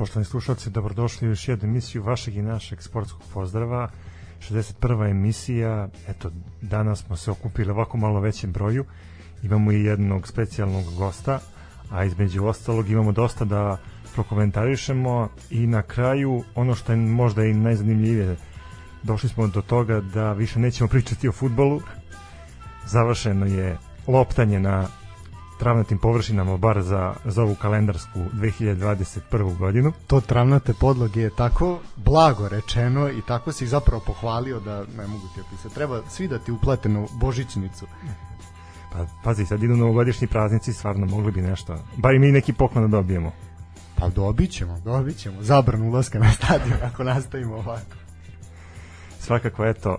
poštovani slušalci, dobrodošli u još jednu emisiju vašeg i našeg sportskog pozdrava. 61. emisija, eto, danas smo se okupili ovako malo većem broju. Imamo i jednog specijalnog gosta, a između ostalog imamo dosta da prokomentarišemo i na kraju ono što je možda i najzanimljivije došli smo do toga da više nećemo pričati o futbolu završeno je loptanje na travnatim površinama bar za, za ovu kalendarsku 2021. godinu. To travnate podloge je tako blago rečeno i tako si ih zapravo pohvalio da ne mogu ti opisati. Treba svi da ti uplate na božićnicu. Pa pazi, sad idu novogodišnji praznici, stvarno mogli bi nešto, bar i mi neki poklon da dobijemo. Pa dobit ćemo, dobit ćemo. Zabranu ulaska na stadion ako nastavimo ovako. Svakako, eto,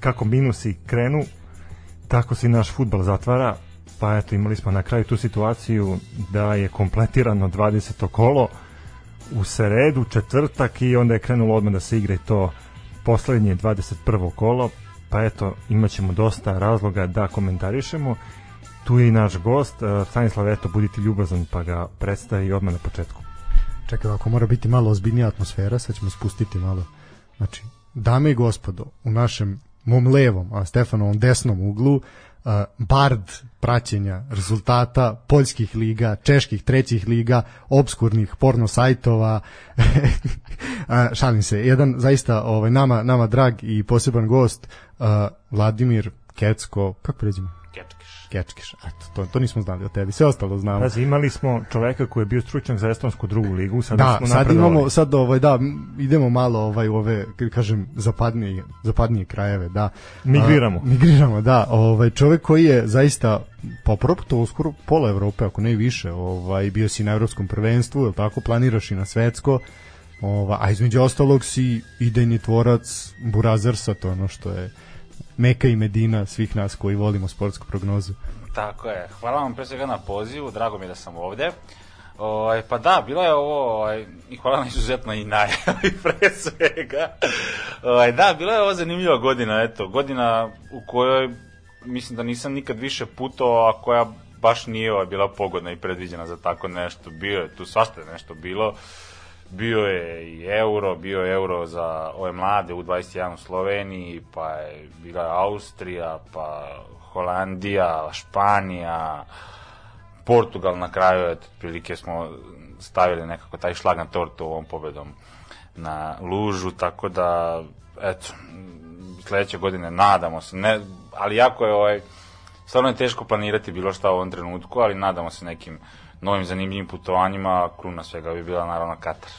kako minusi krenu, tako se i naš futbal zatvara, pa eto imali smo na kraju tu situaciju da je kompletirano 20. kolo u sredu, četvrtak i onda je krenulo odmah da se igre to poslednje 21. kolo, pa eto imaćemo dosta razloga da komentarišemo. Tu je i naš gost, e, Stanislav, eto, budite ljubazan pa ga predstavi odmah na početku. Čekaj, ako mora biti malo ozbiljnija atmosfera, sad ćemo spustiti malo. Znači, dame i gospodo, u našem mom levom, a Stefanovom desnom uglu, uh, bard praćenja rezultata poljskih liga, čeških trećih liga, obskurnih porno sajtova. šalim se, jedan zaista ovaj nama nama drag i poseban gost uh, Vladimir Kecko, kako pređemo? Kečkeš. Eto, to, to nismo znali o tebi. Sve ostalo znamo. Pazi, imali smo čoveka koji je bio stručnjak za estonsku drugu ligu, sad da, smo sad imamo sad ovaj da idemo malo ovaj u ove kažem zapadnije zapadnije krajeve, da. Migriramo. A, migriramo, da. Ovaj čovek koji je zaista pa to uskoro pola Evrope, ako ne i više, ovaj bio si na evropskom prvenstvu, el tako planiraš i na svetsko. Ova, a između ostalog si idejni tvorac Burazersa, to ono što je Meka i Medina svih nas koji volimo sportsku prognozu. Tako je. Hvala vam pre svega na pozivu, drago mi je da sam ovde. O, ovaj, pa da, bilo je ovo, ovaj, i hvala na izuzetno i najavi pre svega. O, ovaj, da, bila je ovo zanimljiva godina, eto, godina u kojoj mislim da nisam nikad više putovao, a koja baš nije ovaj, bila pogodna i predviđena za tako nešto. Bio je tu svašta nešto bilo bio je i euro, bio je euro za ove mlade u 21 u Sloveniji, pa je bila Austrija, pa Holandija, Španija, Portugal na kraju, eto, prilike smo stavili nekako taj šlag na tortu ovom pobedom na lužu, tako da, eto, sledeće godine nadamo se, ne, ali jako je ovaj, stvarno je teško planirati bilo šta u ovom trenutku, ali nadamo se nekim novim zanimljivim putovanjima, kruna svega bi bila naravno Katar.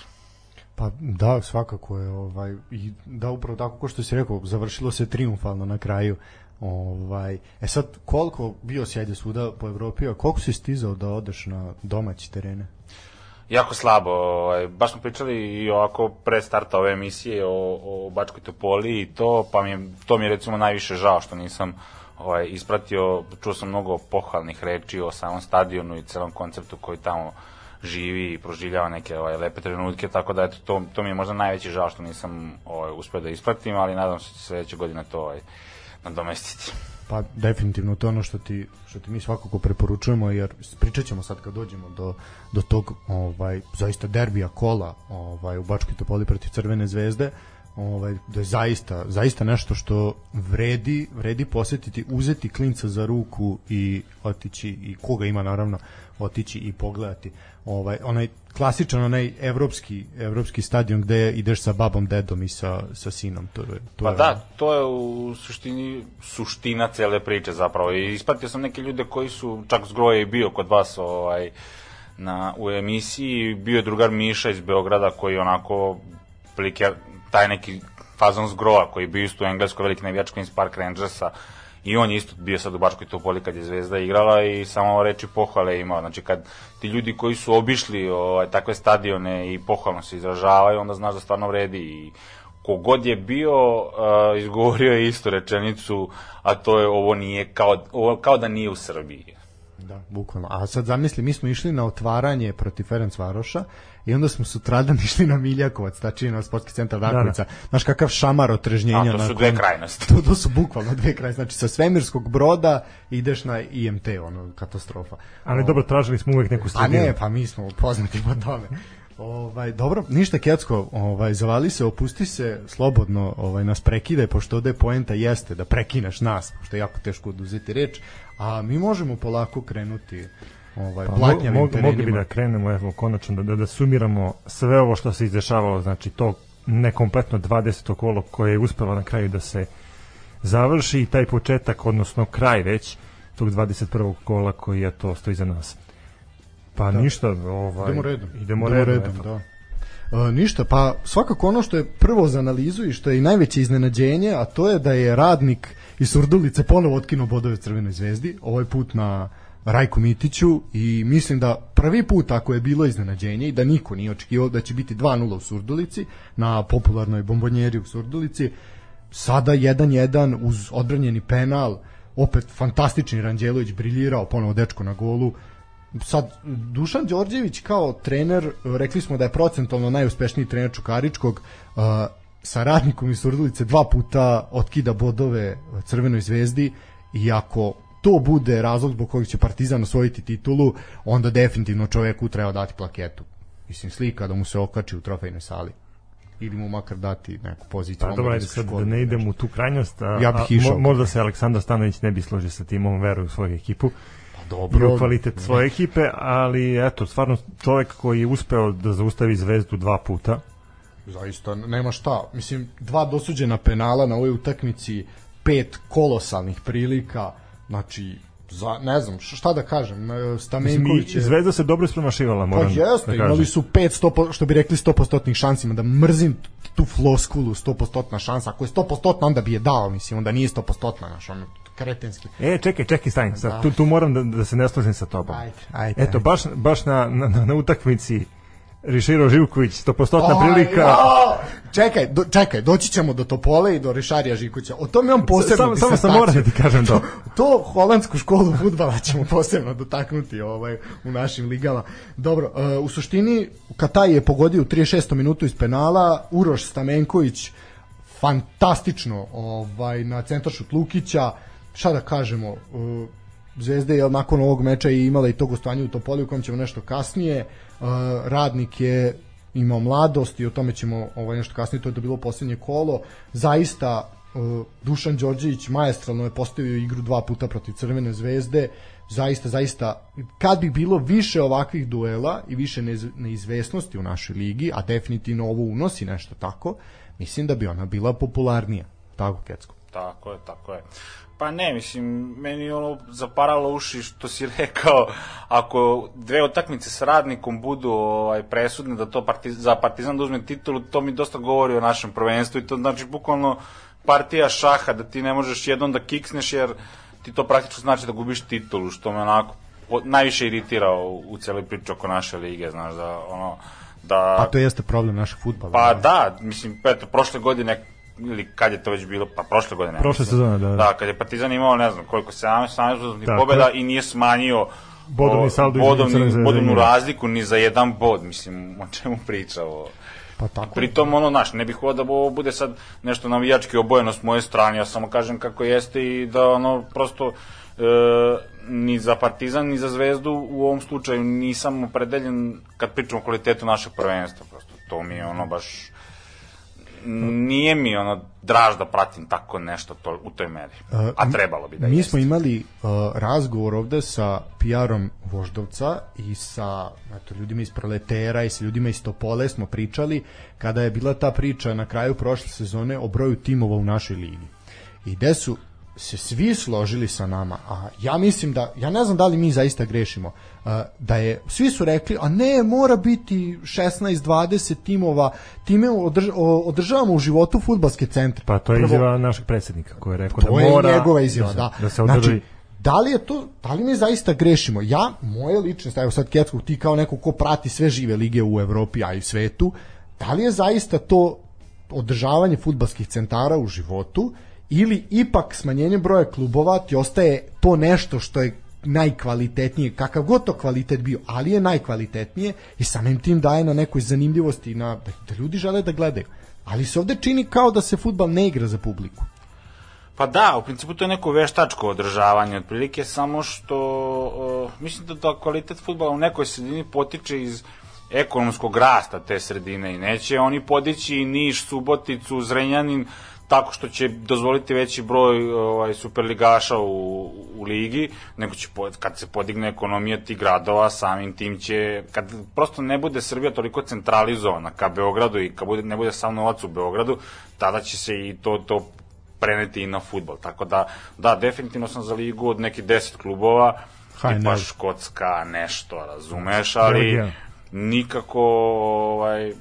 Pa da, svakako je ovaj i da upravo tako kao što si rekao, završilo se triumfalno na kraju. Ovaj, e sad, koliko bio si ajde svuda po Evropi, a koliko si stizao da odeš na domaći terene? Jako slabo, ovaj, baš smo pričali i ovako pre starta ove emisije o, o Bačkoj Topoli i to, pa mi je, to mi je recimo najviše žao što nisam ovaj, ispratio, čuo sam mnogo pohvalnih reči o samom stadionu i celom konceptu koji tamo živi i proživljava neke ovaj, lepe trenutke, tako da eto, to, to mi je možda najveći žao što nisam ovaj, uspeo da ispratim, ali nadam se da će sledeće godine to ovaj, nadomestiti. Pa definitivno to je ono što ti, što ti mi svakako preporučujemo jer pričat ćemo sad kad dođemo do, do tog ovaj, zaista derbija kola ovaj, u Bačkoj Topoli protiv Crvene zvezde ovaj, da je zaista, zaista nešto što vredi, vredi posetiti, uzeti klinca za ruku i otići, i koga ima naravno, otići i pogledati. Ovaj, onaj klasičan, onaj evropski, evropski stadion gde ideš sa babom, dedom i sa, sa sinom. To je, to pa je, da, to je u suštini suština cele priče zapravo. I ispratio sam neke ljude koji su, čak zgroje i bio kod vas ovaj, na, u emisiji, bio je drugar Miša iz Beograda koji onako prilike taj neki fazon zgroa koji je bio isto u Engleskoj veliki navijač Queen's Park Rangersa i on je isto bio sad u Bačkoj Topoli kad je Zvezda igrala i samo reči pohvale imao. Znači kad ti ljudi koji su obišli ovaj, takve stadione i pohvalno se izražavaju, onda znaš da stvarno vredi i kogod je bio uh, izgovorio je istu rečenicu, a to je ovo nije kao, ovo, kao da nije u Srbiji. Da, bukvalno. A sad zamisli, mi smo išli na otvaranje protiv Ferenc Varoša i onda smo sutradan išli na Miljakovac, tačnije na sportski centar Dakovica. Da, da. Znaš kakav šamar otrežnjenja. A, to su dve krajnosti. To, to su bukvalno dve krajnosti. Znači sa svemirskog broda ideš na IMT, ono, katastrofa. Ali dobro, tražili smo uvek neku studiju. A ne, pa mi smo poznati po tome. Ovaj dobro, ništa Kecko, ovaj zavali se, opusti se slobodno, ovaj nas prekide pošto ovde poenta jeste da prekineš nas, što je jako teško oduzeti reč, a mi možemo polako krenuti ovaj Pa, blatnjavim mog, mogli bi da krenemo evo konačno da, da, da sumiramo sve ovo što se izdešavalo znači to nekompletno 20. kolo koje je uspelo na kraju da se završi i taj početak odnosno kraj već tog 21. kola koji je to stoji za nas pa Da. ništa ovaj, Idemo redom. idemo, redom, eto. da. E, ništa, pa svakako ono što je prvo za analizu i što je i najveće iznenađenje, a to je da je radnik iz Surdulice ponovo otkinuo bodove Crvenoj zvezdi, ovaj put na Rajku Mitiću i mislim da prvi put ako je bilo iznenađenje i da niko nije očekivao da će biti 2-0 u Surdulici na popularnoj bombonjeri u Surdulici sada 1-1 uz odbranjeni penal opet fantastični Ranđelović briljirao ponovo dečko na golu sad Dušan Đorđević kao trener rekli smo da je procentualno najuspešniji trener Čukaričkog uh, sa radnikom iz Surdulice dva puta otkida bodove Crvenoj zvezdi i ako to bude razlog zbog kojeg će Partizan osvojiti titulu, onda definitivno čoveku treba dati plaketu. Mislim, slika da mu se okači u trofejnoj sali. Ili mu makar dati neku poziciju. Pa dobro, ajde omladinske sad da ne idem u tu krajnost, a, Ja bih išao. mo- možda se Aleksandar Stanović ne bi složio sa tim, on veruje u svoju ekipu Pa i dobro, u kvalitet svoje ekipe, ali eto, stvarno čovek koji je uspeo da zaustavi zvezdu dva puta, Zaista, nema šta. Mislim, dva dosuđena penala na ovoj utakmici, pet kolosalnih prilika, znači, za, ne znam, šta da kažem, e, Stamenković i je... Zvezda se dobro spremašivala, Pa moram jeste, da imali su 500, što bi rekli 100% šansima, da mrzim tu floskulu 100% šansa. Ako je 100% onda bi je dao, mislim, onda nije 100% naš, ono, kretenski. E, čekaj, čekaj, stani, sad, Da. tu, tu moram da, da se ne složim sa tobom. Ajde, ajde. Eto, baš, baš na, na, na, utakmici Riširo Živković, 100% Aj, prilika. jao! Čekaj, do, čekaj, doći ćemo do Topole i do Rišarija Žikuća. O tome imam posebnu Samo, samo sam moram da ti kažem to. to holandsku školu fudbala ćemo posebno dotaknuti ovaj u našim ligama. Dobro, e, u suštini Kataj je pogodio u 36. minutu iz penala, Uroš Stamenković fantastično ovaj na centaršut Lukića. Šta da kažemo, e, Zvezda je nakon ovog meča i imala i to gostovanje u Topoli u kojem ćemo nešto kasnije. E, radnik je imao mladost i o tome ćemo ovaj nešto kasnije, to je to bilo poslednje kolo. Zaista uh, Dušan Đorđević maestralno je postavio igru dva puta protiv Crvene zvezde. Zaista, zaista, kad bi bilo više ovakvih duela i više neizvesnosti u našoj ligi, a definitivno ovo unosi nešto tako, mislim da bi ona bila popularnija. Tako, Kecko. Tako je, tako je. Pa ne, mislim, meni je ono zaparalo uši što si rekao, ako dve utakmice s radnikom budu ovaj, presudne da to partiz, za Partizan da uzme titulu, to mi dosta govori o našem prvenstvu i to znači bukvalno partija šaha, da ti ne možeš jednom da kiksneš jer ti to praktično znači da gubiš titulu, što me onako po, najviše iritira u, u celoj priči oko naše lige, znaš, da ono, da... Pa to jeste problem našeg futbala. Pa da, mislim, eto, prošle godine ili kad je to već bilo, pa prošle godine. Prošle sezone, da, da. Da, kad je Partizan imao, ne znam, koliko, 17, 17 uzastopnih Tako pobjeda je. i nije smanjio Bodovni saldo bodovni, bodovnu razliku ni za jedan bod, mislim, o čemu priča ovo. Pa tako. Pritom, ono, naš, ne bih ovo da ovo bude sad nešto navijački obojeno s moje strane, ja samo kažem kako jeste i da, ono, prosto, e, ni za Partizan, ni za Zvezdu u ovom slučaju nisam opredeljen kad pričamo o kvalitetu našeg prvenstva, prosto, to mi je ono baš, nije mi ono draž da pratim tako nešto to, u toj meri. A trebalo bi da Mi jeste. smo imali uh, razgovor ovde sa PR-om Voždovca i sa eto, ljudima iz Proletera i sa ljudima iz Topole smo pričali kada je bila ta priča na kraju prošle sezone o broju timova u našoj ligi. I gde su se svi složili sa nama, a ja mislim da, ja ne znam da li mi zaista grešimo, uh, da je, svi su rekli, a ne, mora biti 16-20 timova, time održ, održavamo u životu futbalske centre. Pa to je Prvo- izjava našeg predsjednika koji je rekao to da mora je njegova izjava, se- da. da se održi Znači, da li je to, da li mi zaista grešimo? Ja, moje lične stav, evo sad Kecko, ti kao neko ko prati sve žive lige u Evropi, a i svetu, da li je zaista to održavanje futbalskih centara u životu ili ipak smanjenje broja klubova ti ostaje to nešto što je najkvalitetnije, kakav god to kvalitet bio, ali je najkvalitetnije i samim tim daje na nekoj zanimljivosti na, da, da ljudi žele da gledaju. Ali se ovde čini kao da se futbal ne igra za publiku. Pa da, u principu to je neko veštačko održavanje, otprilike samo što, uh, mislim da, da kvalitet futbala u nekoj sredini potiče iz ekonomskog rasta te sredine i neće oni podići Niš, Suboticu, Zrenjanin tako što će dozvoliti veći broj ovaj, superligaša u, u ligi, nego će kad se podigne ekonomija tih gradova, samim tim će, kad prosto ne bude Srbija toliko centralizovana ka Beogradu i kad bude, ne bude sam novac u Beogradu, tada će se i to, to preneti i na futbol. Tako da, da, definitivno sam za ligu od nekih 10 klubova, tipa Škotska, nešto, razumeš, ali nikako ovaj,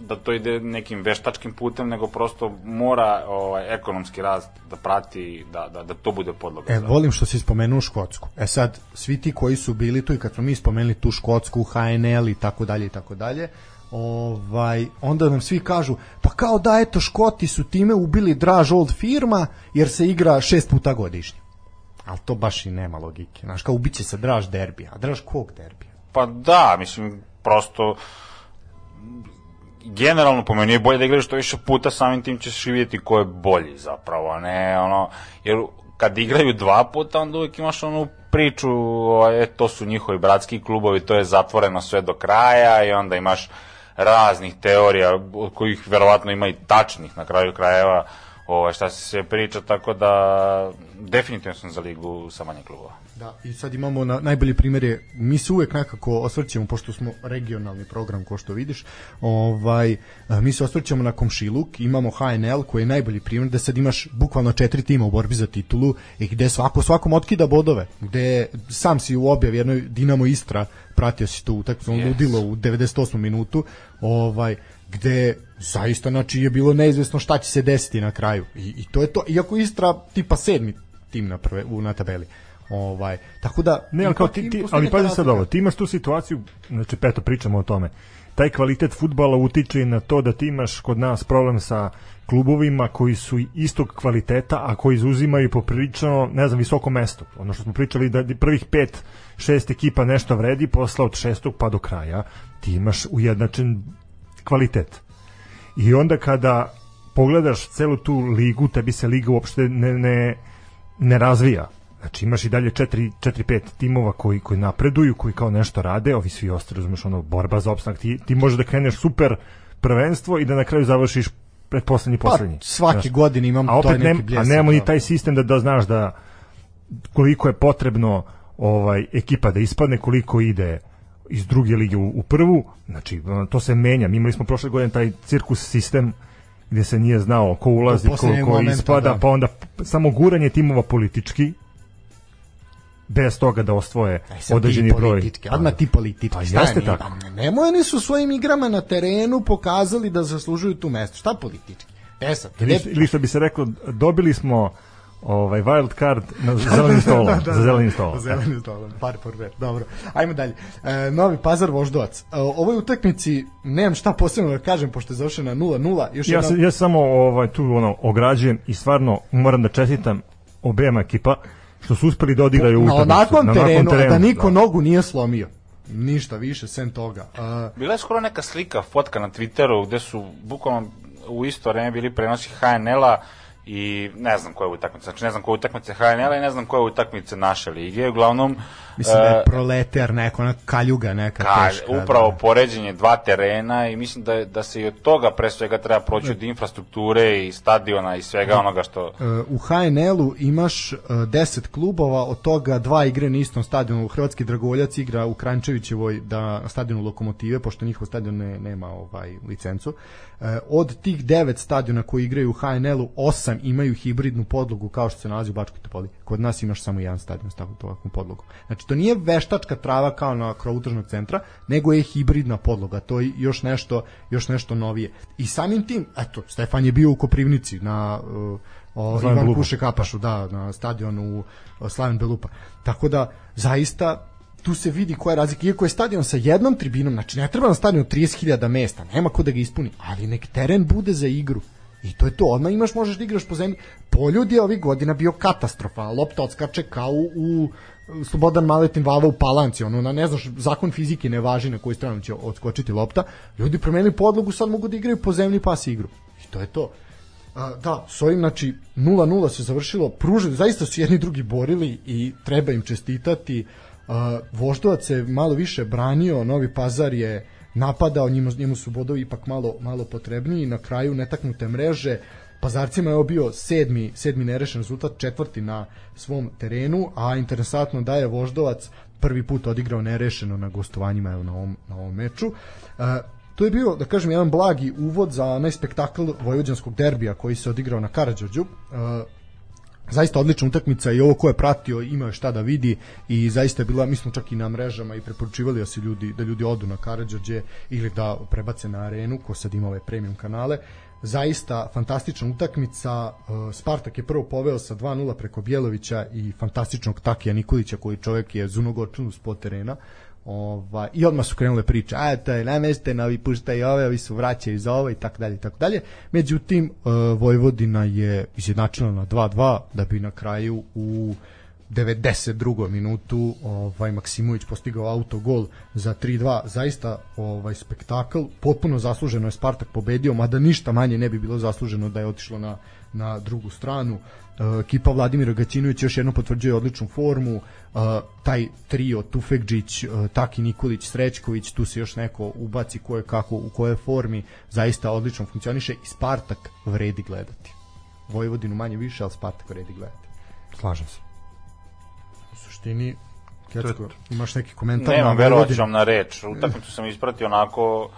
da to ide nekim veštačkim putem, nego prosto mora ovaj, ekonomski rast da prati, da, da, da to bude podloga. E, volim što si spomenuo Škotsku. E sad, svi ti koji su bili tu i kad smo mi spomenuli tu Škotsku, HNL i tako dalje i tako dalje, ovaj, onda nam svi kažu, pa kao da eto Škoti su time ubili draž old firma jer se igra šest puta godišnje. Ali to baš i nema logike. Znaš, kao ubiće se draž derbija. A draž kog derbija? Pa da, mislim, prosto generalno po meni je bolje da igraš što više puta, samim tim ćeš vidjeti ko je bolji zapravo, ne ono, jer kad igraju dva puta, onda uvijek imaš onu priču, e, to su njihovi bratski klubovi, to je zatvoreno sve do kraja i onda imaš raznih teorija, od kojih verovatno ima i tačnih na kraju krajeva, ovaj, šta se priča, tako da definitivno sam za ligu sa manje klubova. Da, i sad imamo na, najbolji primjer je, mi se uvek nekako osvrćemo, pošto smo regionalni program, ko što vidiš, ovaj, mi se osvrćemo na Komšiluk, imamo HNL koji je najbolji primjer, da sad imaš bukvalno četiri tima u borbi za titulu i gde svako svakom otkida bodove, gde sam si u objav jednoj Dinamo Istra, pratio si tu utakmicu, yes. ludilo u 98. minutu, ovaj, gde zaista znači je bilo neizvesno šta će se desiti na kraju i, i to je to iako Istra tipa sedmi tim na prve u na tabeli ovaj tako da ne ali kao ti, ti ali pazi sad ovo ti imaš tu situaciju znači peto pričamo o tome taj kvalitet fudbala utiče na to da ti imaš kod nas problem sa klubovima koji su istog kvaliteta, a koji izuzimaju poprilično, ne znam, visoko mesto. Ono što smo pričali da prvih pet, šest ekipa nešto vredi, posla od šestog pa do kraja, ti imaš ujednačen kvalitet. I onda kada pogledaš celu tu ligu, tebi se liga uopšte ne, ne, ne razvija. Znači imaš i dalje 4 4 5 timova koji koji napreduju, koji kao nešto rade, ovi svi ostali, razumeš, ono borba za opstanak. Ti ti možeš da kreneš super prvenstvo i da na kraju završiš pretposlednji poslednji. Pa, svake znači, godine imam a opet neki bljesak. A nemamo ni da. taj sistem da da znaš da koliko je potrebno ovaj ekipa da ispadne, koliko ide iz druge lige u, u prvu, znači to se menja. Mi imali smo prošle godine taj cirkus sistem gde se nije znao ko ulazi, ko, ko ispada, da. pa onda samo guranje timova politički, bez toga da osvoje Aj, određeni broj. Odmah ti politički. Pa jeste tako. Pa, nemoj, oni su svojim igrama na terenu pokazali da zaslužuju tu mesto. Šta politički? E sad, ili, ili što bi se reklo, dobili smo ovaj wild card na zelenim stolom, da, da, za zelenim stolom. Za zelenim stolom, par por Dobro. Ajmo dalje. E, Novi Pazar Voždovac. E, ovoj utakmici nemam šta posebno da kažem pošto je završena 0:0. Još ja, jedna... ja samo ovaj tu ono ograđujem i stvarno moram da čestitam obema ekipa što su uspeli da odigraju utakmicu. Na onakvom terenu, terenu, da niko da. nogu nije slomio. Ništa više, sem toga. Uh, Bila je skoro neka slika, fotka na Twitteru, gde su bukvalno u isto vreme bili prenosi HNL-a i ne znam koje utakmice, znači ne znam koje utakmice HNL-a i ne znam koje utakmice naše lige, uglavnom Mislim da je e, proleter neko, ona kaljuga neka ka, teška. Upravo da. poređenje dva terena i mislim da, da se i od toga pre svega treba proći od infrastrukture i stadiona i svega da. onoga što... E, u HNL-u imaš 10 e, klubova, od toga dva igre na istom stadionu. Hrvatski Dragovoljac igra u Krančevićevoj da stadionu Lokomotive, pošto njihov stadion ne, nema ovaj licencu. Od tih devet stadiona koji igraju u HNL-u, osam imaju hibridnu podlogu kao što se nalazi u Bačkoj Topoli. Kod nas imaš samo jedan stadion s takvom podlogom. Znači to nije veštačka trava kao na krovu tržnog centra, nego je hibridna podloga, to je još nešto, još nešto novije. I samim tim, eto, Stefan je bio u Koprivnici na uh, o, Ivan Belupa. Kuše Kapašu, da, na stadionu uh, Slaven Belupa. Tako da, zaista, tu se vidi koja je razlika. Iako je stadion sa jednom tribinom, znači ne treba na stadion 30.000 mesta, nema ko da ga ispuni, ali nek teren bude za igru. I to je to, odmah imaš, možeš da igraš po zemlji. Poljud je ovih godina bio katastrofa, lopta odskače kao u Slobodan Maletin Vava u Palanci, ono, na, ne znaš, zakon fizike ne važi na koju stranu će odskočiti lopta, ljudi promenili podlogu, sad mogu da igraju po zemlji pas igru. I to je to. A, da, s ovim, znači, 0-0 se završilo, pružili, zaista su jedni drugi borili i treba im čestitati. A, Voždovac se malo više branio, Novi Pazar je napadao, njemu, njemu su bodovi ipak malo, malo potrebniji, na kraju netaknute mreže, Pazarcima je obio sedmi, sedmi nerešen rezultat, četvrti na svom terenu, a interesantno da je Voždovac prvi put odigrao nerešeno na gostovanjima evo, na, ovom, na ovom meču. Uh, to je bio, da kažem, jedan blagi uvod za onaj spektakl vojvođanskog derbija koji se odigrao na Karadžođu. Uh, zaista odlična utakmica i ovo ko je pratio ima je šta da vidi i zaista je bila, mi smo čak i na mrežama i preporučivali da se ljudi, da ljudi odu na Karadžođe ili da prebace na arenu, ko sad ima ove premium kanale zaista fantastična utakmica. Uh, Spartak je prvo poveo sa 2-0 preko Bjelovića i fantastičnog Takija Nikolića koji čovjek je zunogočan s terena. Ova, I odmah su krenule priče, a to je namesteno, ovi puštaju ove, ovi su vraćaju za ovo i tako dalje i tako dalje. Međutim, uh, Vojvodina je izjednačila na 2-2 da bi na kraju u 92. minutu ovaj Maksimović postigao autogol za 3-2 zaista ovaj spektakl potpuno zasluženo je Spartak pobedio mada ništa manje ne bi bilo zasluženo da je otišlo na na drugu stranu. Uh, ekipa Vladimira Gaćinovića još jedno potvrđuje odličnu formu. Uh, taj trio Tufekđić, uh, Taki Nikolić, Srećković tu se još neko ubaci ko je kako u kojoj formi. Zaista odlično funkcioniše i Spartak vredi gledati. Vojvodinu manje više, ali Spartak vredi gledati. Slažem se suštini Kecko, imaš neki komentar? Nemam, verovat ću vam na reč. Utakmicu sam ispratio onako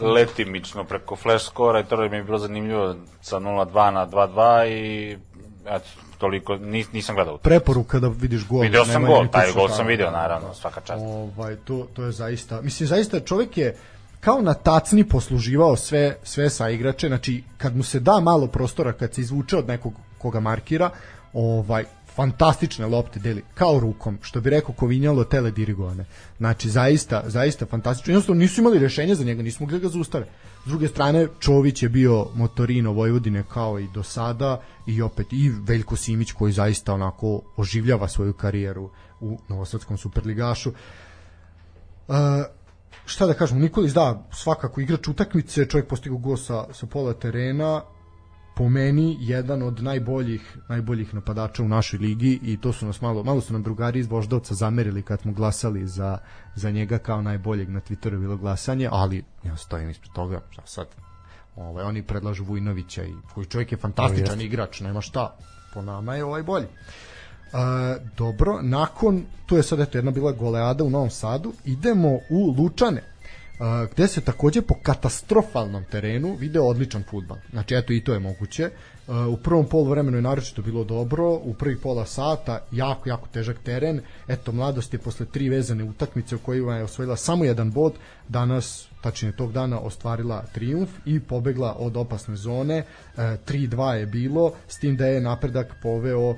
letimično preko flash skora i to mi je bilo zanimljivo sa 0-2 na 2-2 i eto, toliko, nis, nisam gledao. Preporuka da vidiš gol. Video sam gol, taj gol sam video, naravno, svaka čast. Ovaj, to, to je zaista, mislim, zaista čovjek je kao na tacni posluživao sve, sve sa igrače, znači kad mu se da malo prostora, kad se izvuče od nekog koga markira, ovaj, fantastične lopte deli kao rukom, što bi rekao Kovinjalo teledirigovane. Znači zaista, zaista fantastično. Jednostavno nisu imali rešenja za njega, nisu mogli da ga zaustave. S druge strane, Čović je bio motorino Vojvodine kao i do sada i opet i Veljko Simić koji zaista onako oživljava svoju karijeru u Novosadskom superligašu. Uh, šta da kažem, Nikolić da, svakako igrač utakmice, čovjek postigao gol sa, sa pola terena, po meni jedan od najboljih najboljih napadača u našoj ligi i to su nas malo malo su nam drugari iz Voždovca zamerili kad smo glasali za za njega kao najboljeg na Twitteru bilo glasanje, ali ja stojim ispred toga, šta sad? Ovaj oni predlažu Vujnovića i koji čovjek je fantastičan no, igrač, nema šta. Po nama je ovaj bolji. Uh, dobro, nakon, tu je sad eto jedna bila goleada u Novom Sadu, idemo u Lučane gde se takođe po katastrofalnom terenu video odličan futbal. Znači, eto, i to je moguće. u prvom polu vremenu je naročito bilo dobro, u prvih pola sata jako, jako težak teren. Eto, mladost je posle tri vezane utakmice u kojima je osvojila samo jedan bod, danas tačnije tog dana ostvarila triumf i pobegla od opasne zone. 3-2 je bilo, s tim da je napredak poveo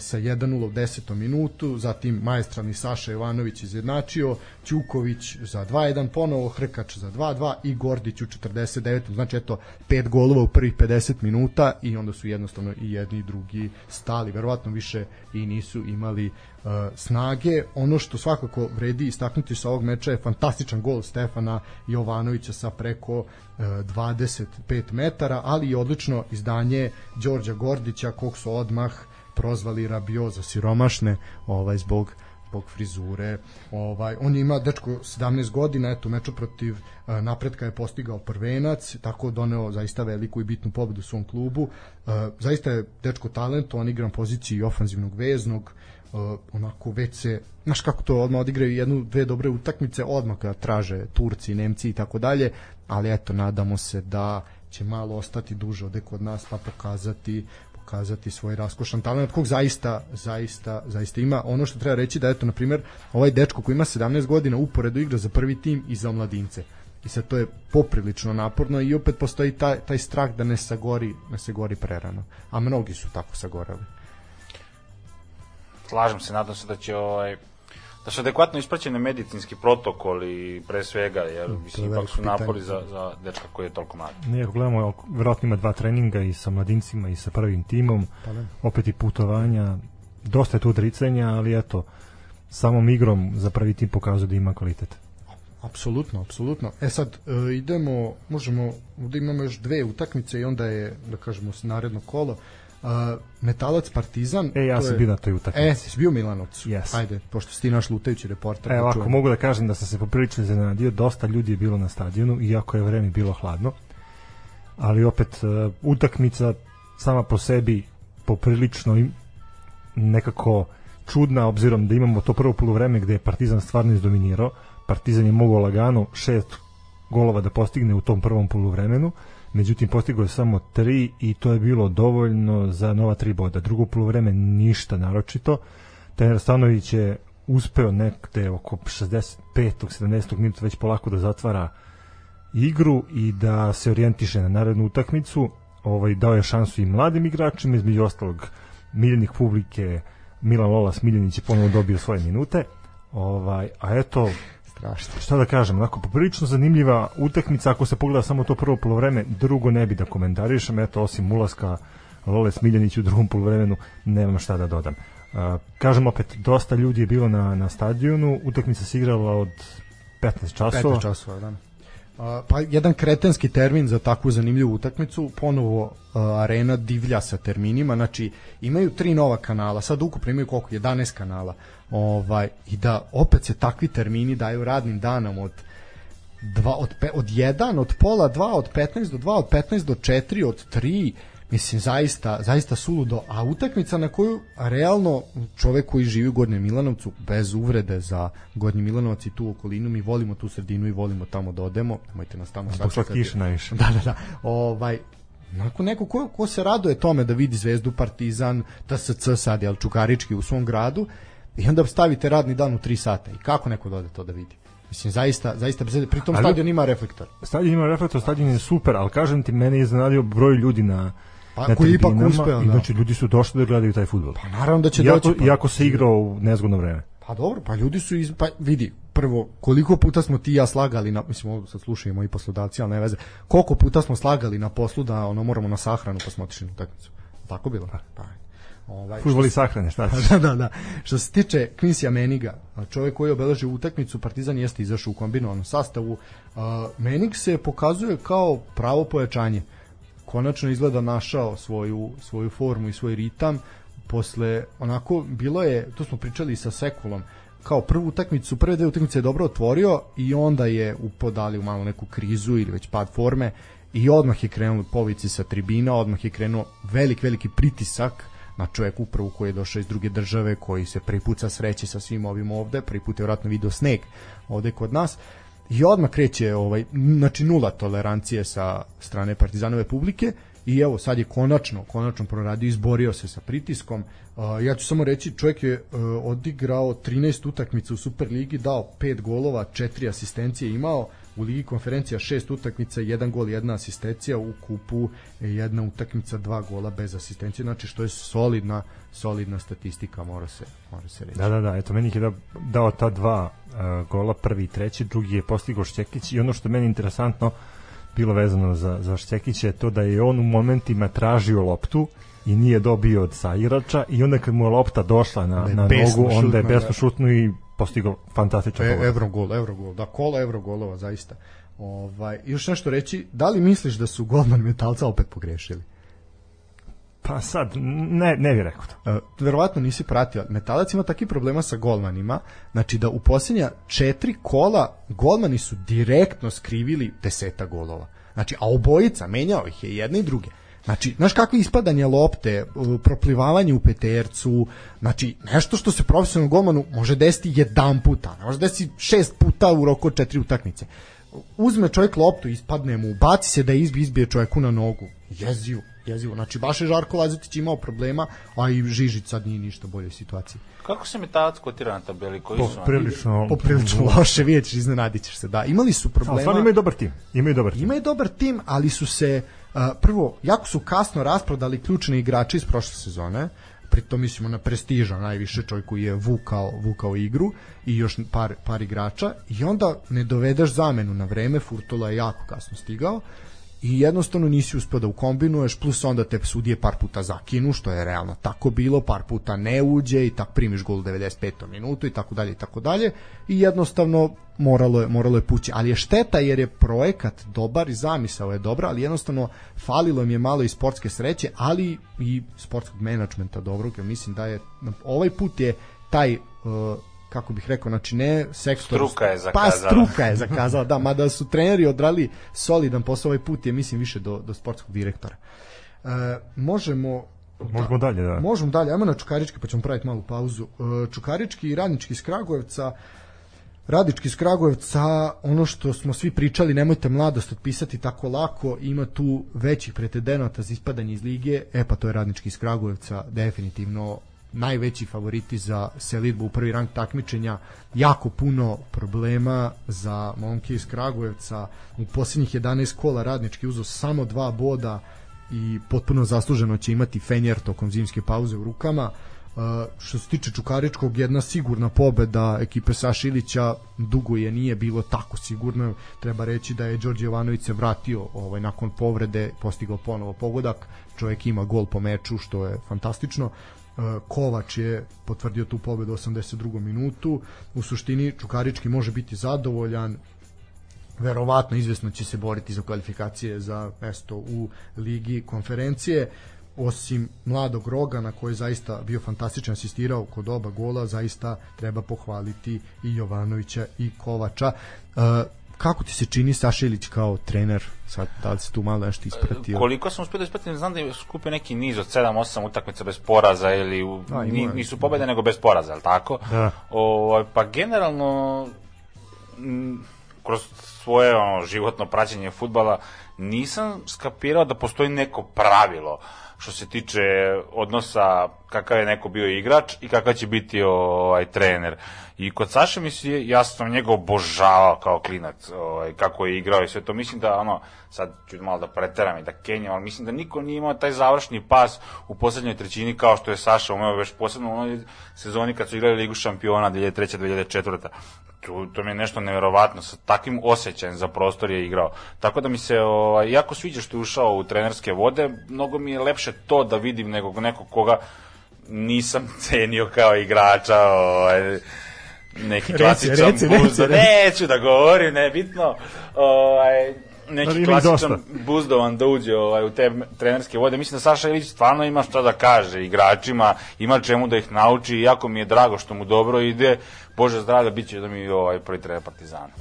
sa 1-0 u 10. minutu, zatim maestralni Saša Jovanović izjednačio, Ćuković za 2-1 ponovo, Hrkač za 2-2 i Gordić u 49. Znači eto, pet golova u prvih 50 minuta i onda su jednostavno i jedni i drugi stali, verovatno više i nisu imali uh, snage. Ono što svakako vredi istaknuti sa ovog meča je fantastičan gol Stefana Jovanovića sa preko uh, 25 metara, ali i odlično izdanje Đorđa Gordića kog su odmah prozvali Rabio za siromašne ovaj zbog zbog frizure. Ovaj on ima dečko 17 godina, eto meču protiv uh, Napretka je postigao prvenac, tako doneo zaista veliku i bitnu pobedu svom klubu. Uh, zaista je dečko talent, on igra na poziciji ofanzivnog veznog, uh, onako već se, znaš kako to, odmah odigraju jednu, dve dobre utakmice, odmah kada traže Turci, Nemci i tako dalje, ali eto, nadamo se da će malo ostati duže ovde kod nas pa pokazati pokazati svoj raskošan talent kog zaista zaista zaista ima. Ono što treba reći da eto na primjer ovaj dečko koji ima 17 godina uporedo igra za prvi tim i za omladince i sad to je poprilično naporno i opet postoji taj, taj strah da ne sagori, ne se gori prerano. A mnogi su tako sagorali slažem se, nadam se da će ovaj da su adekvatno ispraćene medicinski protokoli pre svega, jer mm, mislim, ipak su napori za, za dečka koji je toliko mlad. Ne, ako gledamo, verovatno ima dva treninga i sa mladincima i sa prvim timom, pa ne. opet i putovanja, dosta je tu odricanja, ali eto, samom igrom za prvi tim pokazuje da ima kvalitet. Apsolutno, apsolutno. E sad, e, idemo, možemo, da imamo još dve utakmice i onda je, da kažemo, naredno kolo. Uh, Metalac Partizan. E, ja sam je- bio na toj utakmici. E, si bio u Milanovcu? Yes. Ajde, pošto si ti naš lutajući reporter. E, da ovako, mogu da kažem da sam se poprilično iznenadio, dosta ljudi je bilo na stadionu, iako je vreme bilo hladno, ali opet e, utakmica sama po sebi poprilično nekako čudna, obzirom da imamo to prvo polovreme gde je Partizan stvarno izdominirao, Partizan je mogao lagano šest golova da postigne u tom prvom poluvremenu, međutim postigao je samo tri i to je bilo dovoljno za nova tri boda. Drugo poluvreme ništa naročito. Trener Stanović je uspeo nekde oko 65. 70. minuta već polako da zatvara igru i da se orijentiše na narednu utakmicu. Ovaj dao je šansu i mladim igračima, između ostalog miljenih publike Milan Lolas Miljanić je ponovo dobio svoje minute. Ovaj, a eto, Strašno. šta da kažem, onako poprilično zanimljiva utakmica ako se pogleda samo to prvo polovreme, drugo ne bi da komentarišem, eto osim ulaska Lole Smiljanić u drugom polovremenu, nemam šta da dodam. Uh, kažem opet, dosta ljudi je bilo na, na stadionu, utakmica se igrala od 15 časova. 15 časova, da. Pa jedan kretenski termin za takvu zanimljivu utakmicu, ponovo a, arena divlja sa terminima, znači imaju tri nova kanala, sad ukupno imaju koliko, 11 kanala, ovaj, i da opet se takvi termini daju radnim danom od dva, od, pe, od 1, od pola 2, od 15 do 2, od 15 do 4, od 3, mislim zaista zaista suludo a utakmica na koju realno čovek koji živi u Gornjem Milanovcu bez uvrede za Gornji Milanovac i tu okolinu mi volimo tu sredinu i volimo tamo da odemo nemojte nas tamo Zbog sačekati. kiše najviše. Da, da, da. Ovaj, Onako neko ko, ko se raduje tome da vidi Zvezdu, Partizan, TSC sad, jel, Čukarički u svom gradu, i onda stavite radni dan u 3 sata. I kako neko dode to da vidi? Mislim, zaista, zaista, bez- pritom Ali- stadion ima reflektor. Stadion ima reflektor, stadion je super, ali kažem ti, mene je iznenadio broj ljudi na, Pa, na koji je ipak uspeo, i da. Znači, ljudi su došli da gledaju taj futbol. Pa naravno da će Iako, doći. Pa, iako se igrao u nezgodno vreme. pa dobro, pa ljudi su iz, pa vidi, prvo, koliko puta smo ti i ja slagali na, mislim, ovo sad slušaju moji poslodavci, ali ne veze, koliko puta smo slagali na poslu da ono moramo na sahranu pa smo otišli na utakmicu. Tako bilo? Pa, ovaj, Futbol i sahrane, šta ćeš? da, da, da. Što se tiče Quincy Meniga, čovjek koji je obeležio utakmicu, Partizan jeste izašao u kombinovanom sastavu. A, Menig se pokazuje kao pravo pojačanje. Konačno izgleda našao svoju, svoju formu i svoj ritam. Posle, onako, bilo je, to smo pričali sa Sekulom, kao prvu utakmicu, prve dve utakmice je dobro otvorio i onda je upodali u malo neku krizu ili već pad forme i odmah je krenuo povici sa tribina, odmah je krenuo velik, veliki pritisak na čovjek upravo koji je došao iz druge države, koji se prvi put sa sreće sa svim ovim ovde, prvi put je vratno video sneg ovde kod nas i odmah kreće ovaj, znači nula tolerancije sa strane Partizanove publike i evo sad je konačno, konačno proradio, izborio se sa pritiskom. Uh, ja ću samo reći, čovjek je uh, odigrao 13 utakmica u Superligi, dao 5 golova, 4 asistencije imao, u Ligi konferencija 6 utakmica, 1 gol, 1 asistencija, u kupu jedna utakmica, 2 gola bez asistencije, znači što je solidna, solidna statistika, mora se, mora se reći. Da, da, da, eto, meni je dao, dao ta dva gola, prvi i treći, drugi je postigao Šćekić i ono što meni interesantno bilo vezano za, za Šćekića je to da je on u momentima tražio loptu i nije dobio od saigrača i onda kad mu je lopta došla na, Da na nogu, onda je besno da. šutnuo i postigao fantastičan E, gol. Evrogol, Evrogol, da, kola Evrogolova, zaista. Ovaj, još nešto reći, da li misliš da su golman metalca opet pogrešili? Pa sad, ne, ne bih rekao to. Uh, verovatno nisi pratio, metalac ima takvi problema sa golmanima, znači da u posljednja četiri kola golmani su direktno skrivili deseta golova. Znači, a obojica, menjao ih je jedne i druge. Znači, znaš kakve ispadanje lopte, uh, proplivavanje u petercu, znači, nešto što se profesionalnom golmanu može desiti jedan puta, ne može desiti šest puta u roku od četiri utakmice. Uzme čovjek loptu, ispadne mu, baci se da izbi, izbije čovjeku na nogu. Jezivo, jezivo. Znači, baš je Žarko Lazetić imao problema, a i Žižić sad nije ništa bolje u situaciji. Kako se metalac kotira na tabeli? Koji su oni? Prilično... Poprilično loše, vidjet ćeš, iznenadit ćeš se. Da, imali su Ali problema. stvarno imaju dobar tim. Imaju dobar tim. Imaju dobar tim, ali su se uh, prvo jako su kasno rasprodali ključne igrače iz prošle sezone. Pritom mislimo na prestiža najviše čovjek koji je vukao, vukao igru i još par, par igrača i onda ne dovedeš zamenu na vreme, Furtola je jako kasno stigao i jednostavno nisi uspeo da ukombinuješ, plus onda te sudije par puta zakinu, što je realno tako bilo, par puta ne uđe i tak primiš gol u 95. minutu i tako dalje i tako dalje i jednostavno moralo je, moralo je pući, ali je šteta jer je projekat dobar i zamisao je dobra, ali jednostavno falilo mi je malo i sportske sreće, ali i sportskog menadžmenta dobrog, mislim da je ovaj put je taj uh, kako bih rekao, znači ne sektor... Struka je Pa zakazala. struka je zakazala, da, mada su treneri odrali solidan posao ovaj put je, mislim, više do, do sportskog direktora. E, možemo Možemo dalje, da. Možemo dalje, ajmo na Čukarički pa ćemo praviti malu pauzu. E, Čukarički i Radnički iz Kragujevca Radički iz Kragujevca, ono što smo svi pričali, nemojte mladost otpisati tako lako, ima tu većih pretendenata za ispadanje iz lige, e pa to je Radnički iz Kragujevca, definitivno najveći favoriti za selitbu u prvi rang takmičenja, jako puno problema za momke iz Kragujevca, u posljednjih 11 kola Radnički uzo samo dva boda i potpuno zasluženo će imati Fenjer tokom zimske pauze u rukama. Uh, što se tiče Čukaričkog, jedna sigurna pobeda ekipe Saša Ilića, dugo je nije bilo tako sigurno. Treba reći da je Đorđe Jovanović se vratio ovaj, nakon povrede, postigao ponovo pogodak, čovjek ima gol po meču, što je fantastično. Uh, Kovač je potvrdio tu pobedu u 82. minutu. U suštini Čukarički može biti zadovoljan, verovatno izvesno će se boriti za kvalifikacije za mesto u ligi konferencije osim mladog Rogana koji je zaista bio fantastičan asistirao kod oba gola zaista treba pohvaliti i Jovanovića i Kovača e, kako ti se čini Saša Ilić kao trener sad da li se tu malo nešto ispratio Koliko sam uspio da ispratim, znam da je skupio neki niz od 7-8 utakmica bez poraza ili u, A, ima nisu pobede nego bez poraza, je li tako? Da. O, pa generalno m, kroz svoje ono, životno praćenje futbala nisam skapirao da postoji neko pravilo što se tiče odnosa kakav je neko bio igrač i kakav će biti ovaj trener. I kod Saše mislim ja sam njega obožavao kao klinac, ovaj kako je igrao i sve to. Mislim da ono sad ću malo da preteram i da kenjam, ali mislim da niko nije imao taj završni pas u poslednjoj trećini kao što je Saša umeo već posebno u onoj sezoni kad su igrali Ligu šampiona 2003. 2004 tu, to mi je nešto neverovatno, sa takvim osjećajem za prostor je igrao. Tako da mi se, ovaj, jako sviđa što je ušao u trenerske vode, mnogo mi je lepše to da vidim nego nekog koga nisam cenio kao igrača, ovaj, neki klasičan reci. neću da govorim, nebitno, ovaj, neki ih klasičan buzdovan da uđe ovaj, u te trenerske vode. Mislim da Saša Ilić stvarno ima šta da kaže igračima, ima čemu da ih nauči i jako mi je drago što mu dobro ide. Bože zdravlja, bit će da mi ovaj prvi trener Partizana.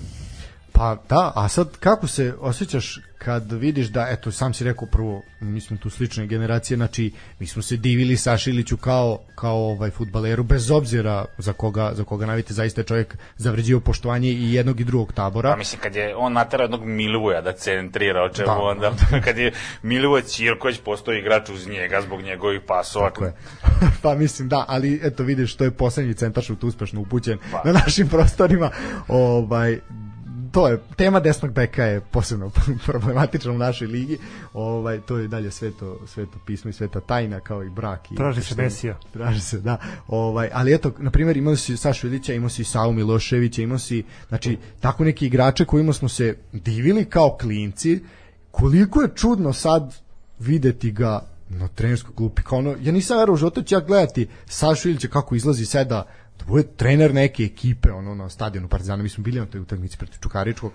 Pa da, a sad kako se osjećaš kad vidiš da, eto, sam si rekao prvo, mi smo tu slične generacije, znači mi smo se divili Sašiliću kao, kao ovaj futbaleru, bez obzira za koga, za koga navite, zaista je čovjek zavređio poštovanje i jednog i drugog tabora. Pa mislim, kad je on naterao jednog Milivoja da centrira, o čemu Da. onda, kad je Milivoje Ćirković postao igrač uz njega zbog njegovih pasova. Tako je. pa mislim da, ali eto vidiš to je poslednji centar šut uspešno upućen Pa. na našim prostorima. Ovaj to je tema desnog beka je posebno problematična u našoj ligi. Ovaj to je dalje sveto sveto pismo i sveta tajna kao i brak i Traži se Mesija. Traži se, da. Ovaj, ali eto, na primjer, imao si Sašu Ilića, imao si Savu Miloševića, imao si, znači, tako neki igrače kojima smo se divili kao klinci, koliko je čudno sad videti ga na trenerskoj klupi, kao ono, ja nisam verovao u životu ću ja gledati Sašu Ilića kako izlazi seda, da bude trener neke ekipe, ono, na stadionu Partizana, mi smo bili na toj utakmici protiv Čukaričkog,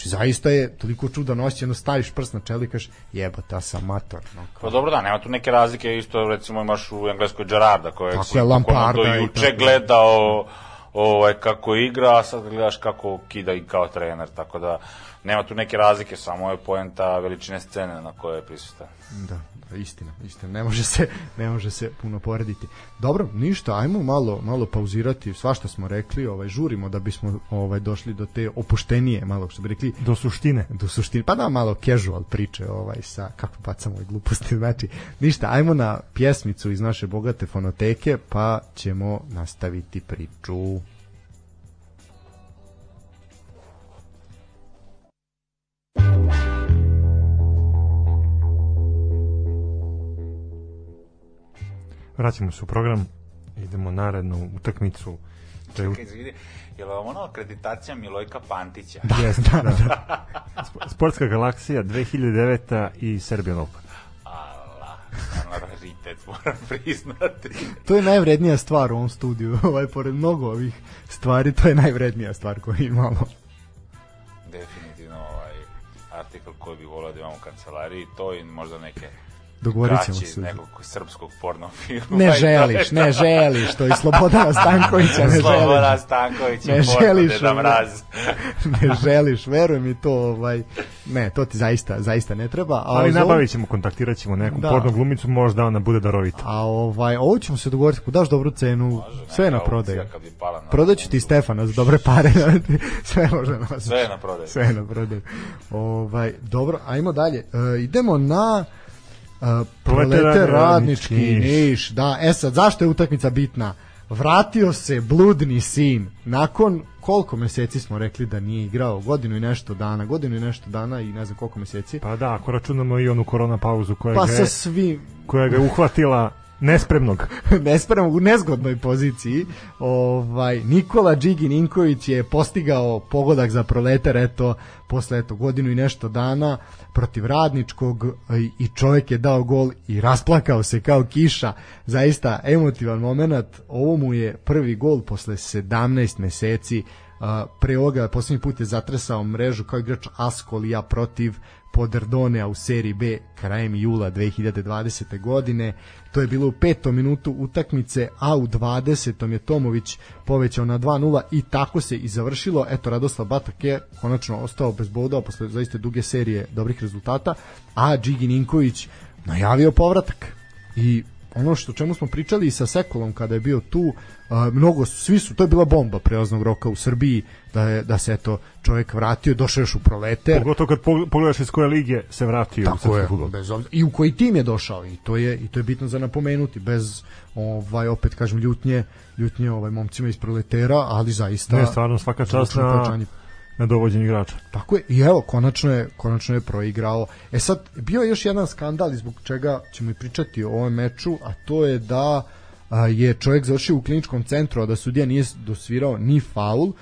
Znači, zaista je toliko čudan osjećaj, jedno staviš prst na čelo i kažeš, jebate, ja sam mator. No, kao, Pa dobro da, nema tu neke razlike, isto recimo imaš u Engleskoj Gerarda, kojeg Tako si je, Lamparda do i juče tako. gledao ovaj, kako igra, a sad gledaš kako kida i kao trener, tako da nema tu neke razlike, samo je poenta veličine scene na kojoj je prisutan. Da, istina, istina. Ne može se, ne može se puno porediti. Dobro, ništa, ajmo malo, malo pauzirati. Svašta smo rekli, ovaj žurimo da bismo ovaj došli do te opuštenije, malo što bi rekli, Do suštine. do suštine. Pa da, malo casual priče ovaj sa kako bacamo ove gluposti. Znači, ništa, ajmo na pjesmicu iz naše bogate fonoteke, pa ćemo nastaviti priču. Vraćamo se u program. Idemo narednu utakmicu To je u- Čekaj, je li ono akreditacija Milojka Pantića? Da, da, da. Sp- Sportska galaksija 2009 i Serbian Open. Allah, stvarno raritet, moram priznati. To je najvrednija stvar u ovom studiju. Ovaj, pored mnogo ovih stvari, to je najvrednija stvar koju imamo. Definitivno ovaj artikl koji bi volio da imamo u kancelariji, to i možda neke Dogovorit ćemo kraći se. nekog srpskog porno filma. Ne je želiš, ne želiš, to i Slobodana Stankovića ne Sloboda želiš. Stanković Ne i porno želiš, Deda. Mraz. Ne želiš, veruj mi to, ovaj, ne, to ti zaista, zaista ne treba. A Ali uz ovo- nabavit ćemo, kontaktirat ćemo neku Da. porno glumicu, možda ona bude darovita. A ovaj, ovo ćemo se dogovoriti, ako daš dobru cenu, Može, sve je na prodaju. Prodaću ti Stefana za dobre pare, sve može na Sve je na prodaju. Sve je na prodaju. Ovaj, dobro, ajmo dalje. E, idemo na uh, prolete radnički Niš. Da, e sad, zašto je utakmica bitna? Vratio se bludni sin. Nakon koliko meseci smo rekli da nije igrao? Godinu i nešto dana. Godinu i nešto dana i ne znam koliko meseci. Pa da, ako računamo i onu korona pauzu koja, Pa ga, je, svim koja ga je uhvatila nespremnog. nespremno u nezgodnoj poziciji. Ovaj Nikola Đigi Ninković je postigao pogodak za proletar eto posle eto godinu i nešto dana protiv radničkog i- čovjek je dao gol i rasplakao se kao kiša. Zaista emotivan moment. Ovo mu je prvi gol posle 17 meseci. Pre ovoga poslednji put je zatresao mrežu kao igrač Askolija protiv Poderdonea u seriji B krajem jula 2020. godine. To je bilo u petom minutu utakmice, a u 20. je Tomović povećao na 2-0 i tako se i završilo. Eto, Radoslav Batak je konačno ostao bez bodova posle zaista duge serije dobrih rezultata, a Đigi Ninković najavio povratak. I ono što čemu smo pričali i sa Sekolom kada je bio tu, a, mnogo svi su to je bila bomba prelaznog roka u Srbiji da je da se eto čovjek vratio, došao još u Proleter. Pogotovo kad pog- pogledaš iz koje lige se vratio u Tako srpski je, fudbal. bez obzira, i u koji tim je došao i to je i to je bitno za napomenuti bez ovaj opet kažem ljutnje ljutnje ovaj momcima iz proletera ali zaista Ne, stvarno svaka čast na. Na dovođenju igrača. Tako je, i evo, konačno je, konačno je proigrao. E sad, bio je još jedan skandal zbog čega ćemo i pričati o ovom meču, a to je da a, je čovjek završio u kliničkom centru, a da sudija nije dosvirao ni faul.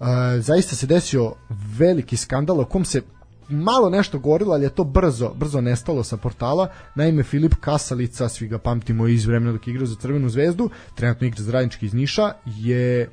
A, zaista se desio veliki skandal o kom se malo nešto govorilo, ali je to brzo, brzo nestalo sa portala. Naime, Filip Kasalica, svi ga pamtimo iz vremena dok je igrao za Crvenu zvezdu, trenutno igra za Radnički iz Niša, je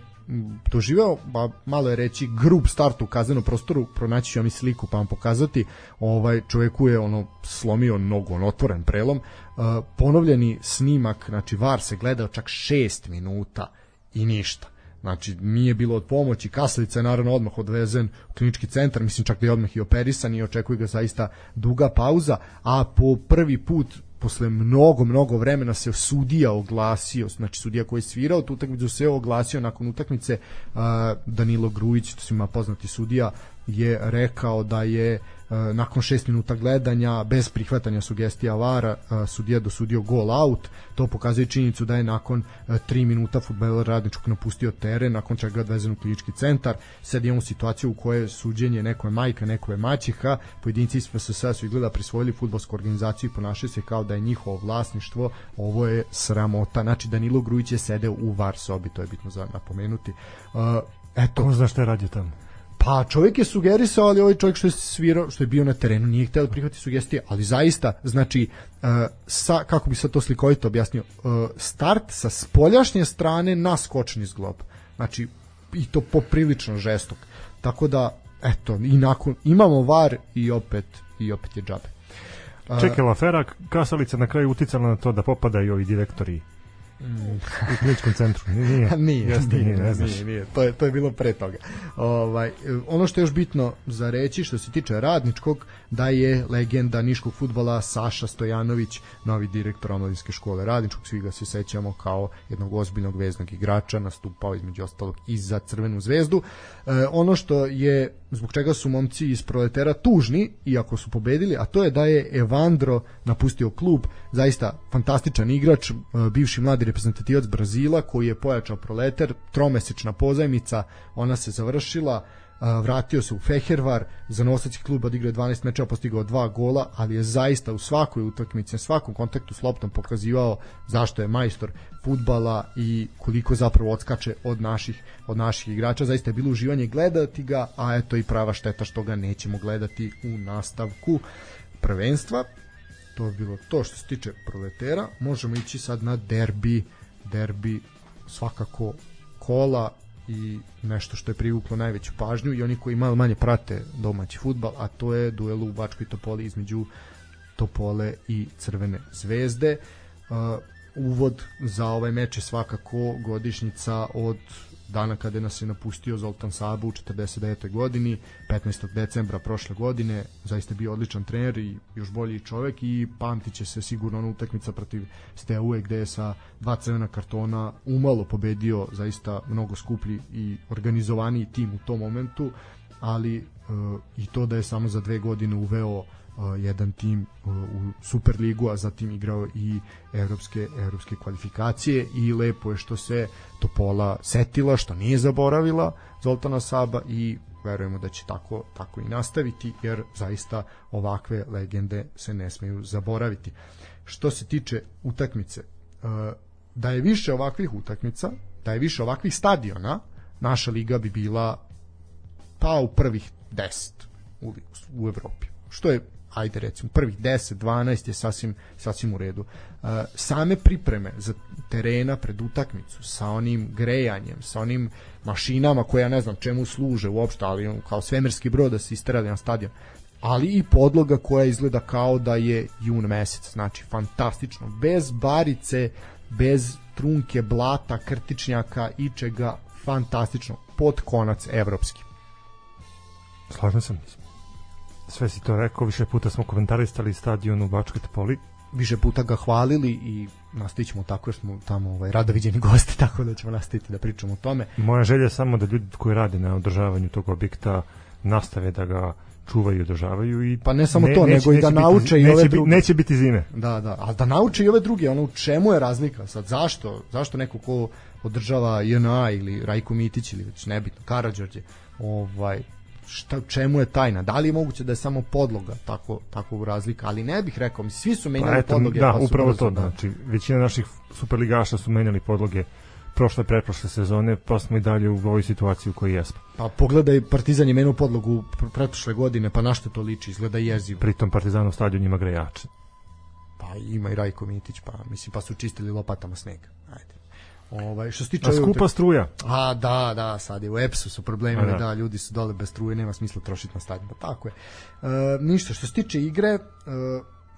doživeo, ba, malo je reći, grub start u kaznenom prostoru, pronaći ću vam i sliku pa vam pokazati, ovaj čoveku je ono slomio nogu, on otvoren prelom, uh, ponovljeni snimak, znači VAR se gledao čak 6 minuta i ništa. Znači, nije bilo od pomoći, Kaslica je naravno odmah odvezen u klinički centar, mislim čak da je odmah i operisan i očekuje ga zaista duga pauza, a po prvi put posle mnogo, mnogo vremena se sudija oglasio, znači sudija koji je svirao tu utakmicu se oglasio nakon utakmice uh, Danilo Grujić, to svima poznati sudija, je rekao da je uh, nakon 6 minuta gledanja bez prihvatanja sugestija Vara uh, sudija dosudio gol out. To pokazuje činjenicu da je nakon 3 minuta fudbaler radničkog napustio teren nakon čega je odvezen u klinički centar. Sad imamo situaciju u kojoj je suđenje neko je majka, neko je maćiha pojedinci iz FSS su izgleda prisvojili futbolsku organizaciju i ponašaju se kao da je njihovo vlasništvo. Ovo je sramota. Znači Danilo Grujić je sedeo u VAR sobi to je bitno za napomenuti. Eto. Ko zna šta je radio tamo? Pa čovjek je sugerisao, ali ovaj čovjek što je svirao, što je bio na terenu, nije hteo da prihvati sugestije, ali zaista, znači, uh, sa, kako bi sad to slikovito objasnio, uh, start sa spoljašnje strane na skočni zglob. Znači, i to poprilično žestok. Tako da, eto, i nakon, imamo var i opet, i opet je džabe. Čekala afera, Kasalica na kraju uticala na to da popada i ovi direktori u kliničkom centru. Nije, nije, Jeste, nije, znaš. nije, nije, to je to je bilo pre toga. Ovaj ono što je još bitno za reći što se tiče radničkog da je legenda niškog fudbala Saša Stojanović novi direktor omladinske škole radničkog svi ga se sećamo kao jednog ozbiljnog veznog igrača nastupao između ostalog i za Crvenu zvezdu e, ono što je zbog čega su momci iz proletera tužni iako su pobedili a to je da je Evandro napustio klub zaista fantastičan igrač e, bivši mladi reprezentativac Brazila koji je pojačao proleter tromesečna pozajmica ona se završila vratio se u Fehervar, za nosaći klub odigrao 12 mečeva, postigao dva gola, ali je zaista u svakoj utakmici, na svakom kontaktu s loptom pokazivao zašto je majstor futbala i koliko zapravo odskače od naših od naših igrača. Zaista je bilo uživanje gledati ga, a eto i prava šteta što ga nećemo gledati u nastavku prvenstva. To je bilo to što se tiče proletera. Možemo ići sad na derbi, derbi svakako kola i nešto što je privuklo najveću pažnju i oni koji malo manje prate domaći futbal, a to je duel u Bačkoj Topoli između Topole i Crvene zvezde. Uh, uvod za ovaj meč je svakako godišnjica od dana kada nas je napustio Zoltan Sabu u 49. godini, 15. decembra prošle godine, zaista bio odličan trener i još bolji čovek i pamtit će se sigurno ona utakmica protiv Steaue gde je sa dva crvena kartona umalo pobedio zaista mnogo skuplji i organizovaniji tim u tom momentu, ali e, i to da je samo za dve godine uveo jedan tim u Superligu, a zatim igrao i evropske evropske kvalifikacije i lepo je što se Topola setila, što nije zaboravila Zoltana Saba i verujemo da će tako tako i nastaviti jer zaista ovakve legende se ne smeju zaboraviti. Što se tiče utakmice, da je više ovakvih utakmica, da je više ovakvih stadiona, naša liga bi bila pa u prvih 10 u, u Evropi. Što je ajde recimo prvih 10, 12 je sasvim, sasvim u redu. Uh, same pripreme za terena pred utakmicu sa onim grejanjem, sa onim mašinama koje ja ne znam čemu služe uopšte, ali kao svemirski brod da se isterali na stadion, ali i podloga koja izgleda kao da je jun mesec, znači fantastično, bez barice, bez trunke, blata, krtičnjaka, ičega, fantastično, pod konac evropski. Slažem se sve si to rekao, više puta smo komentarisali stadion u Bačkoj Topoli. Više puta ga hvalili i nastavit ćemo tako jer smo tamo ovaj, rado viđeni gosti, tako da ćemo nastaviti da pričamo o tome. Moja želja je samo da ljudi koji rade na održavanju tog objekta nastave da ga čuvaju i održavaju i pa ne samo ne, to neće, nego i da nauče biti, i ove druge. neće biti zime. Da da al da nauče i ove druge ono u čemu je razlika? Sad zašto? Zašto neko ko održava JNA ili Rajko Mitić ili već nebitno Karađorđe ovaj šta, čemu je tajna? Da li je moguće da je samo podloga tako, tako razlika? Ali ne bih rekao, svi su menjali pa eto, podloge. Da, pa upravo to. Da. Znači, većina naših superligaša su menjali podloge prošle pretprošle sezone, pa smo i dalje u ovoj situaciji u kojoj jesmo. Pa pogledaj, Partizan je menio podlogu pretprošle godine, pa na što to liči, izgleda jezivo. Pritom Partizanov stadion ima grejače. Pa ima i Rajko Mitić, pa mislim, pa su čistili lopatama sneg. Ajde. Ovaj što se tiče A skupa struja. A da, da, sad je u EPS-u su problemi, da. da. ljudi su dole bez struje, nema smisla trošiti na stadion. Pa tako je. E, ništa, što se tiče igre, e,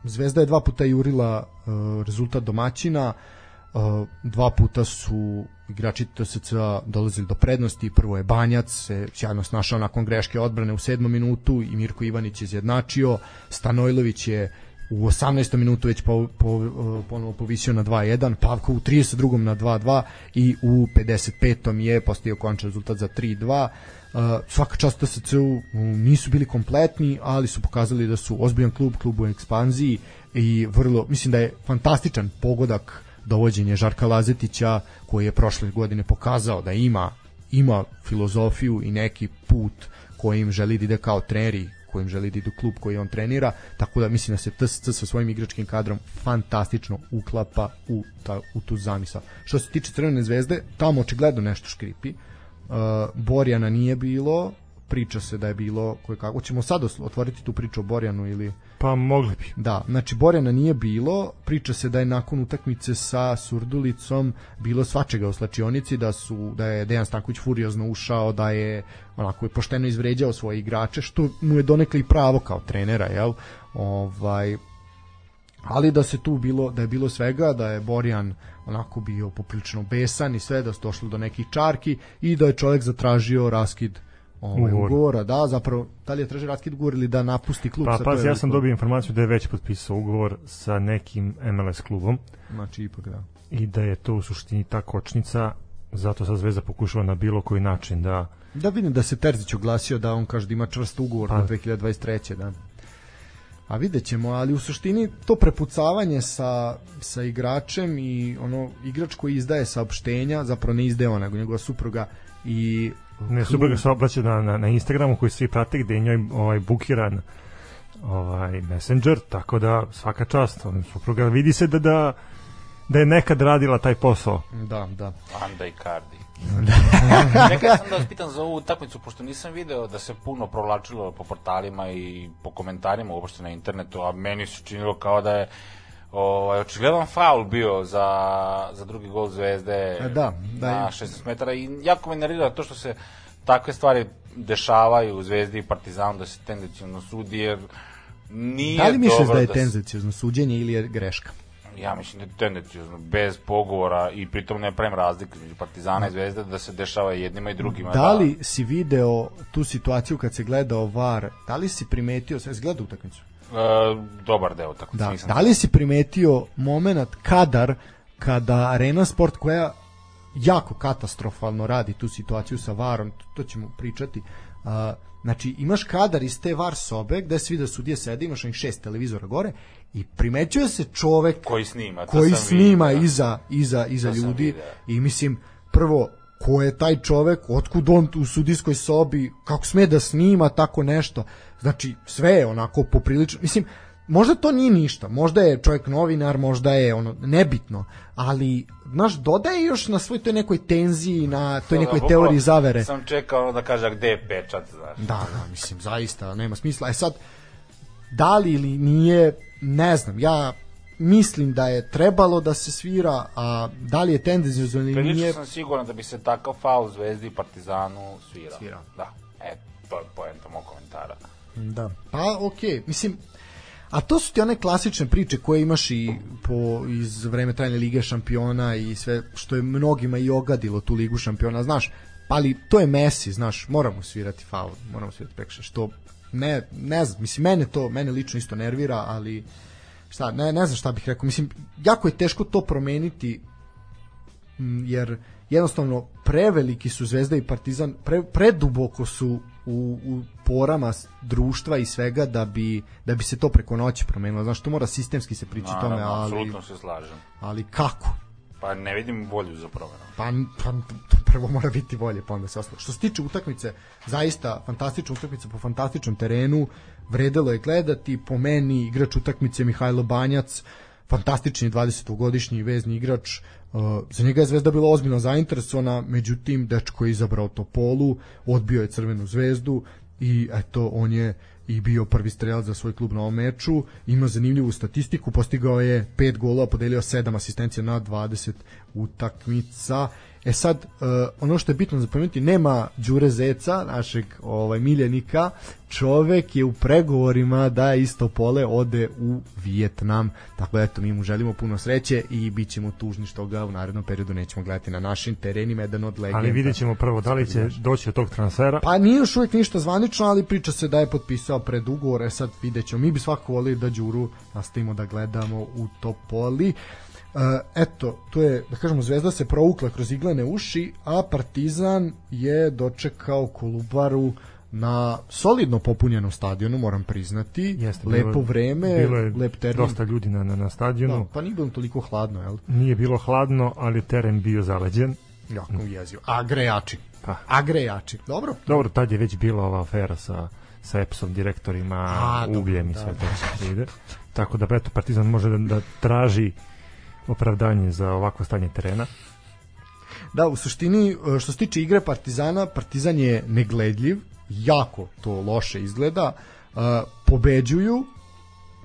Zvezda je dva puta jurila e, rezultat domaćina, e, dva puta su igrači TSC dolazili do prednosti, prvo je Banjac se sjajno snašao nakon greške odbrane u sedmom minutu i Mirko Ivanić je izjednačio, Stanojlović je u 18. minutu već po, po, ponovo povisio na 2-1, Pavko u 32. na 2-2 i u 55. je postao končan rezultat za 3-2. Uh, svaka čast se nisu bili kompletni, ali su pokazali da su ozbiljan klub, klub u ekspanziji i vrlo, mislim da je fantastičan pogodak dovođenje Žarka Lazetića koji je prošle godine pokazao da ima ima filozofiju i neki put kojim želi da ide kao trener kojim želi da idu klub koji on trenira, tako da mislim da se TSC sa svojim igračkim kadrom fantastično uklapa u, ta, u tu zamisao. Što se tiče Crvene zvezde, tamo očigledno nešto škripi. Uh, Borjana nije bilo, priča se da je bilo koje kako ćemo sad otvoriti tu priču o Borjanu ili pa mogli bi. Da, znači Borjana nije bilo, priča se da je nakon utakmice sa Surdulicom bilo svačega u slačionici, da su da je Dejan Stanković furiozno ušao, da je onako je pošteno izvređao svoje igrače, što mu je donekle i pravo kao trenera, jel? Ovaj ali da se tu bilo da je bilo svega da je Borjan onako bio poprilično besan i sve da se došlo do nekih čarki i da je čovjek zatražio raskid ovaj, ugovor. ugovora, da, zapravo, da li je traži raskid ugovor ili da napusti klub? Pa, pa ja sam dobio informaciju da je već potpisao ugovor sa nekim MLS klubom. Znači, ipak da. I da je to u suštini ta kočnica, zato sa Zvezda pokušava na bilo koji način da... Da vidim da se Terzić oglasio da on kaže da ima čvrst ugovor pa. do 2023. da. A vidjet ćemo, ali u suštini to prepucavanje sa, sa igračem i ono igrač koji izdaje saopštenja, zapravo ne izdaje on, nego njegova supruga i Ne, supruga se obraća na, na, na Instagramu koji svi prate gde je njoj ovaj, bukiran ovaj Messenger, tako da svaka čast, on supruga vidi se da da da je nekad radila taj posao. Da, da. Anda i Cardi. Čekaj, sam da vas pitam za ovu utakmicu, pošto nisam video da se puno provlačilo po portalima i po komentarima uopšte na internetu, a meni se činilo kao da je ovaj, očigledan faul bio za, za drugi gol Zvezde E, da, da na 16 metara i jako me nervira to što se takve stvari dešavaju u Zvezdi i Partizanu da se tendencijno sudi, jer nije Da li misliš da je se- tendencijozno suđenje ili je greška? Ja mislim da je tendencijozno, bez pogovora i pritom ne pravim razliku između Partizana i Zvezde da se dešava jednima i drugima. Da li si video tu situaciju kad se gledao VAR, da li si primetio, sve gleda utakmicu? E, dobar deo, tako Da, nisam da li si primetio moment kadar kada Arena Sport koja jako katastrofalno radi tu situaciju sa varom, to ćemo pričati. A, znači, imaš kadar iz te var sobe gde se vidi da sudije sede, imaš onih šest televizora gore i primećuje se čovek koji snima. koji snima vidio. iza, iza, iza To ljudi i mislim, prvo, ko je taj čovek, otkud on u sudijskoj sobi, kako sme da snima tako nešto. Znači, sve je onako poprilično, mislim, možda to nije ništa, možda je čovjek novinar, možda je ono, nebitno, ali, znaš, dodaje još na svoj toj nekoj tenziji, na toj nekoj Da, teoriji zavere. Sam čekao da kaže gde je pečat, znaš. Da, da, mislim, zaista nema smisla. E sad, da li ili nije, ne znam, ja mislim da je trebalo da se svira, a da li je tendencijozno ili Prilično nije, sam siguran da bi se takav faul Zvezdi i Partizanu svirao. Svirao. Da, e, to je poenta mog komentara. Da. Pa okej, mislim A to su ti one klasične priče koje imaš i po, iz vreme trajne lige šampiona i sve što je mnogima i ogadilo tu ligu šampiona, znaš, ali to je Messi, znaš, moramo svirati faul, moramo svirati prekšaj, što ne, ne znam, mislim, mene to, mene lično isto nervira, ali šta, ne, ne znam šta bih rekao, mislim, jako je teško to promeniti jer jednostavno preveliki su Zvezda i Partizan, pre, preduboko su u, u porama društva i svega da bi, da bi se to preko noći promenilo. Znaš, to mora sistemski se prići tome, Naravno, ali, apsolutno se slažem. ali kako? Pa ne vidim bolju za promenu. Pa, pa to prvo mora biti bolje, pa onda se ostalo. Što se tiče utakmice, zaista fantastična utakmica po fantastičnom terenu, vredelo je gledati, po meni igrač utakmice Mihajlo Banjac, fantastični 20-godišnji vezni igrač, uh, za njega je Zvezda bila ozbiljno zainteresovana, međutim, dečko je izabrao Topolu, odbio je Crvenu zvezdu i eto, on je i bio prvi strelac za svoj klub na ovom meču, ima zanimljivu statistiku, postigao je 5 golova, podelio 7 asistencija na 20 utakmica. E sad, uh, ono što je bitno za pomenuti, nema Đure Zeca, našeg ovaj, miljenika, čovek je u pregovorima da isto pole ode u Vijetnam, tako da eto, mi mu želimo puno sreće i bit ćemo tužni što ga u narednom periodu nećemo gledati na našim terenima, jedan od legenda. Ali vidjet ćemo prvo da li će doći do tog transfera. Pa nije još uvijek ništa zvanično, ali priča se da je potpisao pred ugovor, e sad vidjet ćemo. Mi bi svako volili da Đuru nastavimo da gledamo u Topoli. Uh, eto, to je, da kažemo, Zvezda se provukla kroz iglene uši, a Partizan je dočekao Kolubaru na solidno popunjenom stadionu, moram priznati. Jeste, Lepo bilo, vreme, bilo je lep teren. dosta ljudi na, na, na stadionu. Da, pa nije bilo toliko hladno, jel? Nije bilo hladno, ali teren bio zaleđen. Jako jezio. A grejači. Pa. A grejači. Dobro, Dobro, tad je već bila ova afera sa sa EPS-om, direktorima, A, dobro, ugljem i da, sve da. to ide. Tako da, eto, Partizan može da, da traži opravdanje za ovako stanje terena. Da, u suštini, e, što se tiče igre Partizana, Partizan je negledljiv, jako to loše izgleda, e, pobeđuju,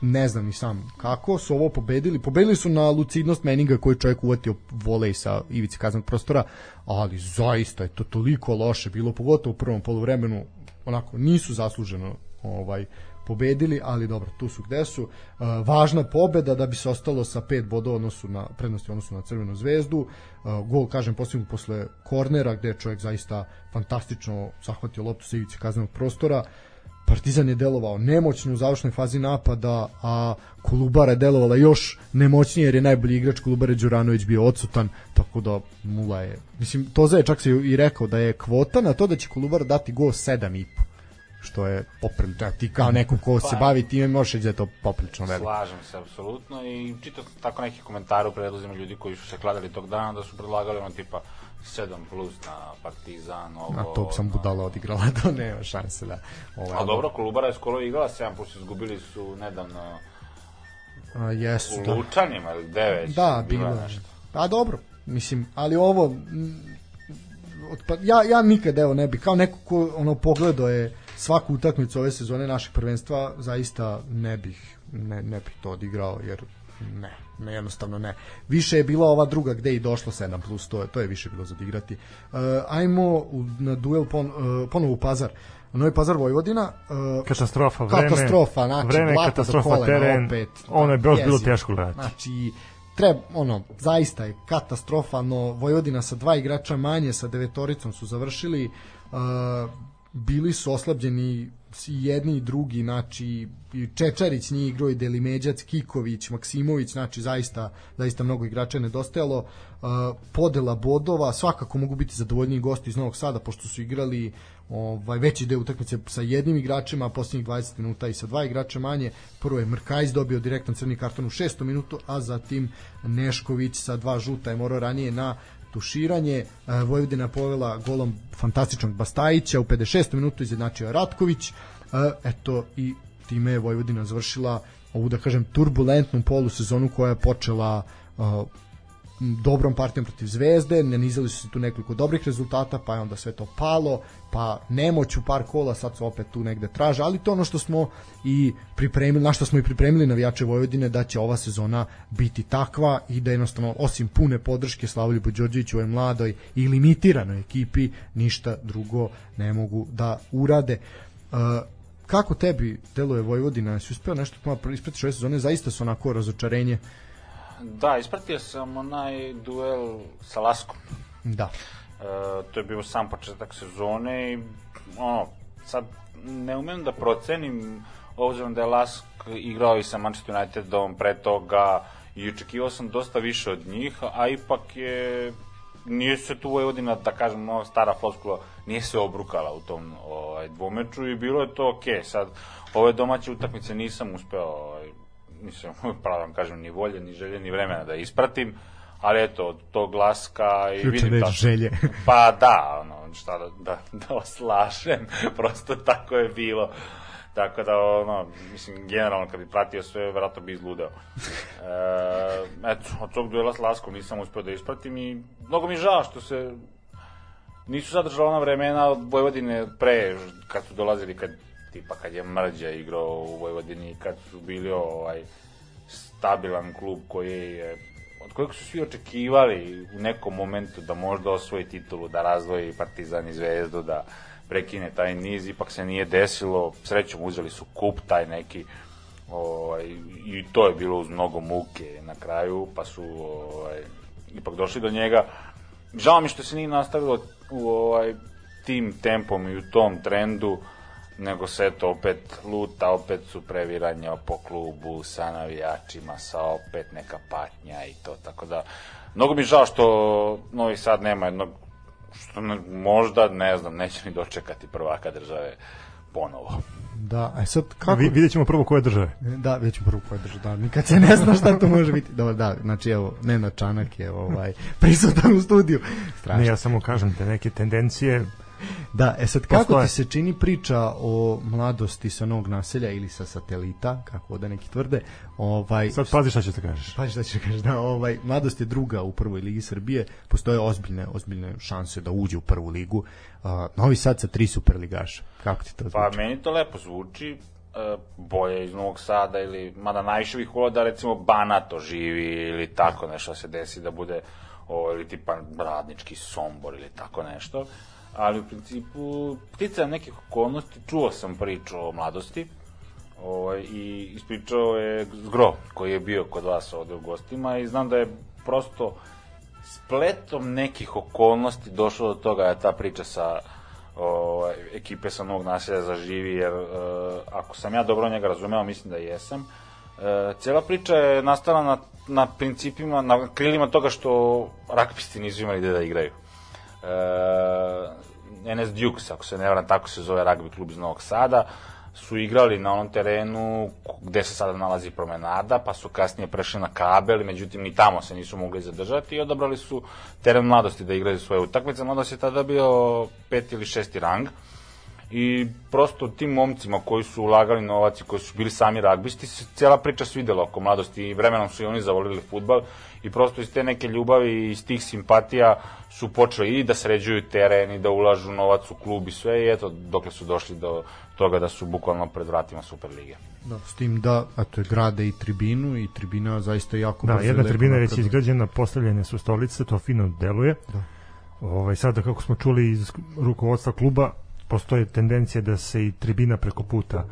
ne znam ni sam kako su ovo pobedili. Pobedili su na lucidnost Meninga koji je čovjek uvatio volej sa ivice kaznog prostora, ali zaista je to toliko loše bilo, pogotovo u prvom poluvremenu, onako nisu zasluženo ovaj pobedili, ali dobro, tu su gde su. E, važna pobeda da bi se ostalo sa pet bodova odnosu na prednosti odnosu na Crvenu zvezdu. E, gol, kažem, postignut posle kornera, gde je čovjek zaista fantastično zahvatio loptu sa ivice kaznenog prostora. Partizan je delovao nemoćno u završnoj fazi napada, a Kolubara je delovala još nemoćnije jer je najbolji igrač Kolubare Đuranović bio odsutan, tako da Mula je... Mislim, Toza je čak se i rekao da je kvota na to da će Kolubara dati go 7,5 što je poprilično, ti kao neko ko se Pa. bavi time možeš reći da je to poprilično veliko. Slažem se apsolutno i čitao tako neki komentare u predlozima ljudi koji su se kladali tog dana da su predlagali ono tipa 7 plus na Partizan, ovo... Na to sam budala odigrala, to nema šanse da... Ovaj, A dobro, Kolubara je skoro igrala 7 plus, izgubili su nedavno A, jesu, u da. Lučanima ili gde već. Da, bilo je. A dobro, mislim, ali ovo pa, ja, ja nikad evo ne bi, kao neko ko ono pogledao je svaku utakmicu ove sezone našeg prvenstva, zaista ne bih ne, ne bih to odigrao, jer ne, ne, jednostavno ne. Više je bila ova druga gde i došlo 7 plus, to je, to je više bilo za odigrati. Uh, ajmo u, na duel pon, uh, ponovo u Pazar. Novi Pazar Vojvodina. Uh, katastrofa, vreme. Katastrofa, znači, vreme, katastrofa, kolena, teren. opet. Ono je bilo, bilo teško gledati. Znači, treba, ono, zaista je katastrofalno. Vojvodina sa dva igrača manje, sa devetoricom su završili. Uh, bili su oslabljeni i jedni i drugi, znači i Čečarić nije igrao i Delimeđac, Kiković, Maksimović, znači zaista, zaista mnogo igrača je nedostajalo. Uh, podela bodova, svakako mogu biti zadovoljniji gosti iz Novog Sada, pošto su igrali ovaj veći deo utakmice sa jednim igračima, a poslednjih 20 minuta i sa dva igrača manje. Prvo je Mrkajs dobio direktan crni karton u 6. minutu, a zatim Nešković sa dva žuta je morao ranije na tuširanje. E, Vojvodina povela golom fantastičnog Bastajića u 56. minutu izjednačio je Ratković. E, eto i time je Vojvodina završila ovu da kažem turbulentnu polusezonu koja je počela uh, dobrom partijom protiv Zvezde, nanizali su se tu nekoliko dobrih rezultata, pa je onda sve to palo, pa nemoć u par kola, sad su opet tu negde traže, ali to ono što smo i pripremili, na što smo i pripremili navijače Vojvodine, da će ova sezona biti takva i da jednostavno, osim pune podrške Slavljubu Đorđeviću, ovoj mladoj i limitiranoj ekipi, ništa drugo ne mogu da urade. Uh, kako tebi deluje Vojvodina? Si uspeo nešto malo ispratiš ove sezone? Zaista su onako razočarenje. Da, ispratio sam onaj duel sa Laskom. Da. E, to je bio sam početak sezone i ono, sad ne umem da procenim obzirom da je Lask igrao i sa Manchester Unitedom pre toga i očekivao sam dosta više od njih, a ipak je nije se tu Vojvodina, da kažem, ono, stara floskula, nije se obrukala u tom ovaj, dvomeču i bilo je to okej. Okay. Sad, ove domaće utakmice nisam uspeo, nisam, pravo da vam kažem, ni volje, ni želje, ni vremena da ispratim, ali eto, od tog glaska i Ključna vidim reč, želje. Pa da, ono, šta da, da, da oslašem, prosto tako je bilo. Tako da, ono, mislim, generalno, kad bi pratio sve, verovatno bi izludeo. E, eto, od tog duela s Laskom nisam uspeo da ispratim i mnogo mi žao što se nisu zadržala ona vremena od Vojvodine pre, kad su dolazili, kad, tipa kad je Mrđa igrao u Vojvodini, kad su bili ovaj stabilan klub koji je od kojeg su svi očekivali u nekom momentu da možda osvoji titulu, da razdvoji Partizan i Zvezdu, da prekine taj niz, ipak se nije desilo, srećom uzeli su kup taj neki, ovaj, i to je bilo uz mnogo muke na kraju, pa su ovaj, ipak došli do njega. Žao mi što se nije nastavilo u ovaj, tim tempom i u tom trendu, nego se to opet luta, opet su previranja po klubu sa navijačima, sa opet neka patnja i to, tako da mnogo mi žao što Novi Sad nema jednog što ne, možda, ne znam, neće ni dočekati prvaka države ponovo. Da, a sad kako... Vi, vidjet ćemo prvo koje države. Da, vidjet ćemo prvo koje države. Da, nikad se ne zna šta to može biti. Dobro, da, znači evo, Nenad Čanak je ovaj, prisutan u studiju. Strašno. Ne, ja samo kažem te neke tendencije Da, e sad kako Postoje. ti se čini priča o mladosti sa novog naselja ili sa satelita, kako da neki tvrde, ovaj Sad pazi šta ćeš da kažeš. Pa šta ćeš kažeš, da, ovaj, mladost je druga u prvoj ligi Srbije, postoje ozbiljne, ozbiljne šanse da uđe u prvu ligu. Uh, Novi Sad sa tri superligaša. Kako ti to zvuči? Pa meni to lepo zvuči, e, boje iz Novog Sada ili, mada najviše bih volao da recimo Banato živi ili tako nešto se desi da bude o, ili tipa radnički sombor ili tako nešto ali u principu pticajem nekih okolnosti čuo sam priču o mladosti ovaj, i ispričao je Zgro koji je bio kod vas ovde u gostima i znam da je prosto spletom nekih okolnosti došlo do toga da ta priča sa ovaj, ekipe sa novog naselja zaživi, jer e, ako sam ja dobro njega razumeo, mislim da jesam, e, cijela priča je nastala na, na principima, na krilima toga što rakpisti nisu imali gde da igraju. E, NS Dukes, ako se ne varam, tako se zove ragbi klub iz Novog Sada, su igrali na onom terenu gde se sada nalazi promenada, pa su kasnije prešli na kabel, međutim ni tamo se nisu mogli zadržati i odabrali su teren mladosti da igraju svoje utakmice. Mladost je tada bio peti ili šesti rang i prosto tim momcima koji su ulagali novac i koji su bili sami ragbisti se cijela priča svidela oko mladosti i vremenom su i oni zavolili futbal i prosto iz te neke ljubavi i iz tih simpatija su počeli i da sređuju teren i da ulažu novac u klub i sve i eto dokle su došli do toga da su bukvalno pred vratima Superlige. Da, s tim da, eto je grade i tribinu i tribina zaista jako Da, brzo i jedna tribina je već izgrađena, postavljene su stolice, to fino deluje. Da. Ovaj, sada, kako smo čuli iz rukovodstva kluba, postoje tendencija da se i tribina preko puta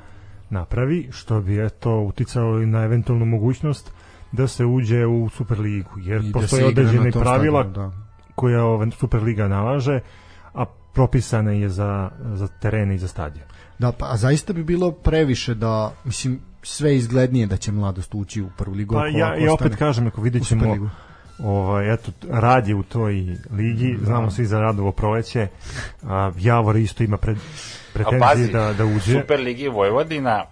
napravi, što bi eto uticalo i na eventualnu mogućnost da se uđe u Superligu, jer I da postoje na određene pravila stadionu, da. koja ova Superliga nalaže, a propisana je za, za terene i za stadion. Da, pa a zaista bi bilo previše da, mislim, sve izglednije da će mladost ući u prvu ligu. Pa ja, ja opet kažem, ako vidjet ćemo. Ovaj, eto, rad je u toj ligi, znamo svi za radovo proleće, a Javor isto ima pred, pretenzije da, da uđe. Superligi Vojvodina,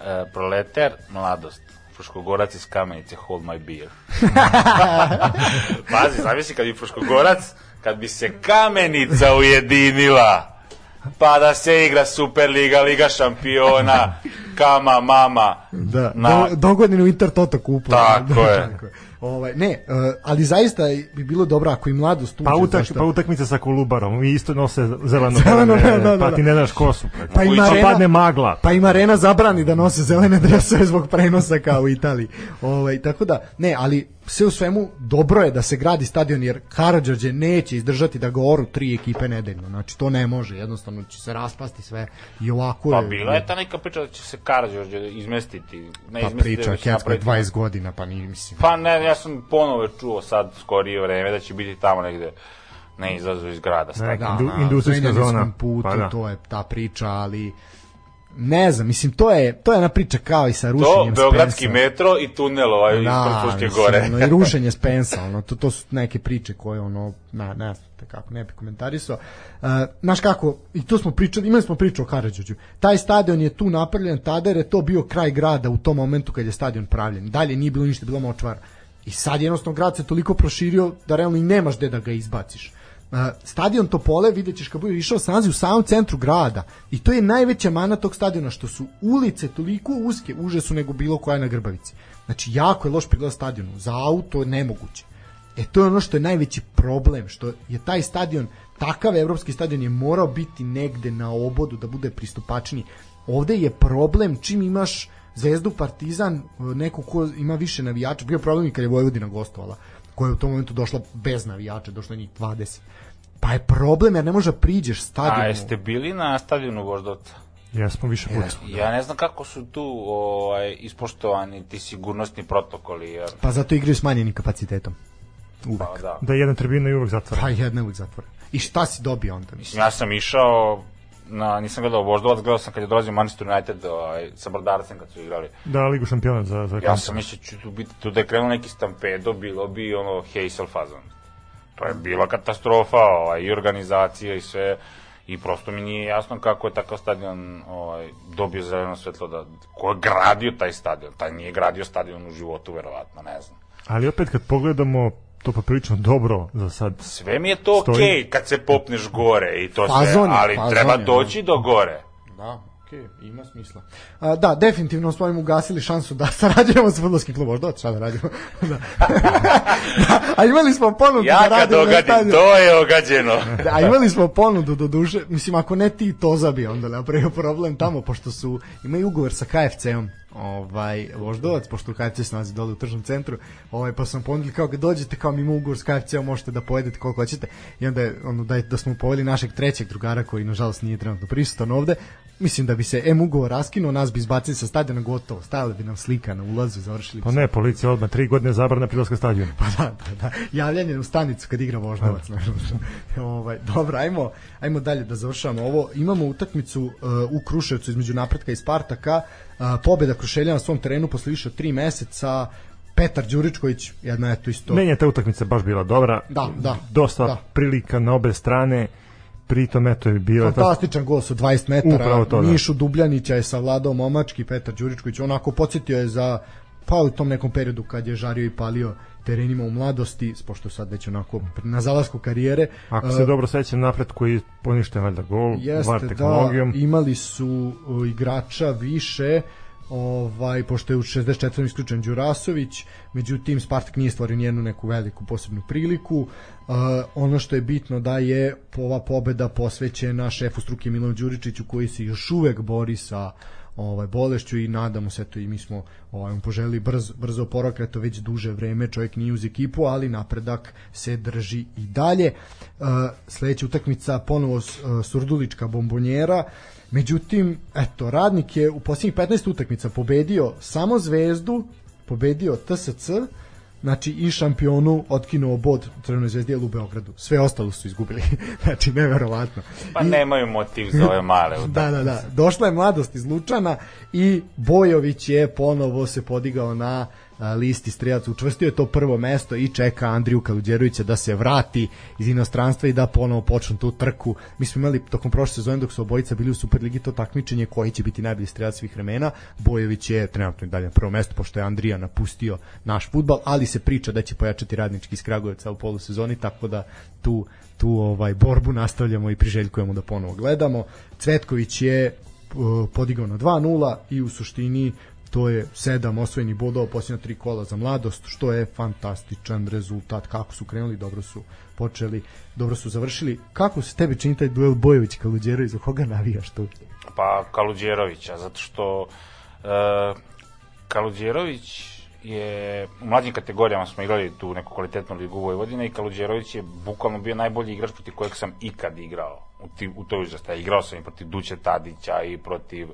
e, Proleter, Mladost. Fruškogorac iz Kamenice, hold my beer. pazi, zamisli kad bi Fruškogorac, kad bi se Kamenica ujedinila, pa da se igra Superliga, Liga šampiona, kama, mama. Da, Na- do, dogodinu Inter Toto kupu. Tako da, je. Tako je. Ovaj, ne, uh, ali zaista bi bilo dobro ako i mladost uđe. Pa, utak, zašto- pa utakmica sa Kolubarom, vi isto nose zeleno, Zeleno, zeleno da, da, pa da. ti ne znaš ko su. Pa i pa Marena- padne magla. Pa im arena zabrani da nose zelene dresove zbog prenosa kao u Italiji. Ovaj, tako da, ne, ali sve u svemu dobro je da se gradi stadion jer Karadžorđe neće izdržati da ga oru tri ekipe nedeljno. Znači to ne može, jednostavno će se raspasti sve i ovako Pa je. bila je ta neka priča da će se Karađorđe izmestiti. Ne pa priča, već Kecka napraviti- 20 godina, pa nije mislim. Pa ne, ja sam ponovo čuo sad skorije vreme da će biti tamo negde na izlazu iz grada. Ne, Da, na industrijska zona. putu, Pa da. to je ta priča, ali ne znam, mislim, to je, to je jedna priča kao i sa to, rušenjem Beogradski Spensa. metro i tunel ovaj Da, Fruške mislim, gore. Ono, I rušenje Spensa, ono, to, to su neke priče koje, ono, na, ne znam kako, ne bi komentarisao. Uh, znaš kako, i to smo pričali, imali smo priču o Karadžođu. Taj stadion je tu napravljen tada jer je to bio kraj grada u tom momentu kad je stadion pravljen. Dalje nije bilo ništa, bilo močvar. I sad jednostavno grad se toliko proširio da realno i nemaš gde da ga izbaciš. Stadion Topole vidjet ćeš kad bude išao se nalazi u samom centru grada. I to je najveća mana tog stadiona što su ulice toliko uske uže su nego bilo koja na Grbavici. Znači jako je loš prigled stadionu. Za auto je nemoguće. E to je ono što je najveći problem što je taj stadion takav evropski stadion je morao biti negde na obodu da bude pristupačniji. Ovde je problem čim imaš Zvezdu, Partizan, neko ko ima više navijača, bio problem i kad je Vojvodina gostovala, koja je u tom momentu došla bez navijača, došlo je njih 20. Pa je problem jer ne može da priđeš A stadionu. jeste bili na stadionu Voždovca? Jesmo više puta. Ja ne znam kako su tu ovaj, ispoštovani ti sigurnosni protokoli, jer Pa zato igraju smanjenim kapacitetom. Uvek. pa, da. Da jedna tribina je uvek zatvorena. Pa jedna je uvek zatvorena. I šta si dobio onda? Mislim? Ja sam išao na, nisam gledao Voždovac, gledao sam kad je dolazio Manchester United ovaj, sa Brodarcem kad su igrali. Da, ligu šampiona za, za Ja sam mislio ću tu biti, tu da je krenuo neki stampedo, bilo bi ono Heysel fazon. To je bila katastrofa, ovaj, i organizacija i sve. I prosto mi nije jasno kako je takav stadion ovaj, dobio zeleno svetlo da ko je gradio taj stadion. Taj nije gradio stadion u životu, verovatno, ne znam. Ali opet kad pogledamo to poprilično dobro za sad. Sve mi je to okej kad se popneš gore i to sve, Fazon je, ali fazon treba je, doći do gore. Da, okej, okay, ima smisla. A, da, definitivno smo im ugasili šansu da sarađujemo sa fudbalskim klubom. Možda šta da radimo. da. da. A imali smo ponudu Ja da kad radimo na ogadim, stadionu. to je ogađeno. Da, a imali smo ponudu do duše, mislim ako ne ti to zabi onda napravio problem tamo pošto su imaju ugovor sa KFC-om ovaj Voždovac pošto KFC se nalazi dole u tržnom centru ovaj pa sam ponudili kao kad dođete kao mi imamo ugovor s KFC-om možete da pojedete koliko hoćete i onda je ono da, da smo poveli našeg trećeg drugara koji nažalost nije trenutno prisutan ovde mislim da bi se M ugovor raskinuo nas bi izbacili sa stadiona gotovo stajala bi nam slika na ulazu završili Pa ne, policija odmah tri godine zabrana prilaska stadionu. Pa da, da, da. Javljanje u stanicu kad igra Voždovac. ovaj, dobro, ajmo, ajmo dalje da završavamo ovo. Imamo utakmicu uh, u Kruševcu između Napretka i Spartaka. Uh, pobeda Krušelja na svom terenu posle više od tri meseca. Petar Đuričković, jedna je to isto... Meni je ta utakmica baš bila dobra. Da, da, Dosta da. prilika na obe strane. pritom eto je bila fantastičan gol sa 20 metara Upravo to, da. Mišu Dubljanića je savladao momački Petar Đuričković onako podsjetio je za pa u tom nekom periodu kad je žario i palio terenima u mladosti, pošto sad već onako na zalasku karijere. Ako se Uh, dobro sećam napred koji je poništen valjda gol, var Jeste, da, tehnologijom. imali su uh, igrača više, ovaj, pošto je u 64. isključen Đurasović, međutim Spartak nije stvorio nijednu neku veliku posebnu priliku. Uh, ono što je bitno da je ova pobeda posvećena šefu struke Milanu Đuričiću koji se još uvek bori sa ovaj bolešću i nadamo se to i mi smo ovaj mu poželili brz brzo oporavak eto već duže vreme čovjek nije uz ekipu ali napredak se drži i dalje uh, sledeća utakmica ponovo uh, Surdulička bombonjera međutim eto radnik je u posljednjih 15 utakmica pobedio samo Zvezdu pobedio TSC znači i šampionu otkinuo bod Crvenoj zvezdi u Beogradu. Sve ostalo su izgubili. znači neverovatno. Pa I- nemaju motiv za ove male Da, da, da. Došla je mladost iz Lučana i Bojović je ponovo se podigao na listi strelaca. Učvrstio je to prvo mesto i čeka Andriju Kaluđerovića da se vrati iz inostranstva i da ponovo počnu tu trku. Mi smo imali tokom prošle sezone dok su obojica bili u Superligi to takmičenje koji će biti najbolji strelac svih vremena. Bojović je trenutno i dalje na prvo mesto pošto je Andrija napustio naš futbal, ali se priča da će pojačati radnički iz Kragujevca u polusezoni, tako da tu tu ovaj borbu nastavljamo i priželjkujemo da ponovo gledamo. Cvetković je podigao na 2-0 i u suštini to je sedam osvojenih bodova posljednja tri kola za mladost, što je fantastičan rezultat. Kako su krenuli, dobro su počeli, dobro su završili. Kako se tebi čini taj duel Bojović Kaluđerović, za koga navijaš tu? Pa Kaluđerovića, zato što e, Kaluđerović je u mlađim kategorijama smo igrali tu neku kvalitetnu ligu Vojvodine i Kaluđerović je bukvalno bio najbolji igrač protiv kojeg sam ikad igrao u, ti, u toj uzrasta. Igrao sam i protiv Duće Tadića i protiv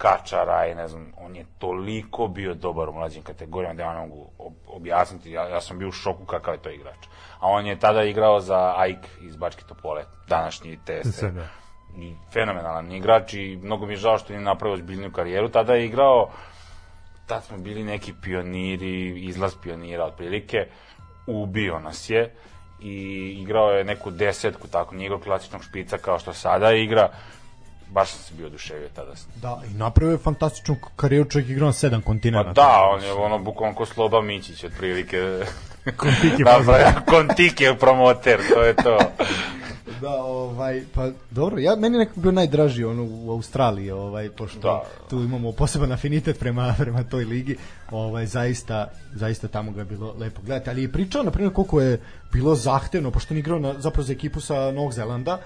Kačara i ne znam, on je toliko bio dobar u mlađim kategorijama da ja ne mogu ob- objasniti, ja, ja sam bio u šoku kakav je to igrač. A on je tada igrao za AIK iz Bačke Topole, današnji TSC Sve, da. i fenomenalan igrač i mnogo mi je žao što nije napravio ozbiljniju karijeru. Tada je igrao, tad smo bili neki pioniri, izlaz pionira otprilike, ubio nas je i igrao je neku desetku, tako nije igrao klasičnog špica kao što sada igra. Baš sam se bio oduševio tada. Da, i napravio je fantastičnu karijeru, čovjek igrao na sedam Pa kontinenta. da, on je ono bukvalno ko Sloba Mićić otprilike. Kontiki Napravio, Kontiki je promoter, to je to. Da, ovaj, pa dobro, ja, meni je nekako bio najdraži ono u Australiji, ovaj, pošto Da. tu imamo poseban afinitet prema, prema toj ligi, ovaj, zaista, zaista tamo ga je bilo lepo gledati, ali je pričao, na primjer, koliko je bilo zahtevno, pošto on igrao na, zapravo za ekipu sa Novog Zelanda,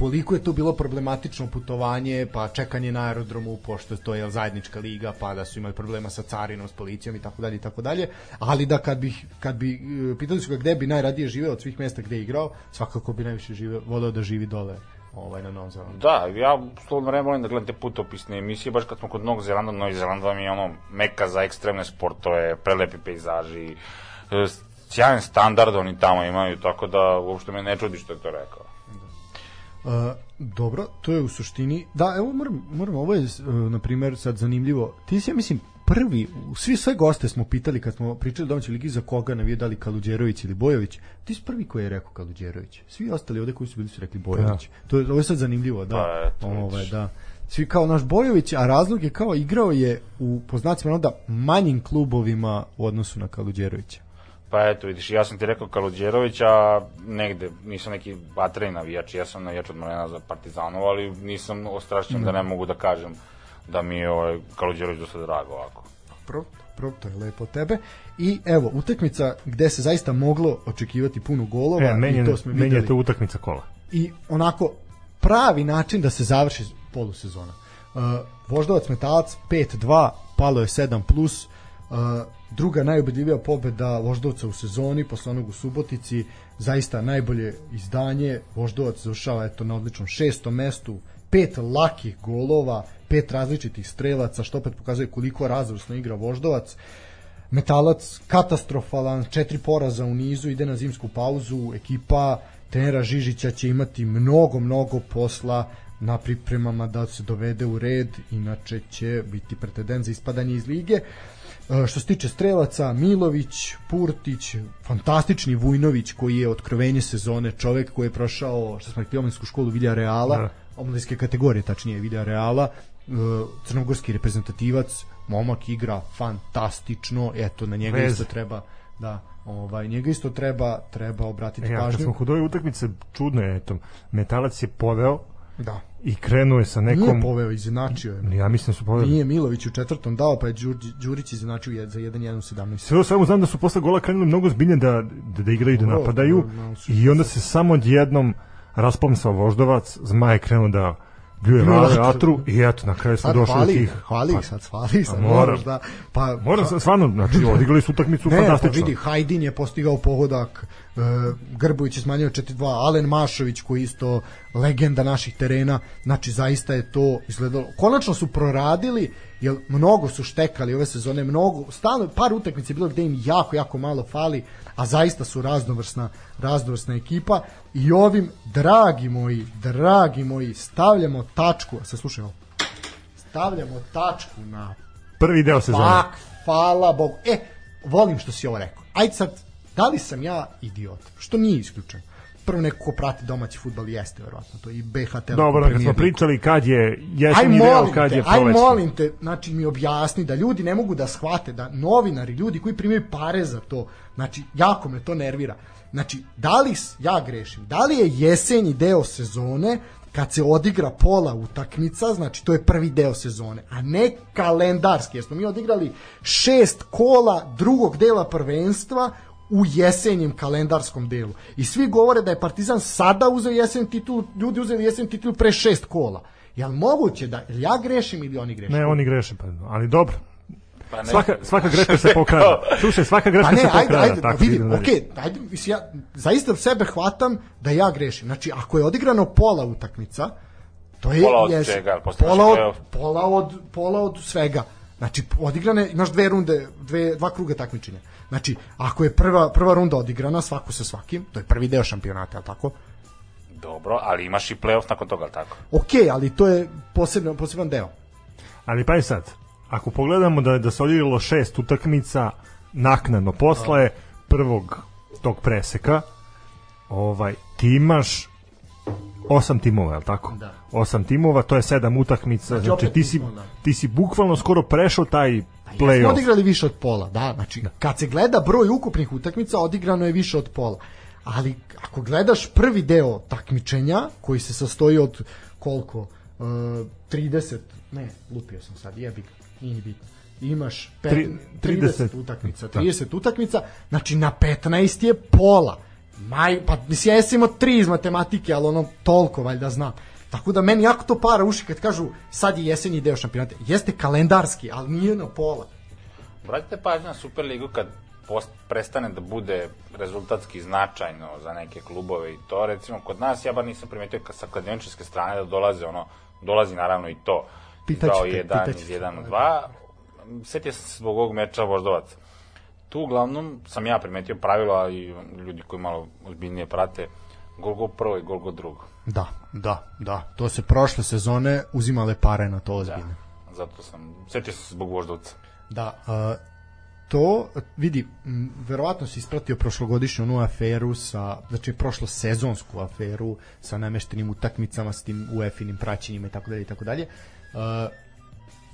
koliko je to bilo problematično putovanje, pa čekanje na aerodromu, pošto to je zajednička liga, pa da su imali problema sa carinom, s policijom i tako dalje i tako dalje, ali da kad bih kad bi e, pitali su ga gde bi najradije živeo od svih mesta gde je igrao, svakako bi najviše živeo, voleo da živi dole ovaj na Novom Zelandu. Da, ja slobodno vreme volim da gledam te putopisne emisije, baš kad smo kod Novog Zelanda, Novi Zeland vam je ono meka za ekstremne sportove, prelepi pejzaži, e, sjajan standard oni tamo imaju, tako da uopšte me ne čudi što je to rekao. Uh, dobro, to je u suštini da, evo moram, moram ovo je uh, na primjer sad zanimljivo. Ti si ja mislim prvi, svi sve goste smo pitali kad smo pričali o domaćoj ligi za koga navije da li Kaluđerović ili Bojović. Ti si prvi koji je rekao Kaluđerović. Svi ostali ovde koji su bili su rekli Bojović. To je, ovo je sad zanimljivo da, Pa, ovaj, da. Svi kao naš Bojović, a razlog je kao igrao je u poznacima onda manjim klubovima u odnosu na Kaluđerovića. Pa eto, vidiš, ja sam ti rekao Kaluđerović, a negde, nisam neki vatreni navijač, ja sam navijač od Morena za Partizanov, ali nisam ostrašćen da ne mogu da kažem da mi je ovaj Kaluđerović dosta drago ovako. Dobro, dobro, to je lepo tebe. I evo, utakmica gde se zaista moglo očekivati puno golova E, meni, i to smo meni videli. je to utakmica kola. I onako pravi način da se završi polusezona. Uh, Voždovac Metalac 5-2, palo je 7+, plus, uh, druga najubedljivija pobeda Voždovca u sezoni, posle onog u Subotici, zaista najbolje izdanje, Voždovac završava eto na odličnom šestom mestu, pet lakih golova, pet različitih strelaca, što opet pokazuje koliko razvrstno igra Voždovac. Metalac katastrofalan, četiri poraza u nizu, ide na zimsku pauzu, ekipa trenera Žižića će imati mnogo, mnogo posla na pripremama da se dovede u red, inače će biti pretendent za ispadanje iz lige. E, što se tiče strelaca, Milović, Purtić, fantastični Vujnović koji je otkrovenje sezone, čovek koji je prošao, što smo rekli, omladinsku školu Vidja Reala, Da. omladinske kategorije, tačnije Vidja Reala, e, crnogorski reprezentativac, momak igra fantastično, eto na njega Veze. isto treba da ovaj njega isto treba treba obratiti E, a kad pažnju. smo kod ove utakmice, čudno je, eto, Metalac je poveo Da. I krenuo je sa Nije nekom... poveo, izjednačio je. Ja mislim da su poveli. Nije Milović u četvrtom dao, pa je Đurić, Đurić izjednačio jed- za 1-1-17. Sve samo znam da su posle gola krenuli mnogo zbiljne da, da, da igraju i da napadaju i onda se samo odjednom raspomsao voždovac, Zmaj je krenuo da bljuje vatru. atru i eto na kraju smo Sad došli do hvali, tih hvali pa, sad, hvali ih sad, Pa moram. moraš da, pa, Moram sam stvarno, znači odigrali su utakmicu Ne, pa fantastično. vidi, Hajdin je postigao pogodak, Grbović je smanjio 4-2, Alen Mašović koji isto legenda naših terena, znači zaista je to izgledalo. Konačno su proradili, jer mnogo su štekali ove sezone, mnogo, stalno par utakmica je bilo gde im jako, jako malo fali, a zaista su raznovrsna, raznovrsna ekipa i ovim, dragi moji, dragi moji, stavljamo tačku, slušaj ovo, stavljamo tačku na Prvi deo sezone. Fak, hvala Bogu. E, volim što si ovo rekao. Ajde sad, da li sam ja idiot? Što nije isključeno. Prvo neko ko prati domaći futbal jeste verovatno to i BH Telekom Dobro, kad smo pričali kad je Aj jesenji deo, kad te, je aj prolećni. molim te, znači mi objasni da ljudi ne mogu da shvate da novinari, ljudi koji primaju pare za to, znači jako me to nervira. Znači, da li ja grešim? Da li je jesenji deo sezone kad se odigra pola utakmica, znači to je prvi deo sezone, a ne kalendarski, jer smo mi odigrali šest kola drugog dela prvenstva u jesenjem kalendarskom delu. I svi govore da je Partizan sada uzeo jesen titul, ljudi uzeli jesen titul pre šest kola. Jel moguće da jel ja grešim ili oni greše? Ne, oni greše, pa, ali dobro. Pa ne, Svaka, svaka greška se pokrada. Slušaj, svaka greška Pa ne, se ajde, pokrada. ajde, tako vidi, idemo dalje. okej, ajde, mislim, ja zaista sebe hvatam da ja grešim. Znači, ako je odigrano pola utakmica, to je... Pola od jes- čega? Pola od, pola, od, pola od svega. Znači, odigrane, imaš dve runde, dve, dva kruga takmičenja. Znači, ako je prva, prva runda odigrana, svaku sa svakim, to je prvi deo šampionata, je li tako? Dobro, ali imaš i play-off nakon toga, ali tako? Okej, ali to je posebno, poseban deo. Ali pa i sad, ako pogledamo da, da se odigralo šest utakmica naknadno posle prvog tog preseka, ovaj, ti imaš osam timova, je li tako? Da. Osam timova, to je sedam utakmica, Znači, znači, ti, si, da. ti si bukvalno skoro prešao taj play-off. odigrali više od pola, da, znači kad se gleda broj ukupnih utakmica odigrano je više od pola. Ali ako gledaš prvi deo takmičenja koji se sastoji od koliko? E, 30, ne, lupio sam sad, jebi ga, nije ni bitno. Imaš pet, Tri- 30, 30 utakmica, da. 30 utakmica, znači na 15 je pola. Maj, pa mislim, ja sam imao tri iz matematike, ali ono toliko valjda znam. Tako da meni jako to para uši kad kažu sad je jesenji deo šampionata. Jeste kalendarski, ali nije na pola. Vratite pažnju na Superligu kad post, prestane da bude rezultatski značajno za neke klubove i to, recimo, kod nas, ja bar nisam primetio sa kladioničarske strane da dolaze ono, dolazi naravno i to. Pitaćete, Kao jedan pitaćete. iz jedan u dva. Setio sam se zbog ovog meča Voždovac. Tu uglavnom sam ja primetio pravilo, a i ljudi koji malo ozbiljnije prate, gol go prvo i gol go drugo. Da, da, da. To se prošle sezone uzimale pare na to ozbiljno. Zato sam, sam se zbog Voždovca. Da, a, to, vidi, m, verovatno si ispratio prošlogodišnju onu aferu sa, znači prošlo sezonsku aferu sa nameštenim utakmicama, s tim UEFA-inim praćenjima i tako dalje i tako dalje.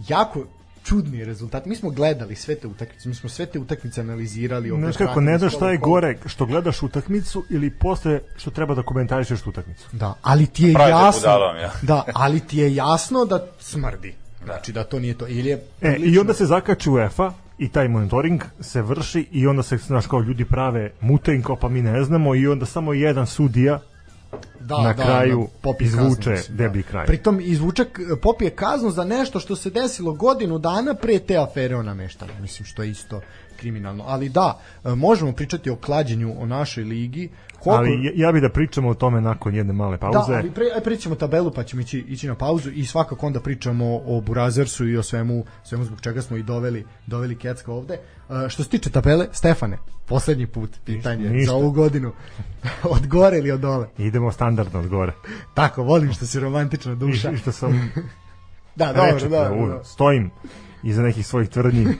Jako čudni rezultat. Mi smo gledali sve te utakmice, mi smo sve te utakmice analizirali. Znaš kako, ne znaš šta je gore, što gledaš utakmicu ili posle što treba da komentarišeš tu utakmicu. Da, ali ti je Pravi te jasno. budalom, ja. Da, ali ti je jasno da smrdi. Znači da to nije to. Ili je E, i onda se zakači UEFA i taj monitoring se vrši i onda se, znaš, kao ljudi prave mutenj, kao pa mi ne znamo i onda samo jedan sudija da, na kraju popije izvuče kaznu, mislim, deblji kraj. Pritom izvuče, popije kaznu za nešto što se desilo godinu dana pre te afere o nameštanju. Mislim, što je isto kriminalno. Ali da, e, možemo pričati o klađenju o našoj ligi. Koliko... Ali ja- ja bi da pričamo o tome nakon jedne male Da, pauze. ali pre, aj prećemo tabelu pa ćemo ići, ići na pauzu i svakako onda pričamo o Burazersu i o svemu, svemu zbog čega smo i doveli, doveli Kecka ovde. E, što se tiče tabele, Stefane, poslednji put pitanje ništa. za ovu godinu. od gore ili od dole? Idemo standardno od gore. Tako, volim što si romantična duša. I što sam Da, dobro, da, da, da, u- da. stojim iza nekih svojih tvrdnji.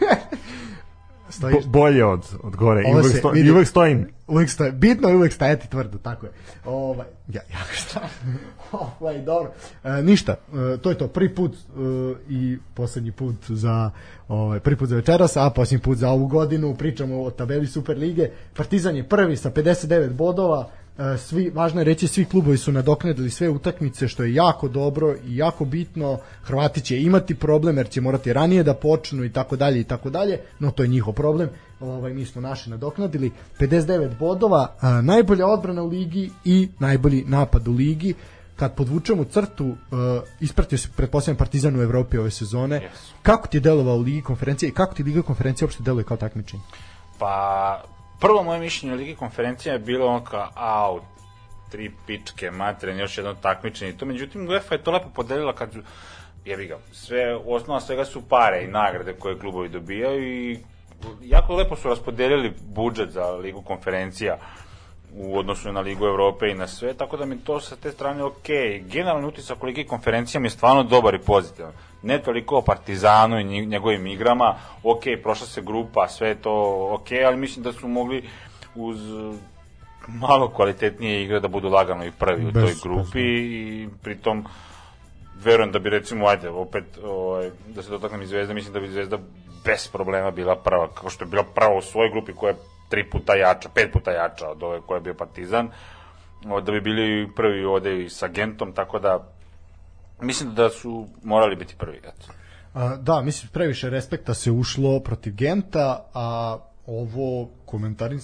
Stojiš? Bo, bolje od, od gore. I uvek, sto, vidi- I uvek stojim. Uvijek stoje, bitno je uvijek stajati tvrdo, tako je. Ovaj, ja, ja šta? ovaj, dobro. E, ništa, e, to je to, prvi put e, i poslednji put za ovaj, prvi put za večeras, a posljednji put za ovu godinu, pričamo o tabeli Super lige. Partizan je prvi sa 59 bodova, svi, važno je reći, svi klubovi su nadoknadili sve utakmice, što je jako dobro i jako bitno. Hrvati će imati problem jer će morati ranije da počnu i tako dalje i tako dalje, no to je njihov problem. Ovaj mi smo naši nadoknadili 59 bodova, a, najbolja odbrana u ligi i najbolji napad u ligi. Kad podvučemo crtu, uh, ispratio se pretpostavljam Partizan u Evropi ove sezone. Yes. Kako ti je delovao u ligi konferencije i kako ti liga konferencije uopšte deluje kao takmičenje? Pa, prvo moje mišljenje o Ligi konferencija je bilo ono kao, au, tri pičke, materen, još jedno takmičenje i to. Međutim, UEFA je to lepo podelila kad su, jebi ga, sve, osnova svega su pare i nagrade koje klubovi dobijaju i jako lepo su raspodelili budžet za Ligu konferencija u odnosu na Ligu Evrope i na sve, tako da mi to sa te strane ok. Generalni utisak u Ligi konferencija mi je stvarno dobar i pozitivan. Ne toliko o Partizanu i njegovim igrama, ok, prošla se grupa, sve to ok, ali mislim da su mogli uz malo kvalitetnije igre da budu lagano i prvi u Bez- toj bez grupi i pritom verujem da bi recimo, ajde, opet, ovaj, da se dotaknem i Zvezda, mislim da bi Zvezda bez problema bila prva, kao što je bila prva u svojoj grupi koja je tri puta jača, pet puta jača od ove koja je bio Partizan, da bi bili prvi ovde i sa Gentom, tako da mislim da su morali biti prvi. Eto. A, da, mislim, previše respekta se ušlo protiv Genta, a ovo komentari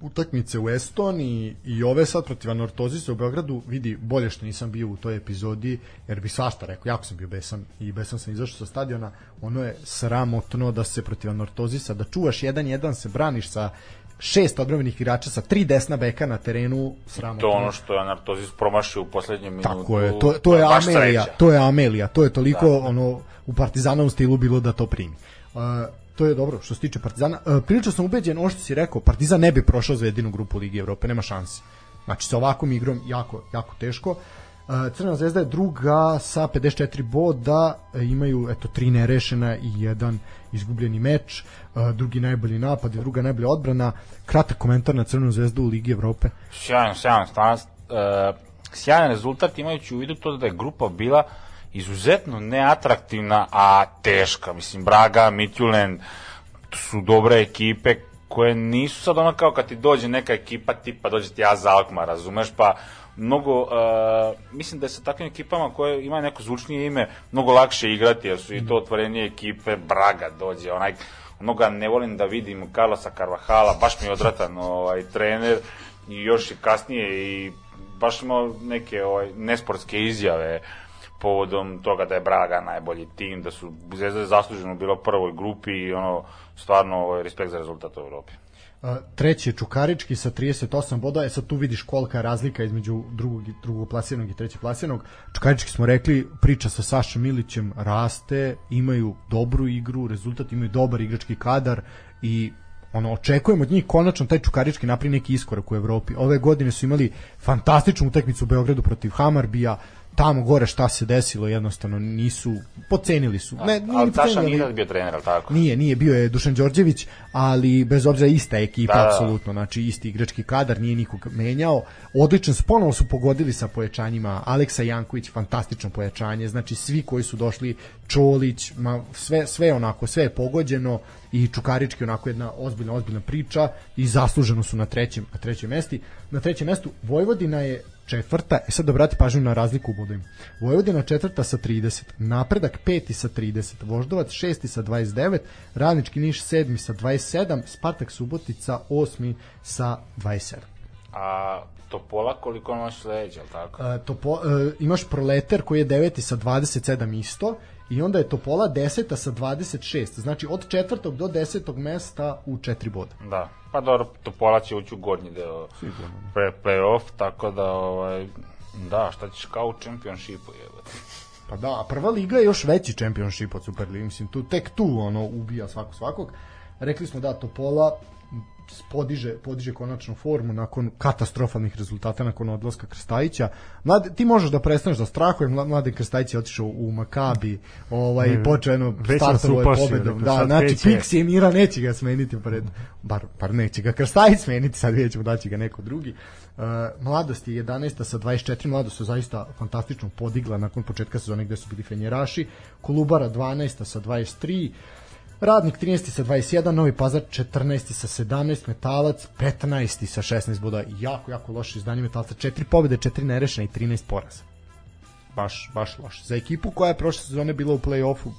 utakmice u Estoniji i ove sad protiv Anortozisa u Beogradu vidi bolje što nisam bio u toj epizodi jer bi svašta rekao, jako sam bio besan i besan sam izašao sa stadiona ono je sramotno da se protiv Anortozisa da čuvaš 1-1 se braniš sa šest odbranbenih igrača sa tri desna beka na terenu sramotno To ono što je Anartozis promašio u poslednjem minutu. Tako je, to, to je Amelija, to je Amelija, to je toliko Da. ono u Partizanovom stilu bilo da to primi. Uh, to je dobro što se tiče Partizana. Uh, prilično sam ubeđen, ono što si rekao, Partizan ne bi prošao Zvezdinu grupu Ligi Evrope, nema šanse. Znači sa ovakvom igrom jako, jako teško. Uh, Crvena zvezda je druga sa 54 boda, e, imaju eto tri nerešena i jedan izgubljeni meč, uh, drugi najbolji napad i druga najbolja odbrana. Kratak komentar na Crvenu zvezdu u Ligi Evrope. Sjajan, sjajan, stvarno, uh, sjajan rezultat imajući u vidu to da je grupa bila izuzetno neatraktivna, a teška. Mislim, Braga, Mitjulen, su dobre ekipe koje nisu sad ono kao kad ti dođe neka ekipa tipa dođe ti AZ Alkmaar, razumeš, pa mnogo, uh, mislim da je sa takvim ekipama koje ima neko zvučnije ime, mnogo lakše igrati, jer su i to otvorenije ekipe, Braga dođe, onaj, onoga ne volim da vidim Carlosa Carvahala, baš mi je odvratan ovaj, trener. I još i kasnije i baš imao neke ovaj, nesportske izjave povodom toga da je Braga najbolji tim, da su Zvezda zasluženo bila u prvoj grupi i ono, stvarno ovaj, respekt za rezultat u Evropi. Treći je Čukarički sa 38 boda, e sad tu vidiš kolika je razlika između drugog, i- drugog plasiranog i trećeg plasiranog. Čukarički smo rekli, priča sa Sašom Milićem raste, imaju dobru igru, rezultat imaju dobar igrački kadar i ono očekujemo od njih konačno taj Čukarički napravi neki iskorak u Evropi. Ove godine su imali fantastičnu utakmicu u Beogradu protiv Hamarbija, tamo gore šta se desilo jednostavno nisu pocenili su. Ne, nije ali ni Saša nije ali- bio trener, ali tako? Nije, nije, bio je Dušan Đorđević, ali bez obzira ista ekipa, Da, da, da. apsolutno, znači isti igrački kadar, nije nikog menjao. Odličan ponovo su pogodili sa pojačanjima, Aleksa Janković, fantastično pojačanje, znači svi koji su došli, Čolić, ma, sve, sve onako, sve je pogođeno i Čukarički onako jedna ozbiljna, ozbiljna priča i zasluženo su na trećem, na trećem mesti. Na trećem mestu Vojvodina je četvrta, e sad obrati pažnju na razliku u bodovima. Vojvodina četvrta sa 30, Napredak peti sa 30, Voždovac šesti sa 29, Radnički Niš sedmi sa 27, Spartak Subotica osmi sa 27. A Topola koliko sledeće, ali tako? E, topo, e, imaš Proleter koji je deveti sa 27 isto i onda je Topola deseta sa 26, znači od četvrtog do desetog mesta u četiri boda. Da. Pa dobro, Topola će ući u gornji deo pre, play-off, tako da, ovaj, da, šta ćeš kao u čempionšipu, jebate. Pa da, a prva liga je još veći championship od Superligi, mislim, tu, tek tu ono ubija svako svakog. rekli smo da Topola podiže, podiže konačnu formu nakon katastrofalnih rezultata nakon odlaska Krstajića. Mlade, ti možeš da prestaneš da strahuje, Mladen Krstajić je otišao u Makabi, ovaj, Ne, počeo jedno startovo je pobedom. rekao, Da, znači. Pixi Mira neće ga smeniti pred, bar, bar neće ga Krstajić smeniti, sad vidjet ćemo da će ga neko drugi. Uh, mladost je 11. sa 24, mladost se zaista fantastično podigla nakon početka sezone gde su bili fenjeraši, Kolubara 12. sa 23, Radnik 13. sa 21, Novi Pazar 14. sa 17, Metalac 15. sa 16 boda. Jako, jako loše izdanje Metalca. 4 pobjede, 4 nerešene i 13 poraza. Baš, baš loše. Za ekipu koja je prošle sezone bila u play-offu,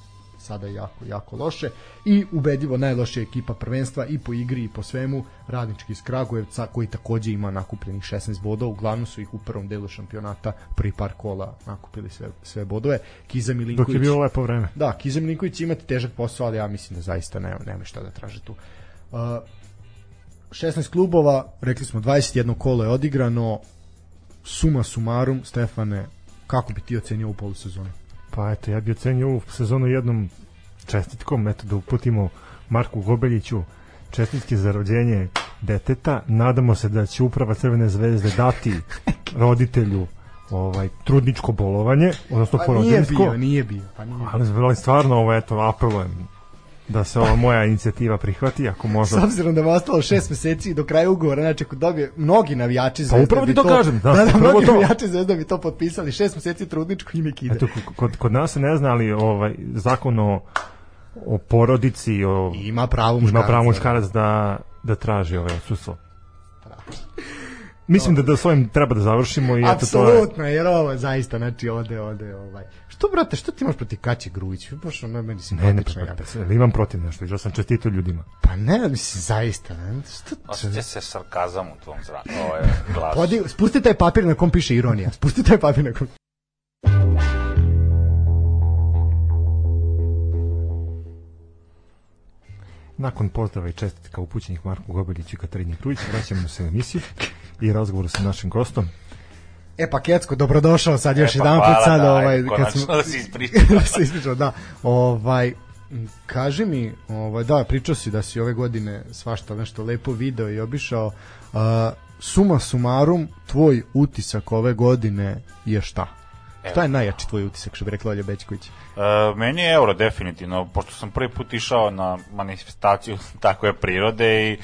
sada je jako, jako loše. I ubedljivo najlošija ekipa prvenstva i po igri i po svemu, Radnički iz Kragujevca, koji takođe ima nakupljenih 16 bodova. Uglavnom su ih u prvom delu šampionata, prvi par kola nakupili sve, sve bodove. Kiza Milinković... Dok je bilo lepo vreme. Da, Kiza Milinković imati težak posao, ali ja mislim da zaista nema, nema šta da traže tu. Uh, 16 klubova, rekli smo 21 kolo je odigrano, suma sumarum, Stefane, kako bi ti ocenio ovu polusezonu? Pa eto, ja bih ocenio ovu sezonu jednom čestitkom, eto da uputimo Marku Gobeljiću čestitke za rođenje deteta. Nadamo se da će uprava Crvene zvezde dati roditelju ovaj trudničko bolovanje, odnosno Pa nije porodiljsko. bio, nije bio. Pa nije. Ali, ali stvarno ovo eto apelujem da se ova moja inicijativa prihvati ako S može. obzirom da je ostalo šest meseci do kraja ugovora, znači ako dobije mnogi navijači Zvezde upravo ti bi to kažem, da, da, da mnogi to. navijači Zvezde bi to potpisali, šest meseci trudničko ime kide. Eto, kod, kod nas se ne zna ali ovaj, zakon o, o porodici, o, Ima pravo ima muškarac. pravo muškarac da, da traži ovaj odsustvo. Mislim da da s ovim treba da završimo i eto to je... Apsolutno, jer ovo zaista, znači ode, ode, ovaj. Što, brate, što ti imaš protiv Kaće Grujić? Baš ono meni Ne, ne, simpatično. pa, pa, imam protiv nešto, išao sam čestito ljudima. Pa ne, mislim, zaista, ne, što... Osjeća se sarkazam u tvom zra... ovaj, glasu. Podi, spusti taj papir na kom piše ironija. Spusti taj papir na kom... Nakon pozdrava i čestitka upućenih Marku Gobeljiću i Katarini Krujić, vraćamo se u emisiju i razgovoru sa našim gostom. E pa Kecko, dobrodošao sad još E, pa jedan put hvala, sad, da, ovaj, kad smo... da si ispričao. da se ispričao, da. Ovaj, kaži mi, ovaj, da, pričao si da si ove godine svašta nešto lepo video i obišao. Uh, suma sumarum, tvoj utisak ove godine je šta? Šta je najjači tvoj utisak, što bi rekla Olja Bećković? E, meni je euro definitivno, pošto sam prvi put išao na manifestaciju takve prirode i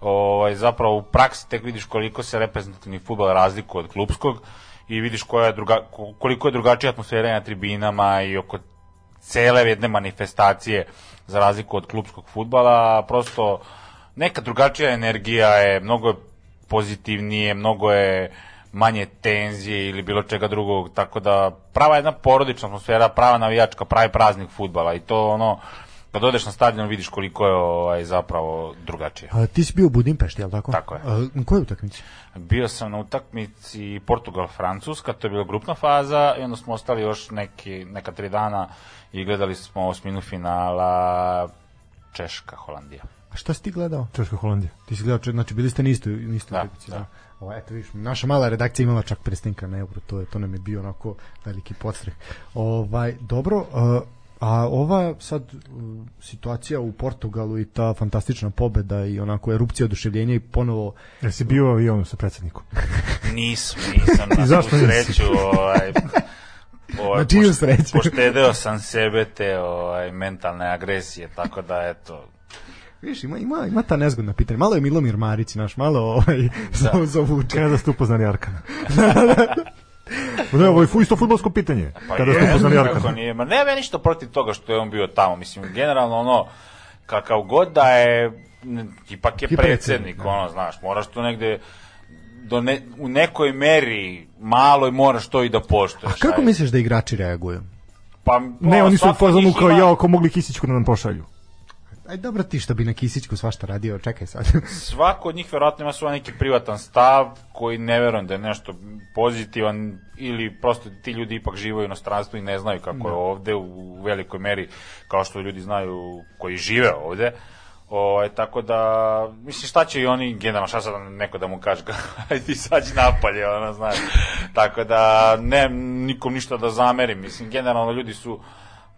ovaj, zapravo u praksi tek vidiš koliko se reprezentativni futbol razlikuje od klubskog i vidiš koja je druga, ko- koliko je drugačija atmosfera na tribinama i oko cele jedne manifestacije za razliku od klubskog futbala, prosto neka drugačija energija je, mnogo je pozitivnije, mnogo je manje tenzije ili bilo čega drugog, tako da prava jedna porodična atmosfera, prava navijačka, pravi praznik futbala i to ono, kad odeš na stadion vidiš koliko je ovaj, zapravo drugačije. A, ti si bio u Budimpešti, je li tako? Tako je. A, na kojoj utakmici? Bio sam na utakmici Portugal-Francuska, to je bila grupna faza i onda smo ostali još neki, neka tri dana i gledali smo osminu finala Češka-Holandija. A šta si ti gledao? Češka Holandija. Ti si gledao, če- znači bili ste na istoj, na istoj Da, utakmici, da. da. O, eto vidiš, naša mala redakcija imala čak prestenka na euro, to je to nam je bio onako veliki podstreh. Ovaj dobro, uh, a ova sad uh, situacija u Portugalu i ta fantastična pobeda i onako erupcija oduševljenja i ponovo Jesi bio u avionu sa predsednikom? Nisam, nisam I na zašto nisi? sreću, ovaj, ovaj, Na čiju sreću? Poštedeo sam sebe te ovaj, mentalne agresije, tako da eto, Viš, ima, ima, ima ta nezgodna pitanja. Malo je Milomir Marić, naš, malo ovaj, da. zavuče. Kada ste upoznali Arkana? Ne, ovo je isto futbolsko pitanje. Pa Kada ste je, upoznali kako Arkana? nije, ma nema ništa protiv toga što je on bio tamo, mislim, generalno ono, kakav god da je, ipak je predsednik, predsednik, ono, znaš, moraš to negde, do ne, u nekoj meri, maloj moraš to i da poštuješ. A kako ajde. misliš da igrači reaguju? Pa, Ne, ono, oni su u fazonu kao ima- ja, ako mogli Kisićku da nam pošalju. Aj dobro ti što bi na Kisićku svašta radio, čekaj sad. svako od njih verovatno ima svoj neki privatan stav koji ne verujem da je nešto pozitivan ili prosto ti ljudi ipak žive u inostranstvu i ne znaju kako je ovde u velikoj meri kao što ljudi znaju koji žive ovde. O, tako da, mislim, šta će i oni, generalno, šta sad neko da mu kaže, ajde ti sađi napolje, ono, znaš. Tako da, ne, nikom ništa da zamerim, mislim, generalno ljudi su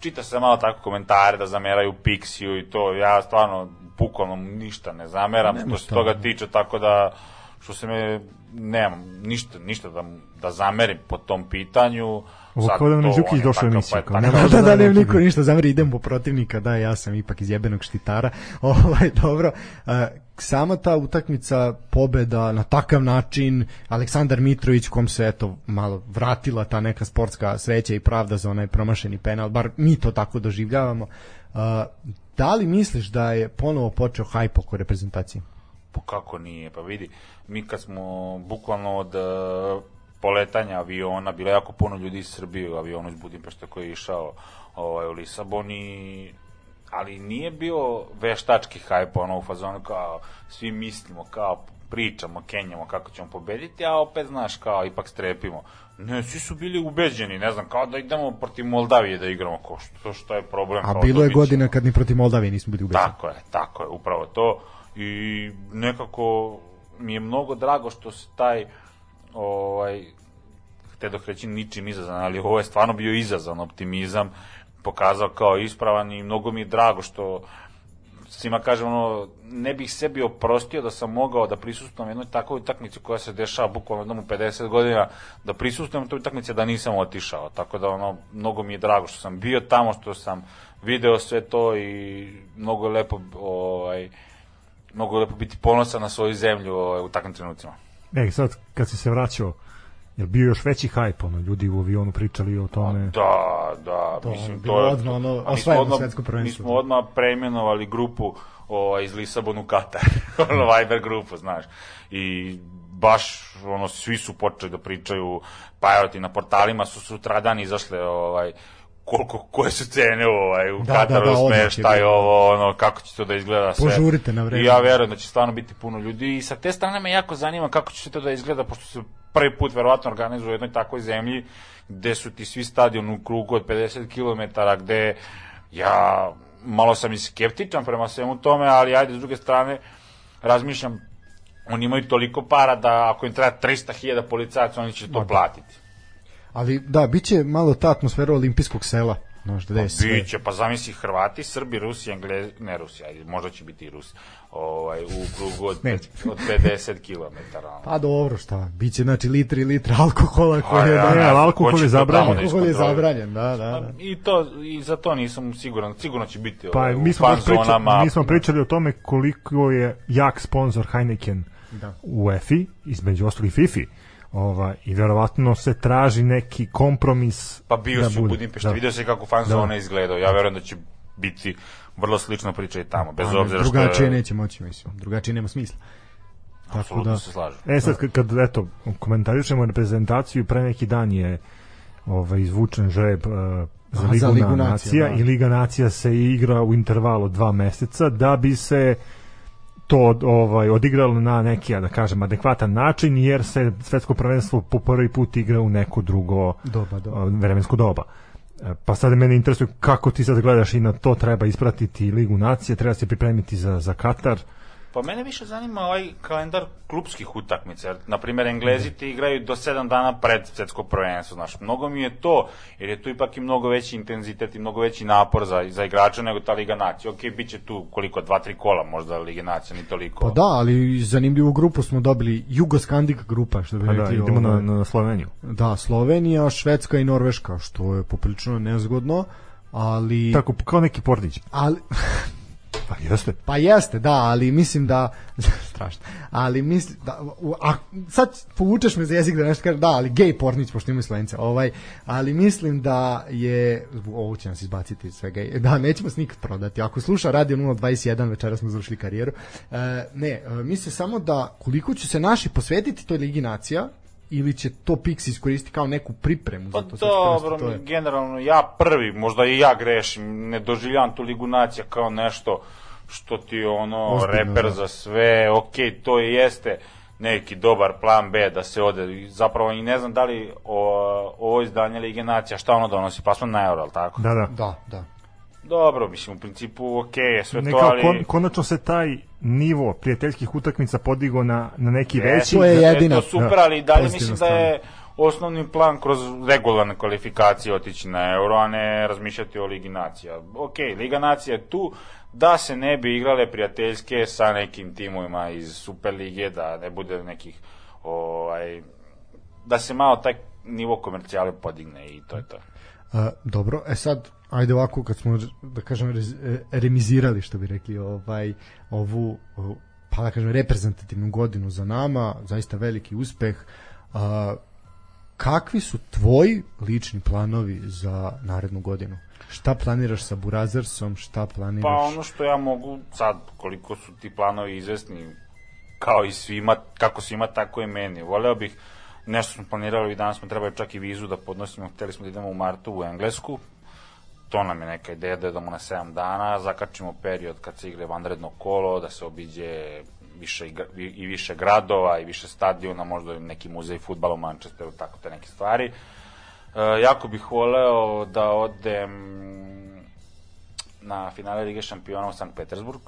čita se malo tako komentare da zameraju Pixiju i to, ja stvarno bukvalno ništa ne zameram Nema što se toga tiče, tako da što se me nemam ništa ništa da da zamerim po tom pitanju. Ovo kao da nam Đukić došao emisiju, pa nema da, da, da ne, neki- niko ništa zameri, idem po protivnika, da, ja sam ipak iz jebenog štitara. Ovaj, dobro, e, sama ta utakmica, pobeda na takav način, Aleksandar Mitrović, kom se eto malo vratila ta neka sportska sreća i pravda za onaj promašeni penal, bar mi to tako doživljavamo. E, da li misliš da je ponovo počeo hajp oko reprezentacije? Pa kako nije, pa vidi, mi kad smo bukvalno od uh, poletanja aviona, bilo jako puno ljudi iz Srbije u avionu iz Budimpešte koji je išao ovaj, u Lisabon i ali nije bio veštački hajp ono u fazonu kao svi mislimo kao pričamo, kenjamo kako ćemo pobediti, a opet znaš kao ipak strepimo. Ne, svi su bili ubeđeni, ne znam, kao da idemo protiv Moldavije da igramo, ko što, što je problem. A bilo je godina kad ni protiv Moldavije nismo bili ubeđeni. Tako je, tako je, upravo to. I nekako mi je mnogo drago što se taj ovaj te dok reći ničim izazvan, ali ovo je stvarno bio izazvan optimizam, pokazao kao ispravan i mnogo mi je drago što svima kažem ono, ne bih sebi oprostio da sam mogao da prisustvujem jednoj takvoj utakmici koja se dešava bukvalno jednom u 50 godina, da prisustvujem toj utakmici da nisam otišao. Tako da ono, mnogo mi je drago što sam bio tamo, što sam video sve to i mnogo je lepo ovaj, mnogo je lepo biti ponosan na svoju zemlju ovaj, u takvim trenucima. E, sad, kad si se vraćao, je bio još veći hajp, ono, ljudi u avionu pričali o tome. Da, da, To mislim, to je... odmah, ono, a mi smo osvajamo odmah- svetsko prvenstvo. Mi smo odmah preimenovali grupu ovaj, iz Lisabonu u Katar, ono Viber grupu, znaš. I baš, ono, svi su počeli da pričaju, pa evo ti na portalima su sutradan izašle, ovaj, koliko, koje su cene ovaj, u Da, Kataru, da, da, smeštaj, ovo, ono, kako će to da izgleda sve. Požurite na vreme. I ja verujem da će stvarno biti puno ljudi i sa te strane me jako zanima kako će se to da izgleda, pošto se prvi put verovatno organizuje u jednoj takvoj zemlji gde su ti svi stadion u krugu od 50 km, gde ja malo sam i skeptičan prema svemu tome, ali ajde s druge strane razmišljam oni imaju toliko para da ako im treba 300.000 policajaca, oni će to platiti. Ali da, bit će malo ta atmosfera olimpijskog sela. Znaš, da je sve. Biće, pa zamisli Hrvati, Srbi, Rusi, Englezi, ne Rusi, ajde, možda će biti i Rusi, ovaj, u krugu od, od 50 km. Pa dobro, šta, biće znači litri i litri alkohola Pa koje ja, da... ne znam, alkohol je zabranjen. da Alkohol je zabranjen, da, da. da. I to i za to nisam siguran. Sigurno će biti Pa ovaj, mi smo, fan pričali, zonama. mi smo pričali o tome koliko je jak sponsor Heineken Da. u EFI, između ostalih FIFI. Ova, I verovatno se traži neki kompromis Pa bio da si u. Budimpešti, Da. video se kako fan zona izgledao. Ja verujem da će biti vrlo slična priča i tamo, bez A, obzira što drugačije je... neće moći, mislim. Drugačije nema smisla. Tako da, se slažem. E sad, kad, kad eto, komentarišemo reprezentaciju, pre neki dan je ovaj, izvučen žreb uh, za Aha, Ligu, za Ligu nacija, nacija, da. i Liga nacija se igra u intervalu dva meseca da bi se to ovaj odigralo na neki da kažem adekvatan način jer se svetsko prvenstvo po prvi put igra u neko drugo Doba, da. a, vremensko doba. E, Pa sad mene interesuje kako ti sad gledaš i na to treba ispratiti Ligu nacije, treba se pripremiti za, za Katar. Pa mene više zanima ovaj kalendar klubskih utakmica. Jer, na primjer, Englezi ti igraju do 7 dana pred svetsko prvenstvo. Znaš, mnogo mi je to, jer je tu ipak i mnogo veći intenzitet i mnogo veći napor za, za igrača nego ta Liga nacija. Ok, bit će tu koliko, dva, tri kola možda Lige nacija, ni toliko. Pa da, ali zanimljivu grupu smo dobili Jugoskandik grupa, što bi Pa da, rekli. idemo na, ovaj. na Sloveniju. Da, Slovenija, Švedska i Norveška, što je poprilično nezgodno, ali... Tako, kao neki pordić. ali Pa jeste. Pa jeste, da, ali mislim da strašno. Ali mislim da a sad povučeš me za jezik da nešto kažem, da, ali gej pornić pošto ima Slovenca. Ovaj, ali mislim da je ovo će nas izbaciti iz svega. Da, nećemo se nikad prodati. Ako sluša Radio 021, večeras smo završili karijeru. E, ne, e, mislim samo da koliko će se naši posvetiti toj Ligi nacija ili će to Pix iskoristiti kao neku pripremu Pa za to dobro, to je. generalno ja prvi, možda i ja grešim, ne doživljavam tu Ligu nacija kao nešto što ti ono Ozbiljno, reper da. za sve, ok, to i jeste neki dobar plan B da se ode, zapravo i ne znam da li o, ovo izdanje Lige nacija, šta ono donosi, pa smo na euro, ali tako? Da, da. Da, da. Dobro, mislim, u principu ok je sve Ne, to, ali... kon, konačno se taj nivo prijateljskih utakmica podigo na, na neki Jeste, veći. To je da jedina- to super, da, ali i dalje mislim da je osnovni plan kroz regularne kvalifikacije otići na euro, a ne razmišljati o Ligi nacija. Ok, Liga nacija je tu da se ne bi igrale prijateljske sa nekim timovima iz Superlige, da ne bude nekih ovaj, da se malo taj nivo komercijale podigne i to je to. A, dobro, e sad, ajde ovako kad smo, da kažem, e, remizirali, što bi rekli, ovaj, ovu, pa da kažem, reprezentativnu godinu za nama, zaista veliki uspeh. A, kakvi su tvoji lični planovi za narednu godinu? Šta planiraš sa Burazersom, šta planiraš? Pa ono što ja mogu sad, koliko su ti planovi izvesni, kao i svima, kako svima, tako i meni. Voleo bih, nešto smo planirali i danas smo trebali čak i vizu da podnosimo, hteli smo da idemo u martu u Englesku, to nam je neka ideja da idemo na 7 dana, zakačimo period kad se igre vanredno kolo, da se obiđe više i više gradova i više stadiona, možda neki muzej futbala u Manchesteru, tako te neke stvari. E, jako bih voleo da odem na finale Lige šampiona u Sankt Petersburg.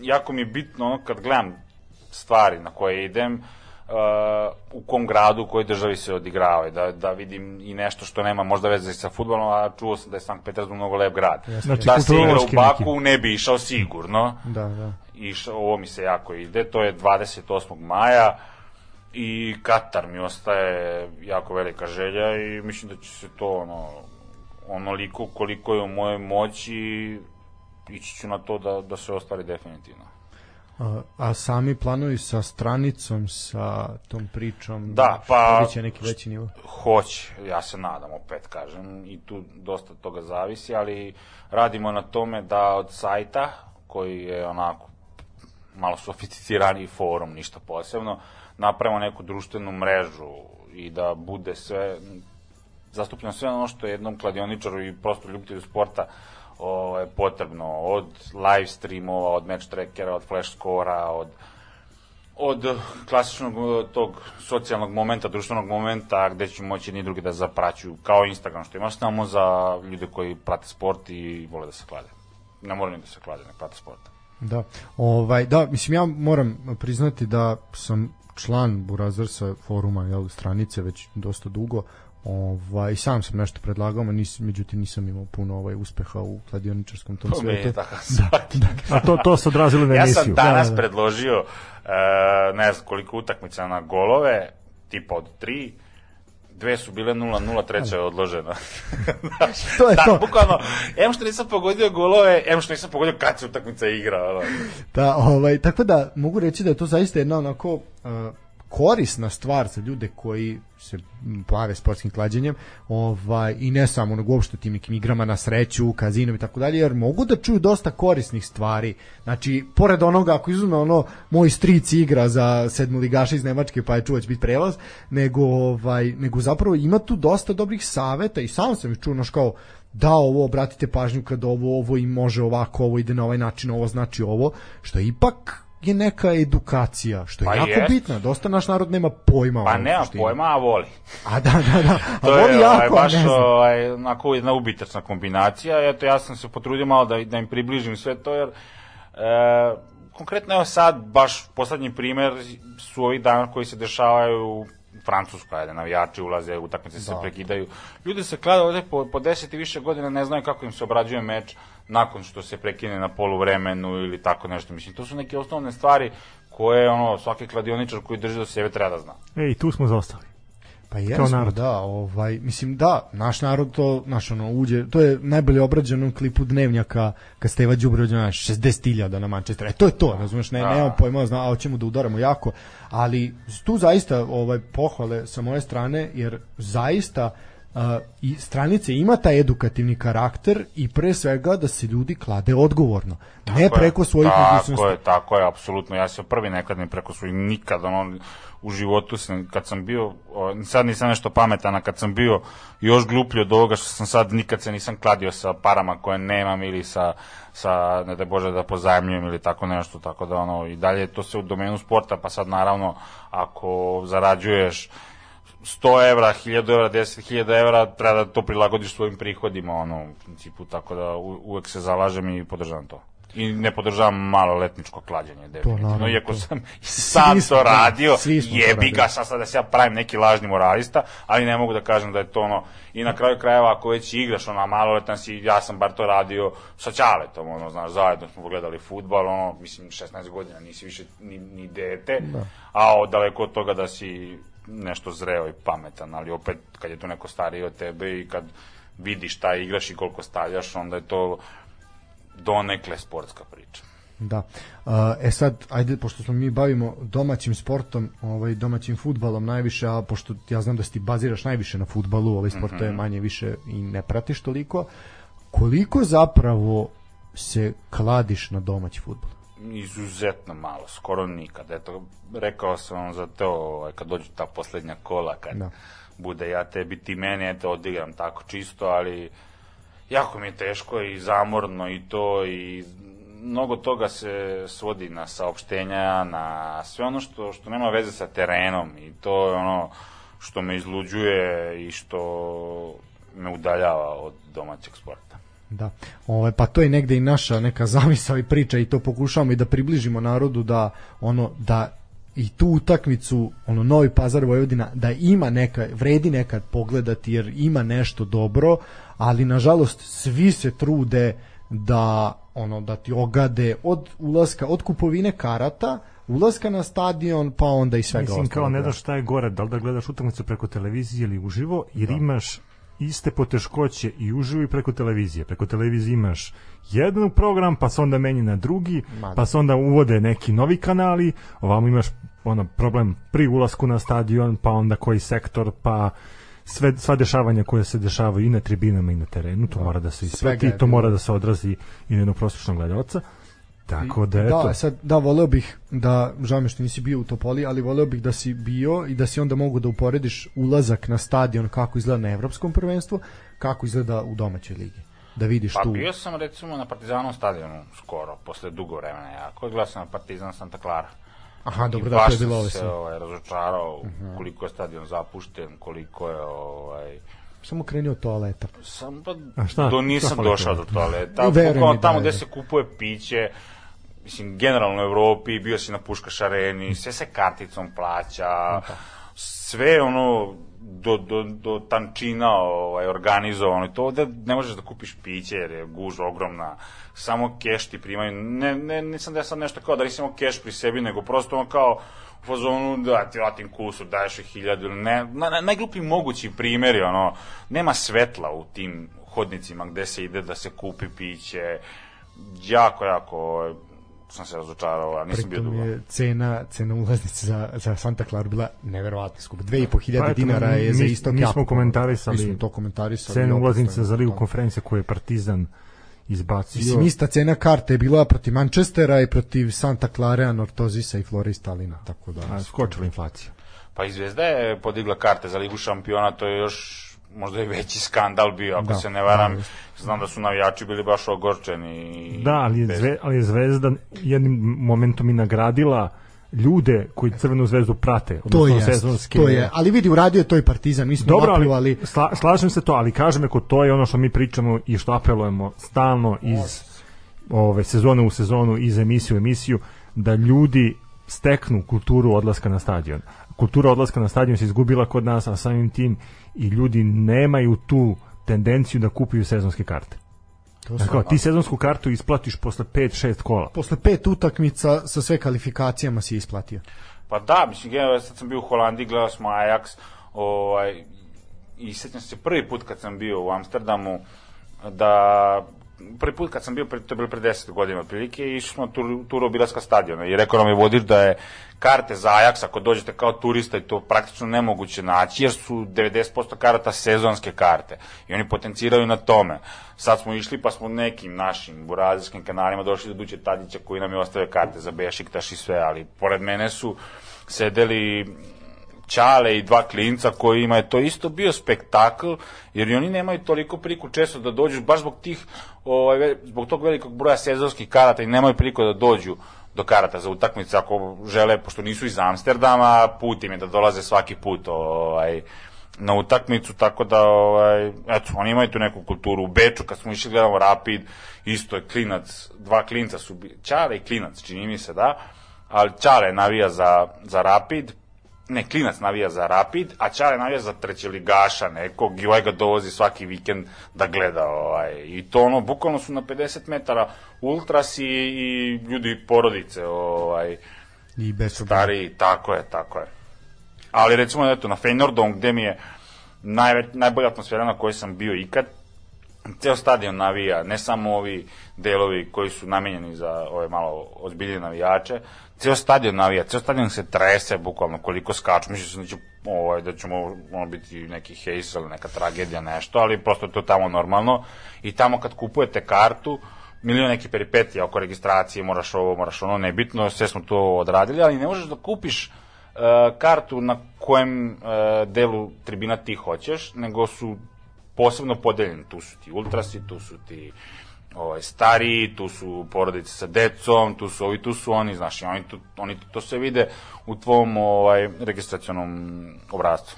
Jako mi je bitno ono kad gledam stvari na koje idem, u kom gradu, u kojoj državi se odigravaju, da, da vidim i nešto što nema možda veze sa futbolom, a čuo sam da je Sankt Petersburg mnogo lep grad. Znači, da se igra u Baku neki. ne bi išao sigurno. Da, da. Išao, ovo mi se jako ide, to je 28. maja i Katar mi ostaje jako velika želja i mislim da će se to ono onoliko koliko je u mojoj moći ići ću na to da, da se ostvari definitivno. A, a sami planovi sa stranicom, sa tom pričom, da, pa, će neki veći nivo? Hoće, ja se nadam, opet kažem, i tu dosta toga zavisi, ali radimo na tome da od sajta, koji je onako malo sofisticiraniji forum, ništa posebno, napravimo neku društvenu mrežu i da bude sve zastupljeno sve ono što je jednom kladioničaru i prosto ljubitelju sporta o, je potrebno od live streamova, od match trackera, od flash skora, od od klasičnog tog socijalnog momenta, društvenog momenta gde će moći ni drugi da zapraćuju, kao Instagram što imaš samo za ljude koji prate sport i vole da se klade. Ne mora ni da se klade, ne prate sport. Da, ovaj, da, mislim ja moram priznati da sam član Burazersa foruma, jel, stranice već dosta dugo, Ovaj, sam sam nešto predlagao, nis, međutim nisam imao puno ovaj uspeha u kladioničarskom tom svetu. Da, da. A to, to se odrazilo na emisiju. Ja sam danas da, da. predložio uh, ne znam koliko utakmica na golove, tipa od tri, dve su bile 0-0, treća je odložena. to je da, to. bukvalno, em što nisam pogodio golove, em što nisam pogodio kad se utakmica igra. Da, ovaj, tako da mogu reći da je to zaista jedna onako uh, korisna stvar za ljude koji se bave sportskim klađenjem ovaj, i ne samo nego uopšte tim nekim igrama na sreću, kazinom i tako dalje, jer mogu da čuju dosta korisnih stvari. Znači, pored onoga, ako izume ono, moj stric igra za sedmoligaša iz Nemačke, pa je čuvać biti prelaz, nego, ovaj, nego zapravo ima tu dosta dobrih saveta i sam sam ih čuo, naš kao, da ovo obratite pažnju kad ovo ovo i može ovako, ovo ide na ovaj način, ovo znači ovo, što ipak je neka edukacija, što je pa jako jest. bitno. Dosta naš narod nema pojma. Pa nema pojma, a voli. A da, da, da. A to voli je jako, ovaj, baš ovaj, onako jedna ubitačna kombinacija. Eto, ja sam se potrudio malo da, da im približim sve to, jer e, konkretno evo sad, baš poslednji primer su ovih dana koji se dešavaju Francuska, ajde, navijači ulaze, utakmice se da. prekidaju. Ljudi se klade ovde po, po 10 i više godina, ne znaju kako im se obrađuje meč nakon što se prekine na poluvremenu ili tako nešto. Mislim, to su neke osnovne stvari koje ono, svaki kladioničar koji drži do sebe treba da zna. Ej, tu smo zaostali. Pa jesmo, da, ovaj, mislim da, naš narod to, naš ono, uđe, to je najbolje obrađeno u klipu Dnevnjaka kad Steva Đubre uđe na 60.000 na Manchester. E, to je to, razumeš, ne, da. nemam pojma, zna, a hoćemo da udaramo jako, ali tu zaista ovaj pohvale sa moje strane, jer zaista Uh, i stranice ima taj edukativni karakter i pre svega da se ljudi klade odgovorno, tako ne preko svojih mogućnosti. Tako je, tako je, apsolutno. Ja se prvi nekad ne preko svojih, nikad, ono, u životu sam, kad sam bio, sad nisam nešto pametan, a kad sam bio još gluplji od ovoga što sam sad, nikad se nisam kladio sa parama koje nemam ili sa, sa ne da Bože da pozajemljujem ili tako nešto, tako da ono, i dalje to se u domenu sporta, pa sad naravno, ako zarađuješ 100 evra, 1000 evra, 10.000 evra, treba da to prilagodiš svojim prihodima, ono, u principu, tako da u, uvek se zalažem i podržavam to. I ne podržavam maloletničko klađenje, definitivno. naravno, Iako to- sam smo, to da, radio, to jebi ga, sad, sad da se ja pravim neki lažni moralista, ali ne mogu da kažem da je to ono, i na kraju krajeva ako već igraš ono maloletan si, ja sam bar to radio sa Ćaletom, ono, znaš, zajedno smo pogledali futbal, ono, mislim, 16 godina, nisi više ni, ni dete, a o, daleko od toga da si nešto zreo i pametan, ali opet kad je tu neko stariji od tebe i kad vidiš šta igraš i koliko stavljaš, onda je to donekle sportska priča. Da. E sad, ajde, pošto smo mi bavimo domaćim sportom, ovaj, domaćim futbalom najviše, a pošto ja znam da se ti baziraš najviše na futbalu, ovaj sport je manje više i ne pratiš toliko, koliko zapravo se kladiš na domaći futbol? Izuzetno malo, skoro nikad. Eto, rekao sam vam za to, ovaj, kad dođu ta poslednja kola, kad Da. bude ja tebi, ti meni, eto, odigram tako čisto, ali jako mi je teško i zamorno i to i mnogo toga se svodi na saopštenja, na sve ono što, što nema veze sa terenom i to je ono što me izluđuje i što me udaljava od domaćeg sporta. Da. Ovaj pa to je negde i naša neka zamisao i priča i to pokušavamo i da približimo narodu da ono da i tu utakmicu ono Novi Pazar Vojvodina da ima neka vredi nekad pogledati jer ima nešto dobro, ali nažalost svi se trude da ono da ti ogade od ulaska od kupovine karata ulaska na stadion pa onda i svega Mislim kao ne da. šta je gore, da li da gledaš utakmicu preko televizije ili uživo, jer imaš iste poteškoće i uživo i preko televizije. Preko televizije imaš jedan program, pa se onda menja na drugi, Ma da. pa se onda uvode neki novi kanali, ovamo imaš ono problem pri ulasku na stadion, pa onda koji sektor, pa sve, sva dešavanja koje se dešavaju i na tribinama i na terenu, to mora da se isprati, to mora da se odrazi i na jednog prosječnog gledalca. Tako da, eto, Da, sad, da, voleo bih da, žao mi što nisi bio u Topoli, ali voleo bih da si bio i da si onda mogu da uporediš ulazak na stadion kako izgleda na evropskom prvenstvu, kako izgleda u domaćoj ligi. Da vidiš Pa tu. bio sam recimo na Partizanom stadionu skoro, posle dugo vremena jako. Gledao sam na Partizan Santa Clara. Aha, dobro, I da, to je bilo se sve. ovaj, razočarao koliko je stadion zapušten, koliko je ovaj, Samo krenio od toaleta. sam pa A šta? do nisam došao do toaleta? toaleta. Veruj Bukvalno mi da tamo gde se kupuje piće, mislim, generalno u Evropi, bio si na Puškaš areni, sve se karticom plaća, sve ono, do, do, do tančina ovaj, organizovano i to ovde ne možeš da kupiš piće jer je gužva ogromna, samo keš ti primaju, ne, ne, nisam da ja sad nešto kao da nisam keš pri sebi, nego prosto ono kao u fazonu da ti vratim kusu, daješ i hiljadu, ili ne, na, na, najgluplji mogući primjer je ono, nema svetla u tim hodnicima gde se ide da se kupi piće, jako, jako ovaj, sam se razočarao, a nisam bio Pritom dugo. je cena, cena ulaznice za, za Santa Clara bila neverovatno skupa. 2500 Pa dinara je za mi- istok mi smo komentarisali Mi smo to komentarisali. opet ulaznice za ligu konferencije koje je Partizan izbacio. Mislim, ista cena karte je bila protiv Manchestera i protiv Santa Clara, Nortozisa i Flora Stalina, tako da... A, skočila inflacija. Pa i Zvezda je podigla karte za ligu šampiona, to je još možda i veći skandal bio, ako Da, se ne varam. da, Znam da su navijači bili baš ogorčeni. Da, ali je, bez- zve, ali je Zvezda jednim momentom i nagradila ljude koji Crvenu zvezdu prate, To je, sezonske. to je, ali vidi, uradio je to i Partizan, mi smo Dobro, ali napljuvali, sla, slažem se to, ali kažem ako to je ono što mi pričamo i što apelujemo stalno iz ove sezone u sezonu, iz emisiju u emisiju, da ljudi steknu kulturu odlaska na stadion. Kultura odlaska na stadion se izgubila kod nas, a samim tim i ljudi nemaju tu tendenciju da kupuju sezonske karte. to Dakle, ti sezonsku kartu isplatiš posle 5-6 kola. posle pet utakmica sa sve kvalifikacijama si isplatio. Pa da, mislim, generalno, sad sam bio u Holandiji, gledao smo Ajax, ovaj, i sećam se prvi put kad sam bio u Amsterdamu, da prvi put kad sam bio, pre- to je bilo pre 10 godina otprilike, išli smo tur, turu obilaska stadiona i rekao nam je vodič da je karte za Ajax, ako dođete kao turista i to praktično nemoguće naći, jer su 90% karata sezonske karte i oni potenciraju na tome. Sad smo išli pa smo nekim našim burazijskim kanalima došli do Duće Tadića koji nam je ostavio karte za Bešiktaš i sve, ali pored mene su sedeli Ćale i dva klinca kojima je to isto bio spektakl, jer oni nemaju toliko priliku često da dođu, baš zbog tih, ovaj, zbog tog velikog broja sezonskih karata i nemaju priliku da dođu do karata za utakmice ako žele, pošto nisu iz Amsterdama, put im je da dolaze svaki put ovaj, na utakmicu, tako da, ovaj, eto, oni imaju tu neku kulturu. U Beču, kad smo išli gledamo Rapid, isto je klinac, dva klinca su, Čale i klinac, čini mi se, da, ali Čale navija za, za Rapid, ne, klinac navija za Rapid, a Čale navija za trećeligaša nekog i ovaj ga dovozi svaki vikend da gleda. Ovaj. I to ono, bukvalno su na 50 metara ultras i, i ljudi porodice. Ovaj, I bez Stariji, tako je, tako je. Ali recimo, eto, na Feynordom, gde mi je najveć, najbolja atmosfera na kojoj sam bio ikad, ceo stadion navija, ne samo ovi delovi koji su namenjeni za ove malo ozbiljne navijače, ceo stadion navija, ceo stadion se trese bukvalno koliko skaču, mislim da će ovaj, da ćemo ono biti neki hejs ili neka tragedija, nešto, ali prosto to tamo normalno. I tamo kad kupujete kartu, milion neki peripetija oko registracije, moraš ovo, moraš ono, nebitno, sve smo to odradili, ali ne možeš da kupiš uh, kartu na kojem uh, delu tribina ti hoćeš, nego su posebno podeljeni. Tu su ti ultrasi, tu su ti ovaj, stariji, tu su porodice sa decom, tu su ovi, tu su oni, znaš, oni, tu, oni to sve vide u tvom ovaj, registracionom obrazcu.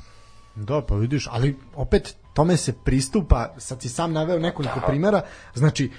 Da, pa vidiš, ali opet tome se pristupa, sad si sam naveo nekoliko Da. primjera, znači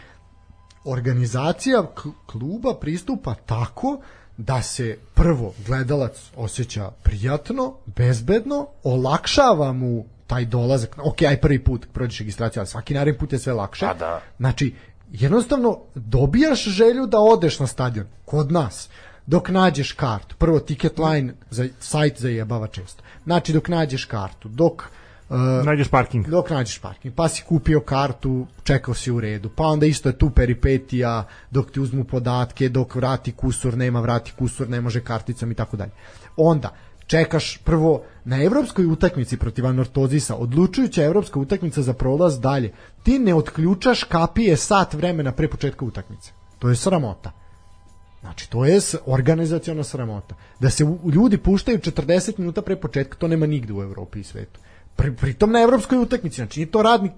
organizacija kluba pristupa tako da se prvo gledalac osjeća prijatno, bezbedno, olakšava mu taj dolazak, ok, aj prvi put prođeš registraciju, ali svaki naredni put je sve lakše. A da. Znači, jednostavno dobijaš želju da odeš na stadion, kod nas, dok nađeš kartu. Prvo, ticket line, za, sajt zajebava često. Znači, dok nađeš kartu, dok... Uh, Nađeš parking. dok nađeš parking, pa si kupio kartu, čekao si u redu, pa onda isto je tu peripetija, dok ti uzmu podatke, dok vrati kusur, nema vrati kusur, ne može karticom i tako dalje. Onda, čekaš prvo na evropskoj utakmici protiv Anortozisa, odlučujuća evropska utakmica za prolaz dalje, ti ne otključaš kapije sat vremena pre početka utakmice. To je sramota. Znači, to je organizaciona sramota. Da se ljudi puštaju 40 minuta pre početka, to nema nigde u Evropi i svetu. Pri, pritom na evropskoj utakmici, znači nije to radnik,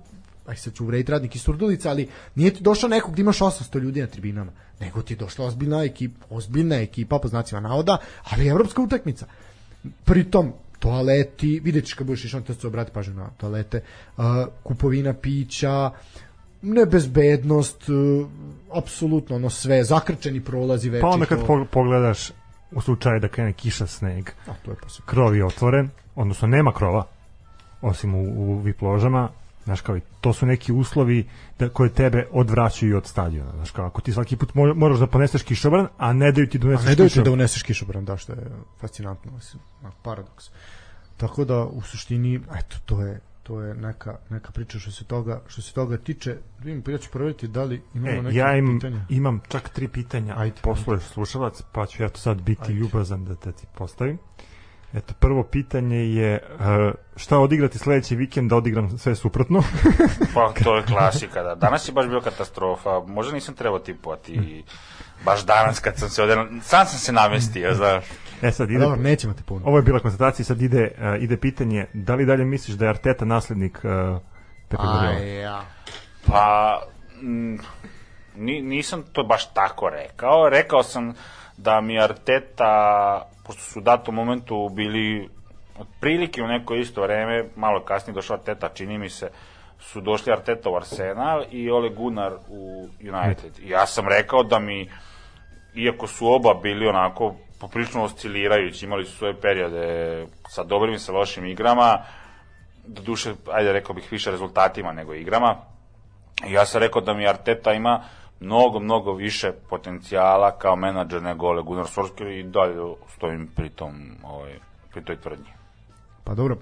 aj sad ću uvrediti radnik iz Surdulica, ali nije ti došao nekog gde imaš 800 ljudi na tribinama, nego ti je došla ozbiljna ekipa, ozbiljna ekipa po znacima navoda, ali evropska utakmica. Pritom, toaleti, vidjet ćeš kad budeš išao, se obrati pažnju na toalete, uh, kupovina pića, nebezbednost, uh, apsolutno ono sve, zakrčeni prolazi večito. Pa onda kad pog- pogledaš u slučaju da krene kiša, sneg, A, to je posebno. krov je otvoren, odnosno nema krova, osim u, u VIP ložama, znaš kao to su neki uslovi da, koje tebe odvraćaju od stadiona, znaš kao ako ti svaki put mo- moraš da poneseš kišobran, a ne daju ti da A uneseš ne daju ti kišobran. da uneseš kišobran, da, što je fascinantno, mislim, paradoks. Tako da, u suštini, eto, to je to je neka, neka priča što se toga što se toga tiče. Vidim, pa ja ću provjeriti da li imamo E, neke ja im, pitanja. imam čak tri pitanja, Ajde, posluješ slušalac, pa ću ja to sad biti Ajde. ljubazan da te ti postavim. Eto, prvo pitanje je uh, šta odigrati sledeći vikend da odigram sve suprotno. Pa to je klasika, da. Danas je baš bio katastrofa, možda nisam trebao tipovati baš danas kad sam se ovde, sam sam se namestio, znaš. E sad ide, Dobro, nećemo te puno. ovo je bila konstatacija, sad ide, uh, ide pitanje, da li dalje misliš da je Arteta naslednik uh, Pepe Guardiola? Aj, ja. Pa, mm, ni, nisam to baš tako rekao. Rekao sam da mi Arteta, pošto su u datom momentu bili otprilike u neko isto vreme, malo kasnije došao Arteta, čini mi se, su došli Arteta u Arsenal i Ole Gunnar u United. I ja sam rekao da mi, iako su oba bili onako poprilično oscilirajući, imali su svoje periode sa dobrim i sa lošim igrama, do duše, ajde rekao bih više rezultatima nego igrama. I ja sam rekao da mi Arteta ima mnogo, mnogo više potencijala kao menadžer nego Ole Gunnar Solskjaer i dalje stojim pri tom, ovaj, pri toj tvrdnji. Pa dobro,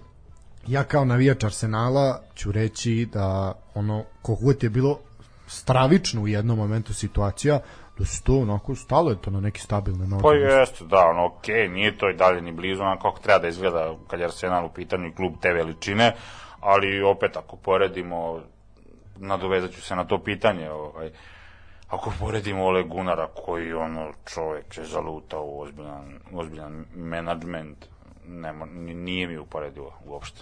ja kao navijač Arsenala ću reći da ono, kogod je bilo stravično u jednom momentu situacija, da se to onako stalo je to na neki stabilne noge. Pa jeste, da, ono, okej, nije to i dalje ni blizu onako kako treba da izgleda kad je Arsenal u pitanju i klub te veličine, ali opet ako poredimo, nadovezat ću se na to pitanje, ovaj, ako poredimo Ole Gunara koji ono čovek je zalutao u ozbiljan, ozbiljan menadžment, nema, nije mi uporedivo uopšte.